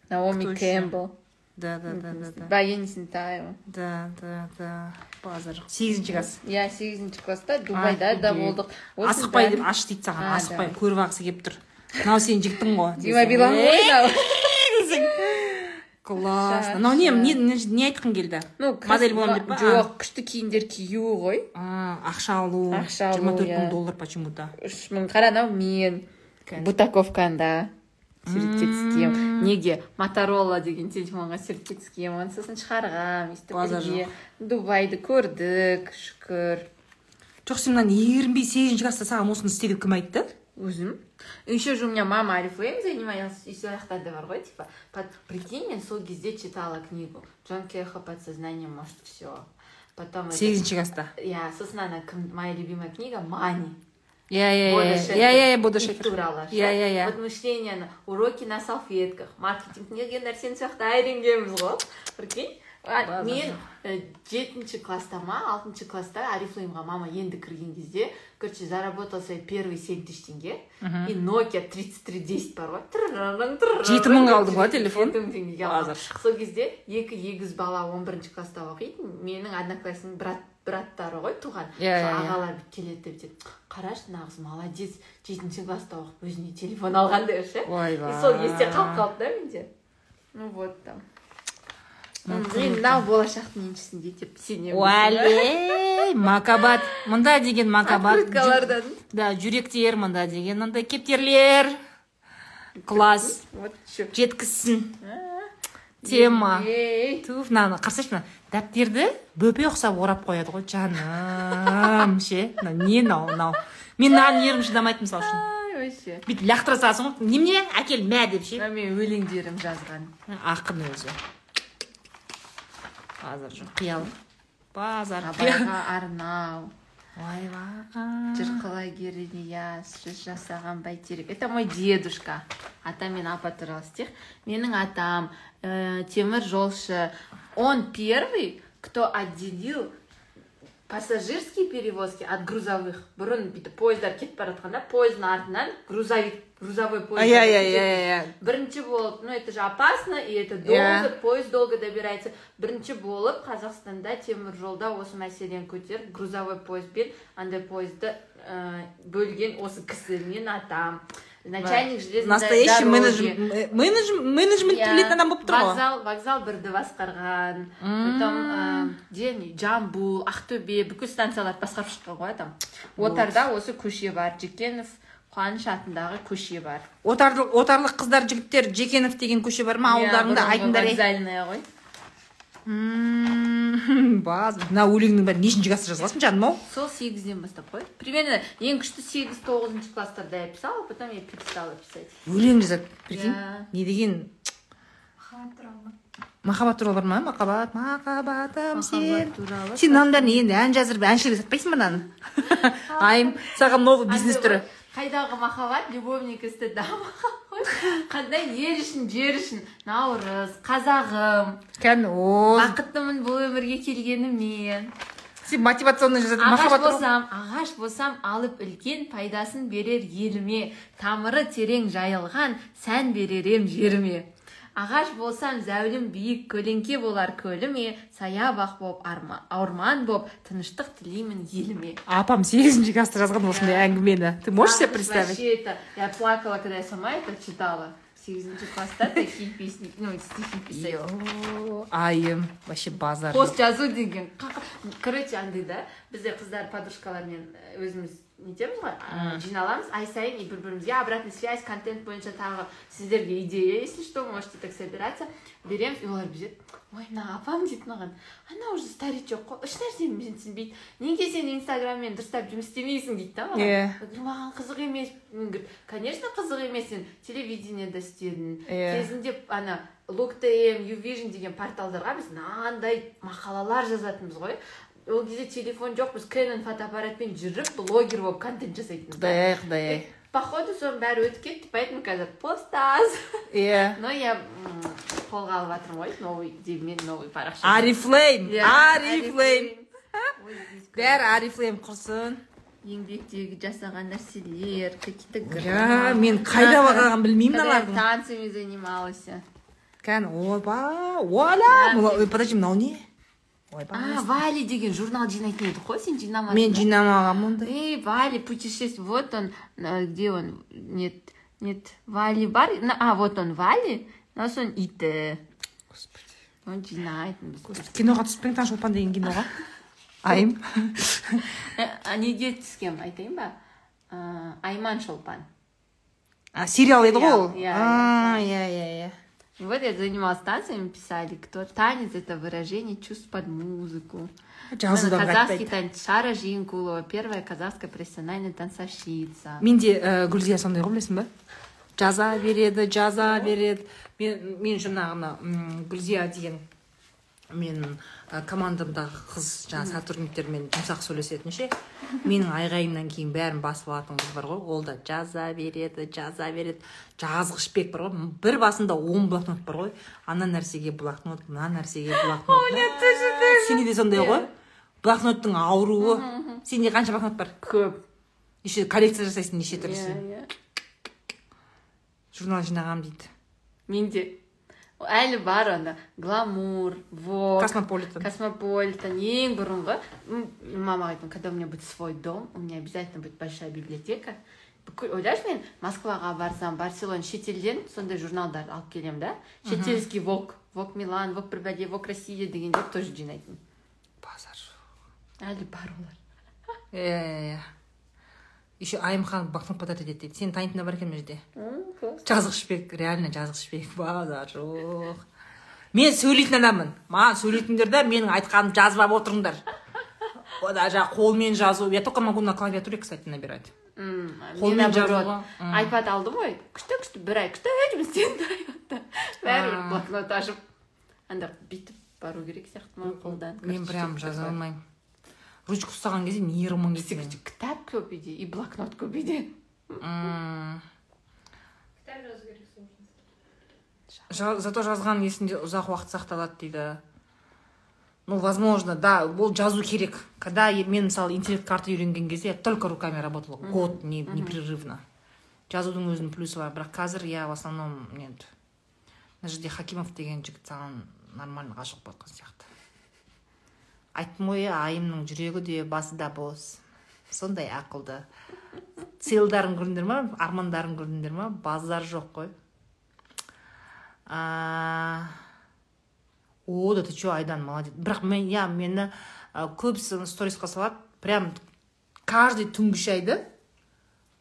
Наоми кэмпбелл да да да да да. Баян есентаева да да да. Базар сегізінші класс иә сегізінші класста дубайда да болдық. Асықпай деп аш дейді саған асықпай көріп алғысы келіп тұр. Мынау сен жігітің ғой дима билан ғой мынау классно мынау не не не айтқың келді? Ну модель боламын деп па? Жоқ күшті киімдер кию ғой. Ақша алу ақша алу жиырма төрт мың иә. доллар почему то үш мың қара анау мен. Бутаковканда суретке киемін неге моторола деген телефонға серіктес оны сосын шығарғанмын сөйтіп дубайды көрдік шүкір. Жоқ сен мына жиырма сегізінші класста саған осыны істе деп кім айтты? Өзім. Еще же у меня мама орифлейм занималась и сояқтарда бар ғой типа. Под... прикинь мен сол кезде читала книгу. Джон кехо подсознание может все потом сегізінші класста иә сосын ана кім моя любимая книга мани иә иә иә иә иә шифр. туралы иә иә иә подмышленияны уроки на салфетках. Маркетинг деген нәрсені сол жақта үйренгенбіз ғой прикинь? Мен э, жетінші класста ма алтыншы класста арифлеймға мама енді кірген кезде короче заработал свои первые семь тысяч теңге и нокиа тридцать три десять бар ғой жеті мыңға алдың ғой телефон жеті мың теңгеге сол кезде екі егіз бала он бірінші класста оқитын менің одноклассник брат браттары ғой туған Иә, Сол иә, иә. ағалар бүйтіп келеді деп бүйтеді қарашы мына қыз молодец жетінші класста оқып өзіне телефон алған деп ше? И сол есте қалып қалды да менде. Ну вот там. Мен мынау болашақтың еншісінде деп сенемін. Уәлей макабат. Мында деген макабат. Открыткалардан. Да жүректер мында деген мындай кептерлер. Класс. Вот жеткізсін. Тема. туф мынаны қарасайшы мына. Дәптерді бөпе ұқсап орап қояды ғой. Жаным ше? Мына не мынау мынау? Мен мынаған ерім шыдамайды мысалы үшін. Вообще. Бүйтіп лақтыра саласың ғой. Немене? Әкел мә деп ше? Мен өлеңдерім жазған. Ақын өзі. Базар жоқ қиял базар абайға арнау. Ойбай жыр құлагері нияз жүз жасаған бәйтерек. Это мой дедушка. Ата мен апа туралы стих менің атам э, темір жолшы он первый кто отделил пассажирские перевозки от грузовых бұрын бүйтіп пойыздар кетіп бара жатқанда пойыздың артынан грузовик грузовой поезд иә иә иә бірінші болып ну это же опасно и это долго поезд долго добирается. Бірінші болып қазақстанда темір жолда осы мәселені көтеріп грузовой поездбен андай поездды ә, бөлген осы кісі менің атам начальник железной настоящий дороги. менеджмент адам болып тұр ғой вокзал вокзал бірді басқарған. Потом ә, ден жамбыл ақтөбе бүкіл станцияларды басқарып шыққан ғой адам отарда осы көше бар. Жекенов қуаныш атындағы көше бар. Отарлық қыздар жігіттер жекенов деген көше бар ма ауылдарыңда Иә, бұрынғы айтыңдар ғой. Баз мына өлеңнің бәрін нешінші класста жазғансың жаным ау сол сегізден бастап қой примерно ең күшті сегіз тоғызыншы класстарда я писала потом я перестала писать. Өлең жазады прикинь не деген махаббат туралы. Ма махаббат туралы бар ма? Махаббат махаббатым сен. туралы. Сен мынаның бәрін енді ән жаздырып әншілерге сатпайсың ба мынаны айым саған новый бизнес түрі. қайдағы махаббат любовник стд қандай ел үшін жер үшін наурыз қазағым. О бақыттымын бұл өмірге келгеніме сен мотивационный жазатын ағаш болсам ағаш болсам алып үлкен пайдасын берер еліме. Тамыры терең жайылған сән берер ем жеріме. Ағаш болсам зәулім биік көлеңке болар көліме саябақ боп орман боп тыныштық тілеймін еліме. Апам сегізінші класста жазған осындай әңгімені. Ты можешь себе представить вообще это я плакала когда я сама это читала. В сегізінші класста такие песни ну стихи писать. Айым вообще базар. Пост жазу деген короче андай да бізде қыздар подружкалармен э, өзіміз нетеміз ғой ә, жиналамыз ай сайын и бір бірімізге обратная связь контент бойынша тағы сіздерге идея если что можете так собираться. Береміз и олар бүйтеді ой мына апам дейді маған ана уже старичок қой ешнәрсені менсінбейді неге сен инстаграммен дұрыстап жұмыс істемейсің дейді да маған Иә. Маған қызық емес конечно қызық емес сен телевидениеда істедің Иә. кезінде ана лук тм ювижн деген порталдарға біз мынандай мақалалар жазатынбыз ғой ол кезде телефон жоқ біз кэнон фотоаппаратпен жүріп блогер болып контент жасайтынбыз да. құдай ай құдай. Ай походу соның бәрі өтіп кетті поэтому қазір постаз. Иә. Но я қолға алып жатырмын ғой новый мен новый парақша арифлейм Иә, арифлейм. здесь бәрі арифлейм құрсын. Еңбектегі жасаған нәрселер какие-то иә мен қайда бағанын білмеймін мыналардың танцами занималась. Кән ойбай оля подожди мынау не? Ойбай а вали деген журнал жинайтын едік қой сен жинамадың мен жинамағанмын ондай Эй, Вали, путешествие. Вот он, а, где он? Нет, нет, Вали бар. А, вот он, Вали. нас он иті. Он жинайды. киноға түспең таң шолпан деген киноға айым Э, неге түскен айтайын ба? Айман Шолпан. а сериал еді ғой ол иә, иә иә иә Вот я занималась танцами, писали, кто танец это выражение чувств под музыку. Казахский қайтпайды танец Шара Жинкулова, первая казахская профессиональная танцовщица. менде ә, гүлзия сондай ғой білесің ба жаза береді жаза береді мен мен жаңағыны м, гүлзия деген менің ә, командамдағы қыз жаңағы сотрудниктермен жұмсақ сөйлесетін ше менің айғайымнан кейін бәрін басып алатын қыз бар ғой. Ол да жаза береді жаза береді. Жазғышбек бар ғой. Бір басында он блокнот бар ғой. Ана нәрсеге блокнот мына нәрсеге блокнот. Сенде де сондай ғой? Блокноттың ауруы. Сенде қанша блокнот бар? Көп. еще коллекция жасайсың неше түрлісін Иә, иә. журнал жинағанмын дейді. Менде. Әлі бар анда гламур вог космополитен. Космополитен ең бұрынғы М, мамаға айттым когда у меня будет свой дом у меня обязательно будет большая библиотека бүкіл ойлашы мен москваға барсам барселона шетелден сондай журналдарды алып келемін да? Шетелский вог вог милан вог бір бәле вог россия дегендерді тоже жинайтын. Базар әлі бар олар. Иә иә еще айымхан блокнот подарить етеді дейді сені танитындар бар екен мына жерде жазғышбек реально жазғышбек базар жоқ. Мен сөйлейтін адаммын. Маған сөйлейтіндер менің айтқанымды жазып алып отырыңдар жаңағы қолмен жазу. Я только могу на клавиатуре кстати набирать. Қолмен жазуға, айпад алдым ғой. Күшті күшті. Бір ай күшті. Жұмыс істедім айпадта бәрібір блокнот ашып. Анда бүйтіп бару керек сияқты ма? Қолдан мен прям жаза алмаймын. Ручка ұстаған кезде күшті кітап көп үйде и блокнот көп үйде кітап жазу зато жазған есінде ұзақ уақыт сақталады дейді ну возможно да ол жазу керек когда мен мысалы интеллект карта үйренген кезде я только руками работала. Год не, непрерывно. Жазудың өзінің плюсы бар бірақ қазір иә в основном енді мына жерде хакимов деген жігіт саған нормально ғашық болып жатқан сияқты. Айттым ғой иә айымның жүрегі де басы да бос. Сондай ақылды. Целдарын көрдіңдер ма? Армандарын көрдіңдер ма? Базар жоқ қой. А, о да ты че айдан молодец. Бірақ мен иә мені көбісі сторисқа салады. Прям каждый түнгі шайды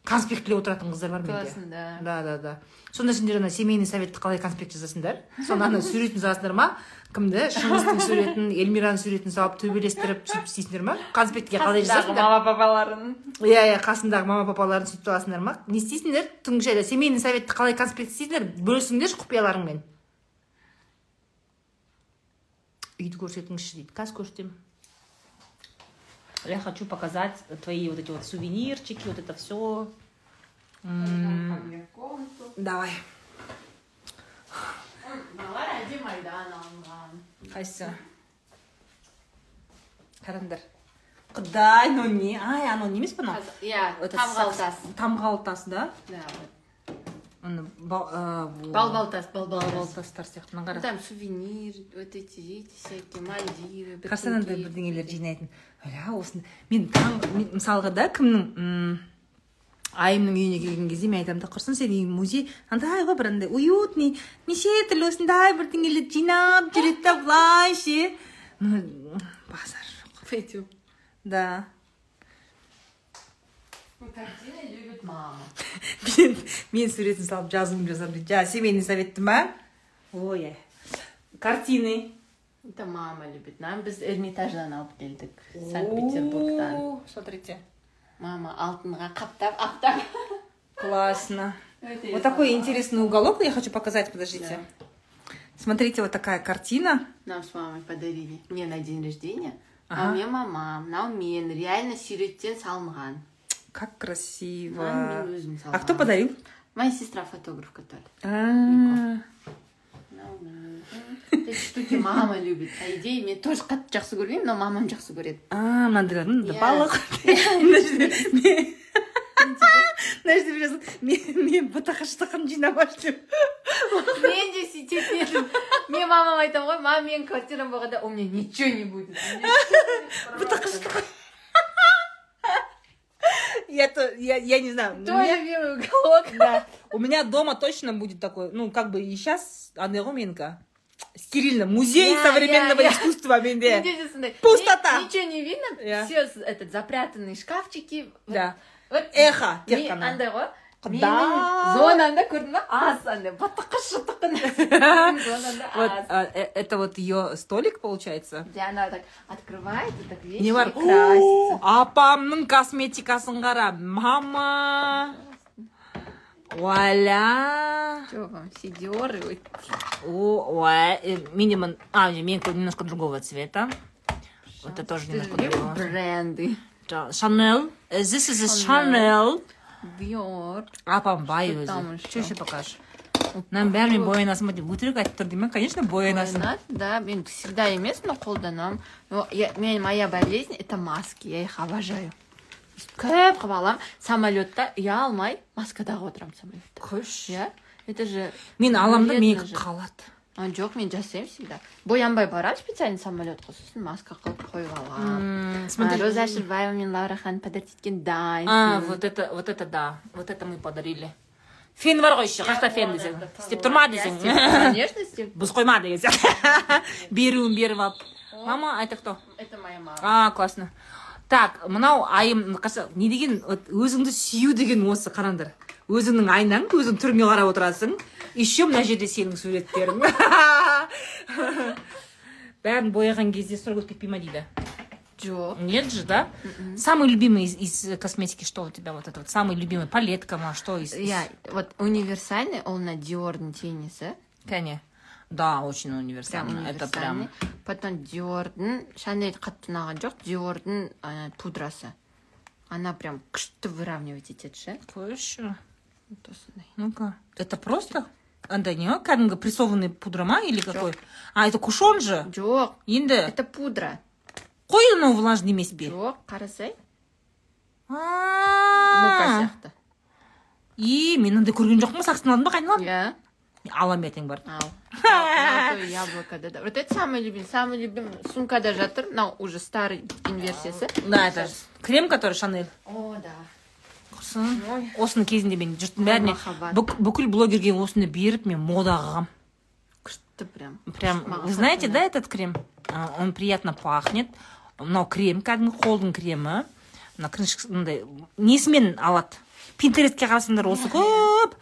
конспектлеп отыратын қыздар бар менде. Да. Да да да. Сонда сендер ана семейный советті қалай конспект жазасыңдар сонда ана суретін саласыңдар ма? Кімді? Шыңғыстың суретін эльмираның суретін салып төбелестіріп сөйтіп істейсіңдер ма? Конспектке қалай жазасыңдар мама папаларын. Иә иә қасындағы мама папаларын сөйтіп аласыңдар ма? Не істейсіңдер? Түнгі шайда семейный советті қалай конспект істейсіңдер? Бөлісіңдерші құпияларыңмен. Үйді көрсетіңізші дейді. Қазір көрсетемін. Я хочу показать твои вот эти вот сувенирчики вот это все давай. Мыналар әдемі айдан алынған қайсысы қараңдар құдай мынау не ай анау не емес Қазір- иә тамғалтас тамғалы тас да да во. балбалтас балбал балбалтас тастар сияқты мына қара там сувенир вот эти эти всякие мальдивы андай бітімге. бірдеңелер жинайтын ля осында мен мысалға да кімнің айымның үйіне келген кезде мен айтамын да құрсын сенің үйің музей андай ғой бір андай уютный неше түрлі осындай бірдеңелерді жинап жүреді да былай ше ну базар жоқ пойдем. Да. Картина любит мама. Мен мен суретін салып жазуымды жазамын дейді. Жаңа семейный советті ма? Ой картины. Это мама любит. Нам біз эрмитаждан алып келдік. Санкт петербургтан смотрите. Мама алтынға қаптап аптап классно Вот такой интересный уголок я хочу показать, подождите. Смотрите, вот такая картина. нам с мамой подарили мне на день рождения Ага. а мне мама мынау мен реально суреттен салынған Как красиво. А кто подарил? моя сестра фотограф который штуки мама любит. По идее мен тоже қатты жақсы көрмеймін но мамам жақсы көреді. А, мынандайлардың балық. Мына жерде мен- мына жерде біреу мен мен жинап де сөйтетін едім мен мамама айтамын ғой мама менің квартирам болғанда у меня ничего не будет Бытықыштық. Я то, я, я не знаю. твой меня- любимый уголок Да. У меня дома точно будет такой, ну, как бы и сейчас, Анероменко. Стерильно. Музей Я- современного я- я. искусства менде. Пустота. ни- Ничего не видно, Иә. все этот запрятанные шкафчики. Да. Вот Эхо, мен қана. андай ғой Құдай. менің зонамда көрдің ба аз андай бытықы шытықы Менің зонамда Вот, аз а, э, это вот ее столик, получается? где она так открывает и так вещи Не бар. красится апамның косметикасын қара мама вуаля что вам сидеры ой. О, ой, э, минимум а менікі немножко другого цвета вот это тоже Ты немножко любишь другого бренды Шанел this is a Chanel Dior. Апам бай өзі. что. еще покажешь? Мынаның бәрімен боянасың ба деп өтірік айтып тұр деймін конечно боянасың да мен всегда емес но қолданамын я, мен моя болезнь это маски. Я их обожаю. Көп қылып аламын самолетта ұялмай маскадағы отырамын самолетта. Күш иә это же мен аламын да менікі қалады. А жоқ мен жасаймын всегда боянбай барамын специально самолетқа сосын маска қылып қойып аламын смотри роза әшірбаева мен лаура ханым подарить еткен дайс А, вот это, вот это да. Вот это мы подарили. Фен бар ғой еще, қақта фен десең. Істеп тұрма десең. конечно істеп Бұз қойма деген сияқты. Беруін беріп алып. Мама, это кто? это моя мама А, классно. Так, мынау айым, не деген, вот өзіңді сүю деген осы, қараңдар. Өзіңнің айнаң, өзің түріңе қарап отырасың. Еще мына жерде сенің суреттерің. Бәрін бояған кезде сұрап өтіп кетпей ма дейді. жоқ Нет же, да? Самый любимый из, из косметики, что у тебя вот это вот? Самый любимый палетка, ма, что из? иә вот универсальный ол на диордың теннисі Кәне. Да, очень прям универсально. Это универсальный прям. потом диордың шанель қатты ұнаған жоқ диордың ана пудрасы она прям күшті выравнивать етеді ше осындай ну-ка. Это просто? Андай не кәдімгі прессованный пудра ма или какой? А, это кушон же? жоқ Енді это пудра. Қой анау влажный емес пе? жоқ қарасай мука сияқты и мен андай көрген жоқпын саксын алдым ба қайдан иә аламын ертең барып ал яблокода да вот это самый любимый самый любимый. Сумкада жатыр мынау уже старый инверсиясы да это крем который шанель. О да. Құрсын Ой. осыны кезінде мен жұрттың бәріне бүк- бүкіл блогерге осыны беріп мен модаға қалғанмын күшті прям. Прям, вы знаете, да, этот крем? Он приятно пахнет. мынау крем кәдімгі қолдың кремі. Мына мындай несімен алады? Пинтерестке қарасаңдар осы көп.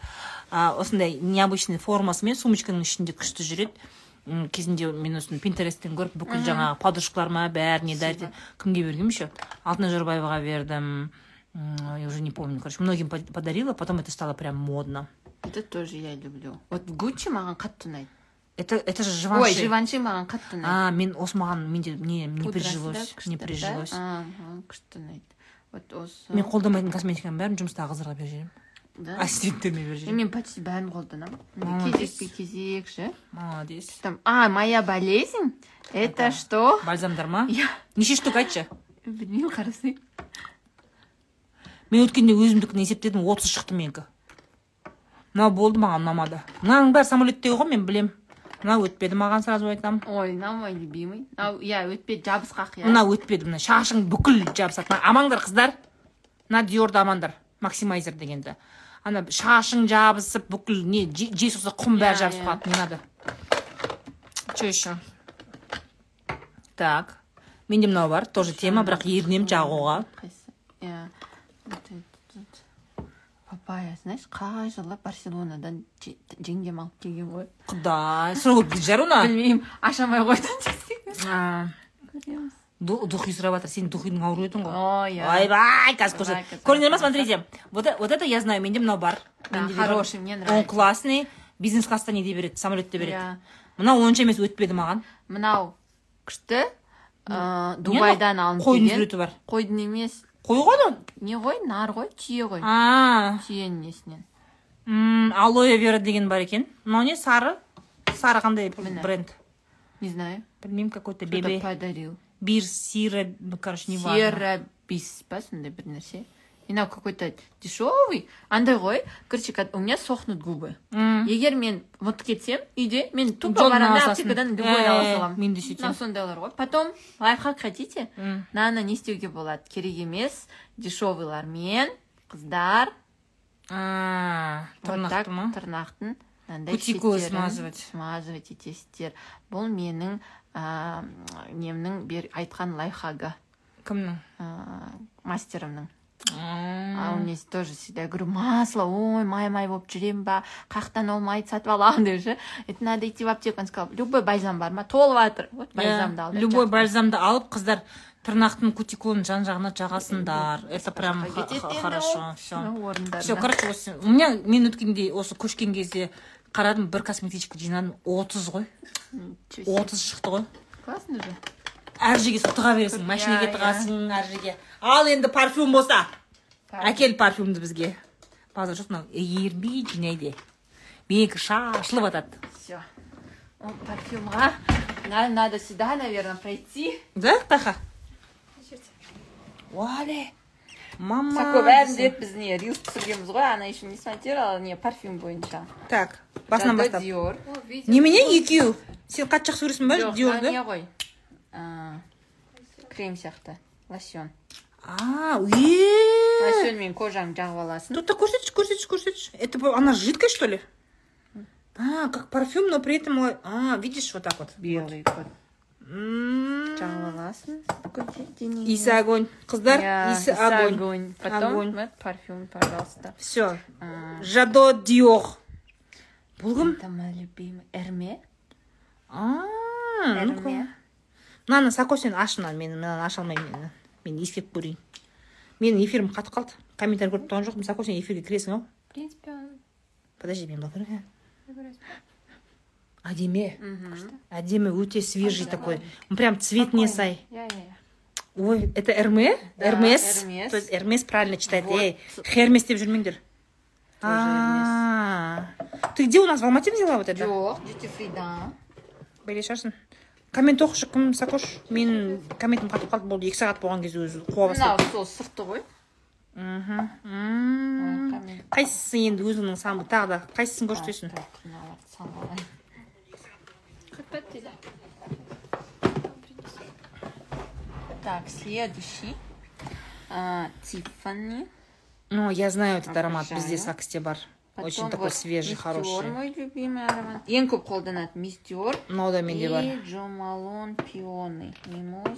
а, осындай необычный формасымен сумочканың ішінде күшті жүреді. Кезінде мен осыны пинтересттен көріп бүкіл жаңағы подружкаларыма бәріне дәрі кімге бергенмін еще алтынай жорабаеваға бердім. Я уже не помню. Короче многим под- подарила потом это стало прям модно. Это тоже я люблю. Вот гуччи маған қатты ұнайды это это же ой живанши живанши маған қатты ұнайды а мен осы маған менде не не да прижилось не да? прижилось. А, маған күшті ұнайды вот осы мен қолданбайтын косметиканың бәрін жұмыстағы қыздарға беріп жіберемін да ассистенттеріме беріп жіберемін мен почти бәрін қолданамын кезекпе кезек ше. Молодец. Там а моя болезнь это Это- что? Бальзамдар ма я неше штук айтшы білмеймін қарасай мен өткенде өзімдікін есептедім отыз шықты менікі. Мынау болды маған ұнамады. Мынаның бәрі самолеттегі ғой мен білем мынау өтпеді маған сразу айтамын. Ой мынау мой любимый мынау иә өтпеді жабысқақ иә. Мынау өтпеді мына шашың бүкіл жабысады. Амаңдар қыздар. Мына диорды амандар максимайзер дегенді. Ана шашың жабысып бүкіл не же- жел соқса құм бәрі Иә, жабысып иә. қалады не надо че еще? Так. Менде мынау бар тоже тема бірақ ерінемін жағуға. Иә. Папайя знаешь қай жылы барселонадан же- жеңгем алып келген ғой құдай сол жаруна білмеймін аша алмай қойдым Көреміз. духи сұрап жатыр сен духидің ауру едің ғой о иә ойбай қазір көрсет көрдіңдер ма смотрите вот э- вот это я знаю менде мынау бар. Хороший, мне он нравится. классный бизнес класста неде береді самолетте береді Иә. мынау онша емес өтпеді маған мынау күшті дубайдан алынып қойдың суреті бар қойдың емес қой ғой ол не ғой нар ғой түйе ғой. А. Түйенің несінен. М, алоэ вера деген бар екен. Мынау не сары. Сары қандай бренд? Не знаю. Білмеймін какой то бебе. подарил. Бир сира короче не важно серабис па сондай бір нәрсе. И мынау какой то дешевый андай ғой короче у меня сохнут губы. Егер мен ұмытып кетсем үйде мен тупо барамын да аптекадан любой ала саламын мен де сөйтемін. сондайлар ғой потом лайфхак хотите? Мынаны не істеуге болады керек емес дешевыйлармен қыздар тырнақты ма? Тырнақтың мынандай Кутикулы смазывать. смазывать етесіздер бұл менің ә, немнің бер айтқан лайфхагы. Кімнің? Ә, мастерімнің а. У меня тоже всегда я говорю масло ой май май болып жүремін ба қаяқтан ол майды сатып аламын деп ше это надо идти в аптеку он сказал любой бальзам бар ма толып жатыр вот бальзамды ал любой бальзамды алып қыздар тырнақтың кутикулын жан жағына жағасыңдар это прям хорошо все все короче осы у меня мен өткенде осы көшкен кезде қарадым бір косметичка жинадым отыз ғой. Отыз шықты ғой. Классно же. Әр жерге тыға бересің машинаге Иә, тығасың әр жерге. Ал енді парфюм болса. Әкел парфюмді бізге. Базар жоқ мынау ерінбей жинайды менікі шашылып жатады все ол парфюмға надо, надо сюда наверное пройти. Да таха? Уале мама. Такой бәрін рет біз не рилс түсіргенбіз ғой она еще не смотрела не парфюм бойынша. Так басынан бастап. Диор. Немене екеу сен қатты жақсы көресің ба диорды? Ғой. крем сияқты лосьон а е лосьонмен кожаңды жағып аласың тут көрсетші көрсетші көрсетші это по- она жидкая что ли а как парфюм но при этом ой, а видишь вот так вот белый вот М, жағып аласың бүкіл денеңе. иісі огонь қыздар Иә, иісі иісі огонь огонь потом Огонь. вот парфюм пожалуйста все А, жадо диор бұл кім это мой любимый эрме А, ну-ка. эрме Мынаны сако сен аш мынаны мен мынаны аша алмаймын мен мен ескеріп көрейін. Менің эфирім қатып қалды. Комментарий көріп тұрған жоқпын. Сако сен эфирге кіресің ау. В принципе, подожди мен былай көрейін выбирает. әдемі. Әдемі өте свежий такой. Прям цветіне сай. Ой это эрме? Эрмес? То есть эрмес правильно читает. Ей хермес деп жүрмеңдер. А, ты где у нас? В алмате взяла вот это? Жоқ да. Бәле шашын коммент оқышы кім сакош? Мен комментім қатып қалды болды екі сағат болған кезде өзі қуа бастады. Мынау сол сырты ғой. Мхм М. қайсысы енді өзіңнің сан тағы да қайсысын көрсетесің? Так, следующий. А, Тиффани. ну я знаю этот аромат бізде саксте бар. Очень Потом такой вот свежий Мистер, хороший мой любимый аромат. Ең көп қолданады Мистер. мынау да менде бар И Джо Малон пионы.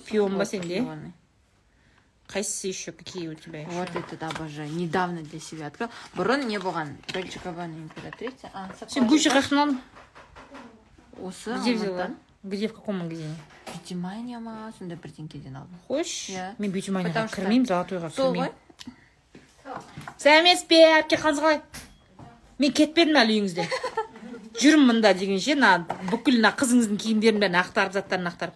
Пион ба сенде? қайсысы еще какие у тебя еще Вот этот обожаю. Недавно для себя открыл. Бұрын не болған? Дольче Габбана императрица. А, сен гуччи қаяқтан Осы где взяла где в каком магазине Бьютимания ма сондай бірдеңкеден алдым. қойшы Иә. мен бьютиманияға кірмеймін золотойға кірмеймін сәлеметсіз бе әпке қалыңыз қалай мен кетпедім әлі үйіңізден жүрмін мында дегенше мына бүкіл мына қызыңыздың киімдерін бәрін ақтарып заттарын ақтарып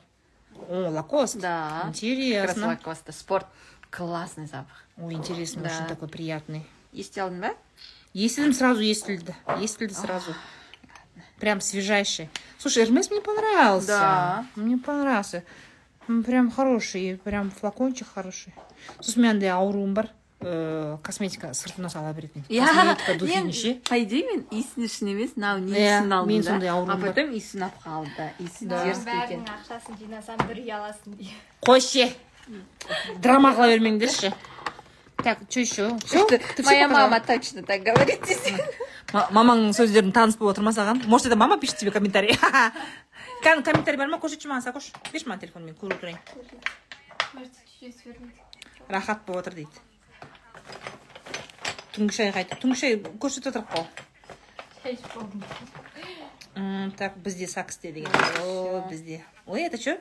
о лакост Да. Как раз интересно Лакоста. Спорт. Классный запах. ой интересно Да. очень такой приятный Ести алдың ба? естілдім сразу естілді естілді сразу прям свежайший слушай эрмес мне понравился Да. мне понравился М, прям хороший прям флакончик хороший сосын мен андай ауруым бар Э, косметика сыртына сала беретін духи ше по идее мен иісін үшін емес мынау не Иә, иісін алдым мен да. сондай ауруым а потом иісі ұнап қалды иісі дерзкий екен бәрінің ақшасын жинасам бір үй аласың. Дейді қойшы. Драма қыла бермеңдерші так что еще? Всё? Моя мама точно так говорит десең Ма- мамаңның сөздерін таныс болып отыр ма саған может это мама пишет тебе комментарий? Кәдімгі комментарий бар ма? Көрсетші маған сакош. Берші маған телефон мен көріп отырайын рахат болып отыр дейді. Түнгі шай қайта түнгі шай көрсетіп отырып қой шай ішіп болдым М, так бізде саксте деген о бізде ой это что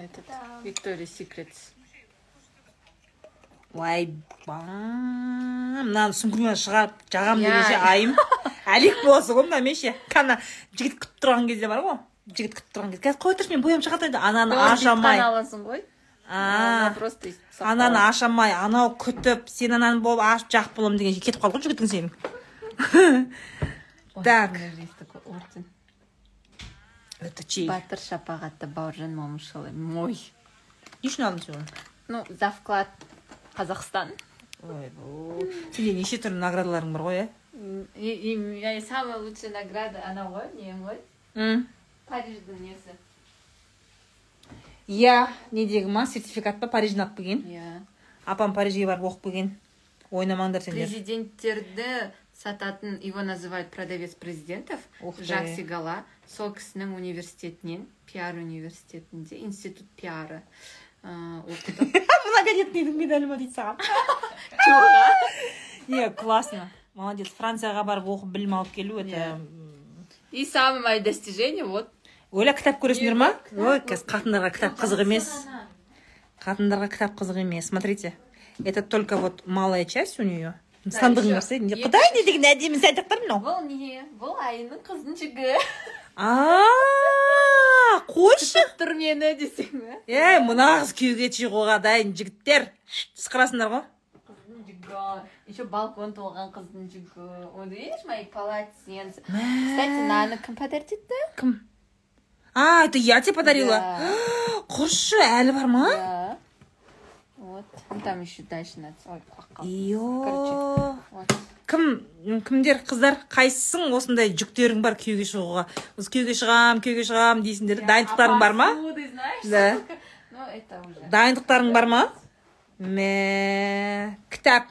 этот Victoria's Secrets. Ойбай мынаны сүңгімнен шығарып жағамын дегенше айым әлек боласың ғой мына мен ше кәна жігіт күтіп тұрған кезде бар ғой жігіт күтіп тұрған кезде қазір қоя тұршы мен боямын шығады ананы ашамай аласың ғой А, просто ананы қалады. ашамай анау күтіп сен ананы болып ашып жақ боламын дегенше кетіп қалды ғой жігітің сенің так. это чей батыр шапағатты бауыржан момышұлы мой не үшін алдың сен оны ну за вклад қазақстан ойбой сенде неше түрлі наградаларың бар ғой и, и, и самая лучшая награда анау ғой не ғой иә париждің несі иә недегі ма сертификат па парижден алып келген. Иә. Апам парижге барып оқып келген. Ойнамаңдар сендер. Президенттерді сататын его называют продавец президентов Ух ты. жакси гала сол кісінің университетінен пиар университетінде институт пиары многодетныйдың медалі ма дейді саған. Иә классно. Молодец. Францияға барып оқып білім алып келу это Иә. и самое мое достижение вот ойла кітап көресіңдер ма? Ой қазір қатындарға кітап қызық емес. қатындарға кітап қызық емес. Смотрите это только вот малая часть у нее сандығың бар сен құдай не деген әдемі сәндіктер мынау. Бұл не бұл айының қыздың жүгі а қойшы. Тұр мені десең ей мына қыз күйеуге шығуға дайын жігіттер. Сықырасыңдар ғой. Еще балкон толған қыздың жүгі вот видишь мои полотенца кстати мынаны кім подарить етті? Кім? А это я тебе подарила? Құршы әлі бар ма да. Вот. Ну, там еще дальше надо ой вот. Кім кімдер қыздар қайсысың осындай жүктерің бар күйеуге шығуға? Осы күйеуге шығам күйеуге шығам дейсіңдер. Дайындықтарың бар ма? Да. ну это уже. Дайындықтарың бар ма? Мә кітап.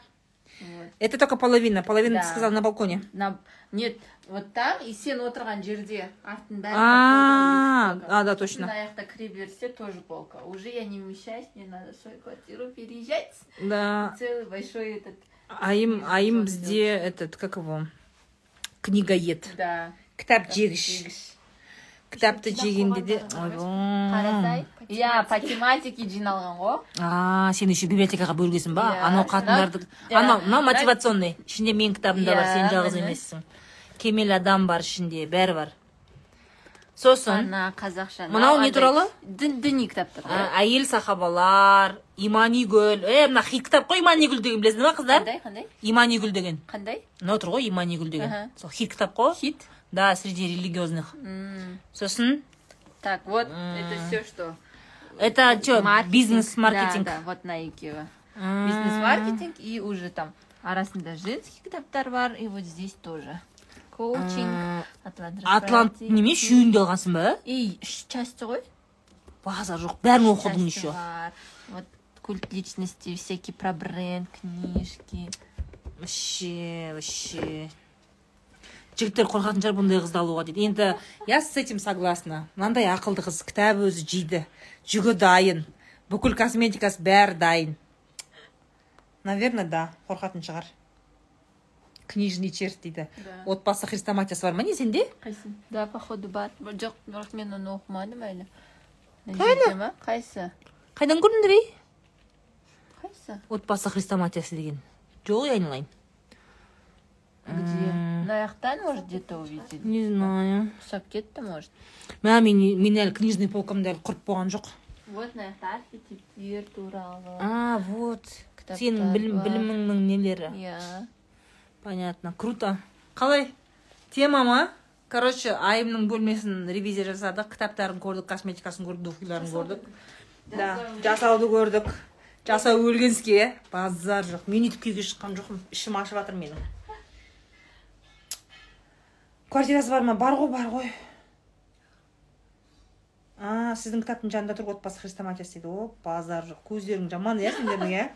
Вот. это только половина. Половина Да. ты сказала на балконе. На нет вот там и сен отырған жерде артын бәрі а полка. а да мына точно жақта кіре берсе тоже полка уже я не вмещаюсь мне надо в свою квартиру переезжать да целый большой этот айым айым Что бізде этот как его книгоед да кітап жегіш кітапты жегенде де қарасай иә по тематике жиналған ғой. А сен еще библиотекаға бөлгесің ба? Иә, анау қатындарды иә. анау мынау мотивационный. Ішінде менің кітабым да бар Иә, сен жалғыз емессің. Кемел адам бар ішінде бәрі бар. Сосын ана қазақша Мынау не туралы? дін діни кітаптар әйел сахабалар иманигүл. Е мына хит кітап қой иманигүл деген білесіңдер ма қыздар? Қандай қандай? Иманигүл деген. Қандай? Мынау тұр ғой иманигүл деген. Сол хит кітап қой. Хит? да среди религиозных М, сосын так вот это все что это что Маркетинг. бизнес маркетинг да, да вот на екеуі бизнес маркетинг и уже там арасында женский кітаптар бар и вот здесь тоже коучинг атлант атлант неме үшеуін де алғансың ба и үш части ғой базар жоқ бәрін Үш оқыдың части еще бар вот культ личности всякие про бренд книжки вообще вообще Жігіттер қорқатын шығар бұндай қызды алуға дейді. Енді я с этим согласна. Мынандай ақылды қыз кітап өзі жейді. Жүгі дайын. Бүкіл косметикасы бәрі дайын. Наверное да қорқатын шығар. Книжный червь дейді. Да. отбасы хрестоматиясы бар ма не сенде? Қайсы? Да походу бар. Жоқ бірақ мен оны оқымадым әлі. Ма? Қайсы? Қайдан көрдің ей қайсы? Отбасы хрестоматиясы деген. Жоқ ей айналайын. Где? Мына жақтан может где то увидели не знаю. Ұқсап кетті может? Мә мен мен әлі книжный полкамды әлі құрып болған жоқ. Вот мына жақта архетиптер туралы. А вот. Сенің білім, біліміңнің нелері? Иә понятно. Круто. Қалай? Тема ма? Короче айымның бөлмесін ревизия жасадық кітаптарын көрдік косметикасын көрдік духиларын көрдік. Да жасауды көрдік. Жасау өлгенске базар жоқ. Мен өйтіп күйге шыққан жоқпын. Ішім ашып жатыр менің. Квартирасы бар ма? Бар ғой бар ғой. А сіздің кітаптың жанында тұр отбасы хрестоматиясы дейді. О базар жоқ. Көздерің жаман иә сендердің иә?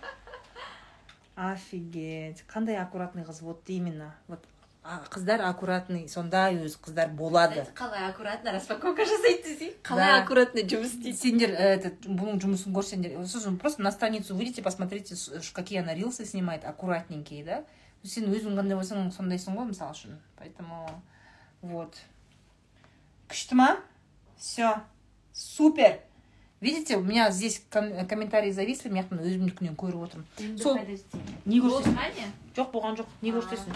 Офигеть. Қандай аккуратный қыз? Вот именно. Вот қыздар аккуратный. Сондай өзі қыздар болады. Қалай аккуратно распаковка жасайды десей. Қалай аккуратно жұмыс істейді? Сендер э, этот бұның жұмысын көрсеңдер сосын просто на страницу выйдите посмотрите какие она рилсы снимает аккуратненькие да? Сен өзің қандай болсаң сондайсың ғой мысалы үшін. Поэтому вот күшті ма все супер видите у меня здесь ком- комментарии зависли мына жақтан өзімдікінен көріп отырмын сол не көрсетесің қане жоқ болған жоқ не көрсетесің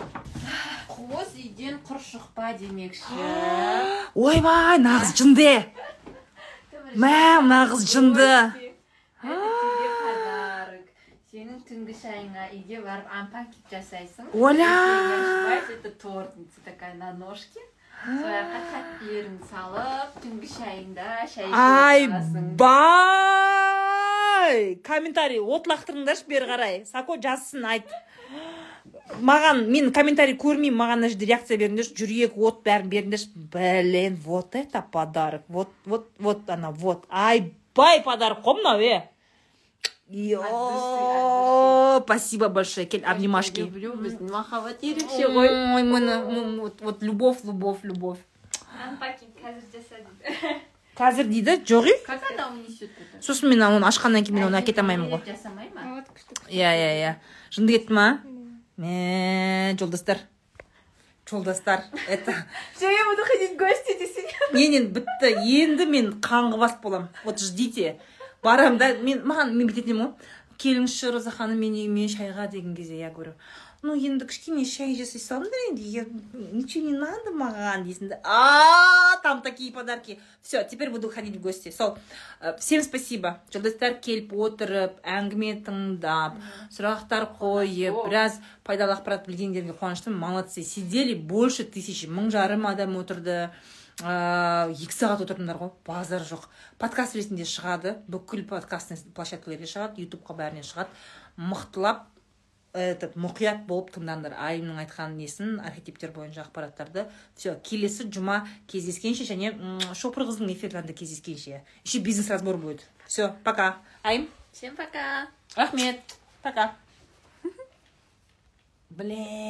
қос үйден құр шықпа демекші ойбай нағыз жынды мә мына қыз жынды Это тебе подарок. сенің түнгі шайыңа үйге барып ампанкет жасайсың Оля! Ертең это тортница такая на ножке Тәттілеріңді салып түнгі шайыңда шай ай ішіп бай комментарий от лақтырыңдаршы бері қарай сако жазсын айт маған мен комментарий көрмеймін маған мына жерде реакция беріңдерші жүрек от бәрін беріңдерші блин вот это подарок. Вот вот вот ана вот. Айбай подарок. Қой мынау е Йо, спасибо большое кел обнимашки. люблю біздің махаббат ерекше ғой ой міне вот вот любовь любовь любовь. Қазір жаса дейді. қазір дейді жоқ ей как она унесет это? Сосын мен оны ашқаннан кейін мен оны әкете алмаймын ғой. жасамай ма иә иә иә. Жынды кетті ма? Мә жолдастар. Жолдастар это. Все я буду ходить в гости десең менен бітті енді мен қаңғы бас боламын вот ждите. Барамын да мен маған мен бүйтетін едім ғой. Келіңізші роза ханым менің үйіме шайға деген кезде я говорю. Ну енді кішкене шай жасай салыңдар енді я ничего не надо маған дейсің да. А там такие подарки. Все теперь буду ходить в гости. Сол э, всем спасибо. Жолдастар келіп отырып әңгіме тыңдап сұрақтар қойып біраз пайдалы ақпарат білгендерге қуаныштымын. Молодцы сидели больше тысячи мың жарым адам отырды. Ыыы екі сағат отырдыңдар ғой базар жоқ. Подкаст ретінде шығады бүкіл подкастный площадкалерге шығады ютубқа бәріне шығады. Мықтылап этот мұқият болып тыңдаңдар. Айымның айтқан несін архетиптер бойынша ақпараттарды. Все келесі жұма кездескенше және шопыр қыздың эфирлерінде кездескенше. Еще бизнес разбор будет. Все пока. Айым. Всем пока. Рахмет. Пока. Блин.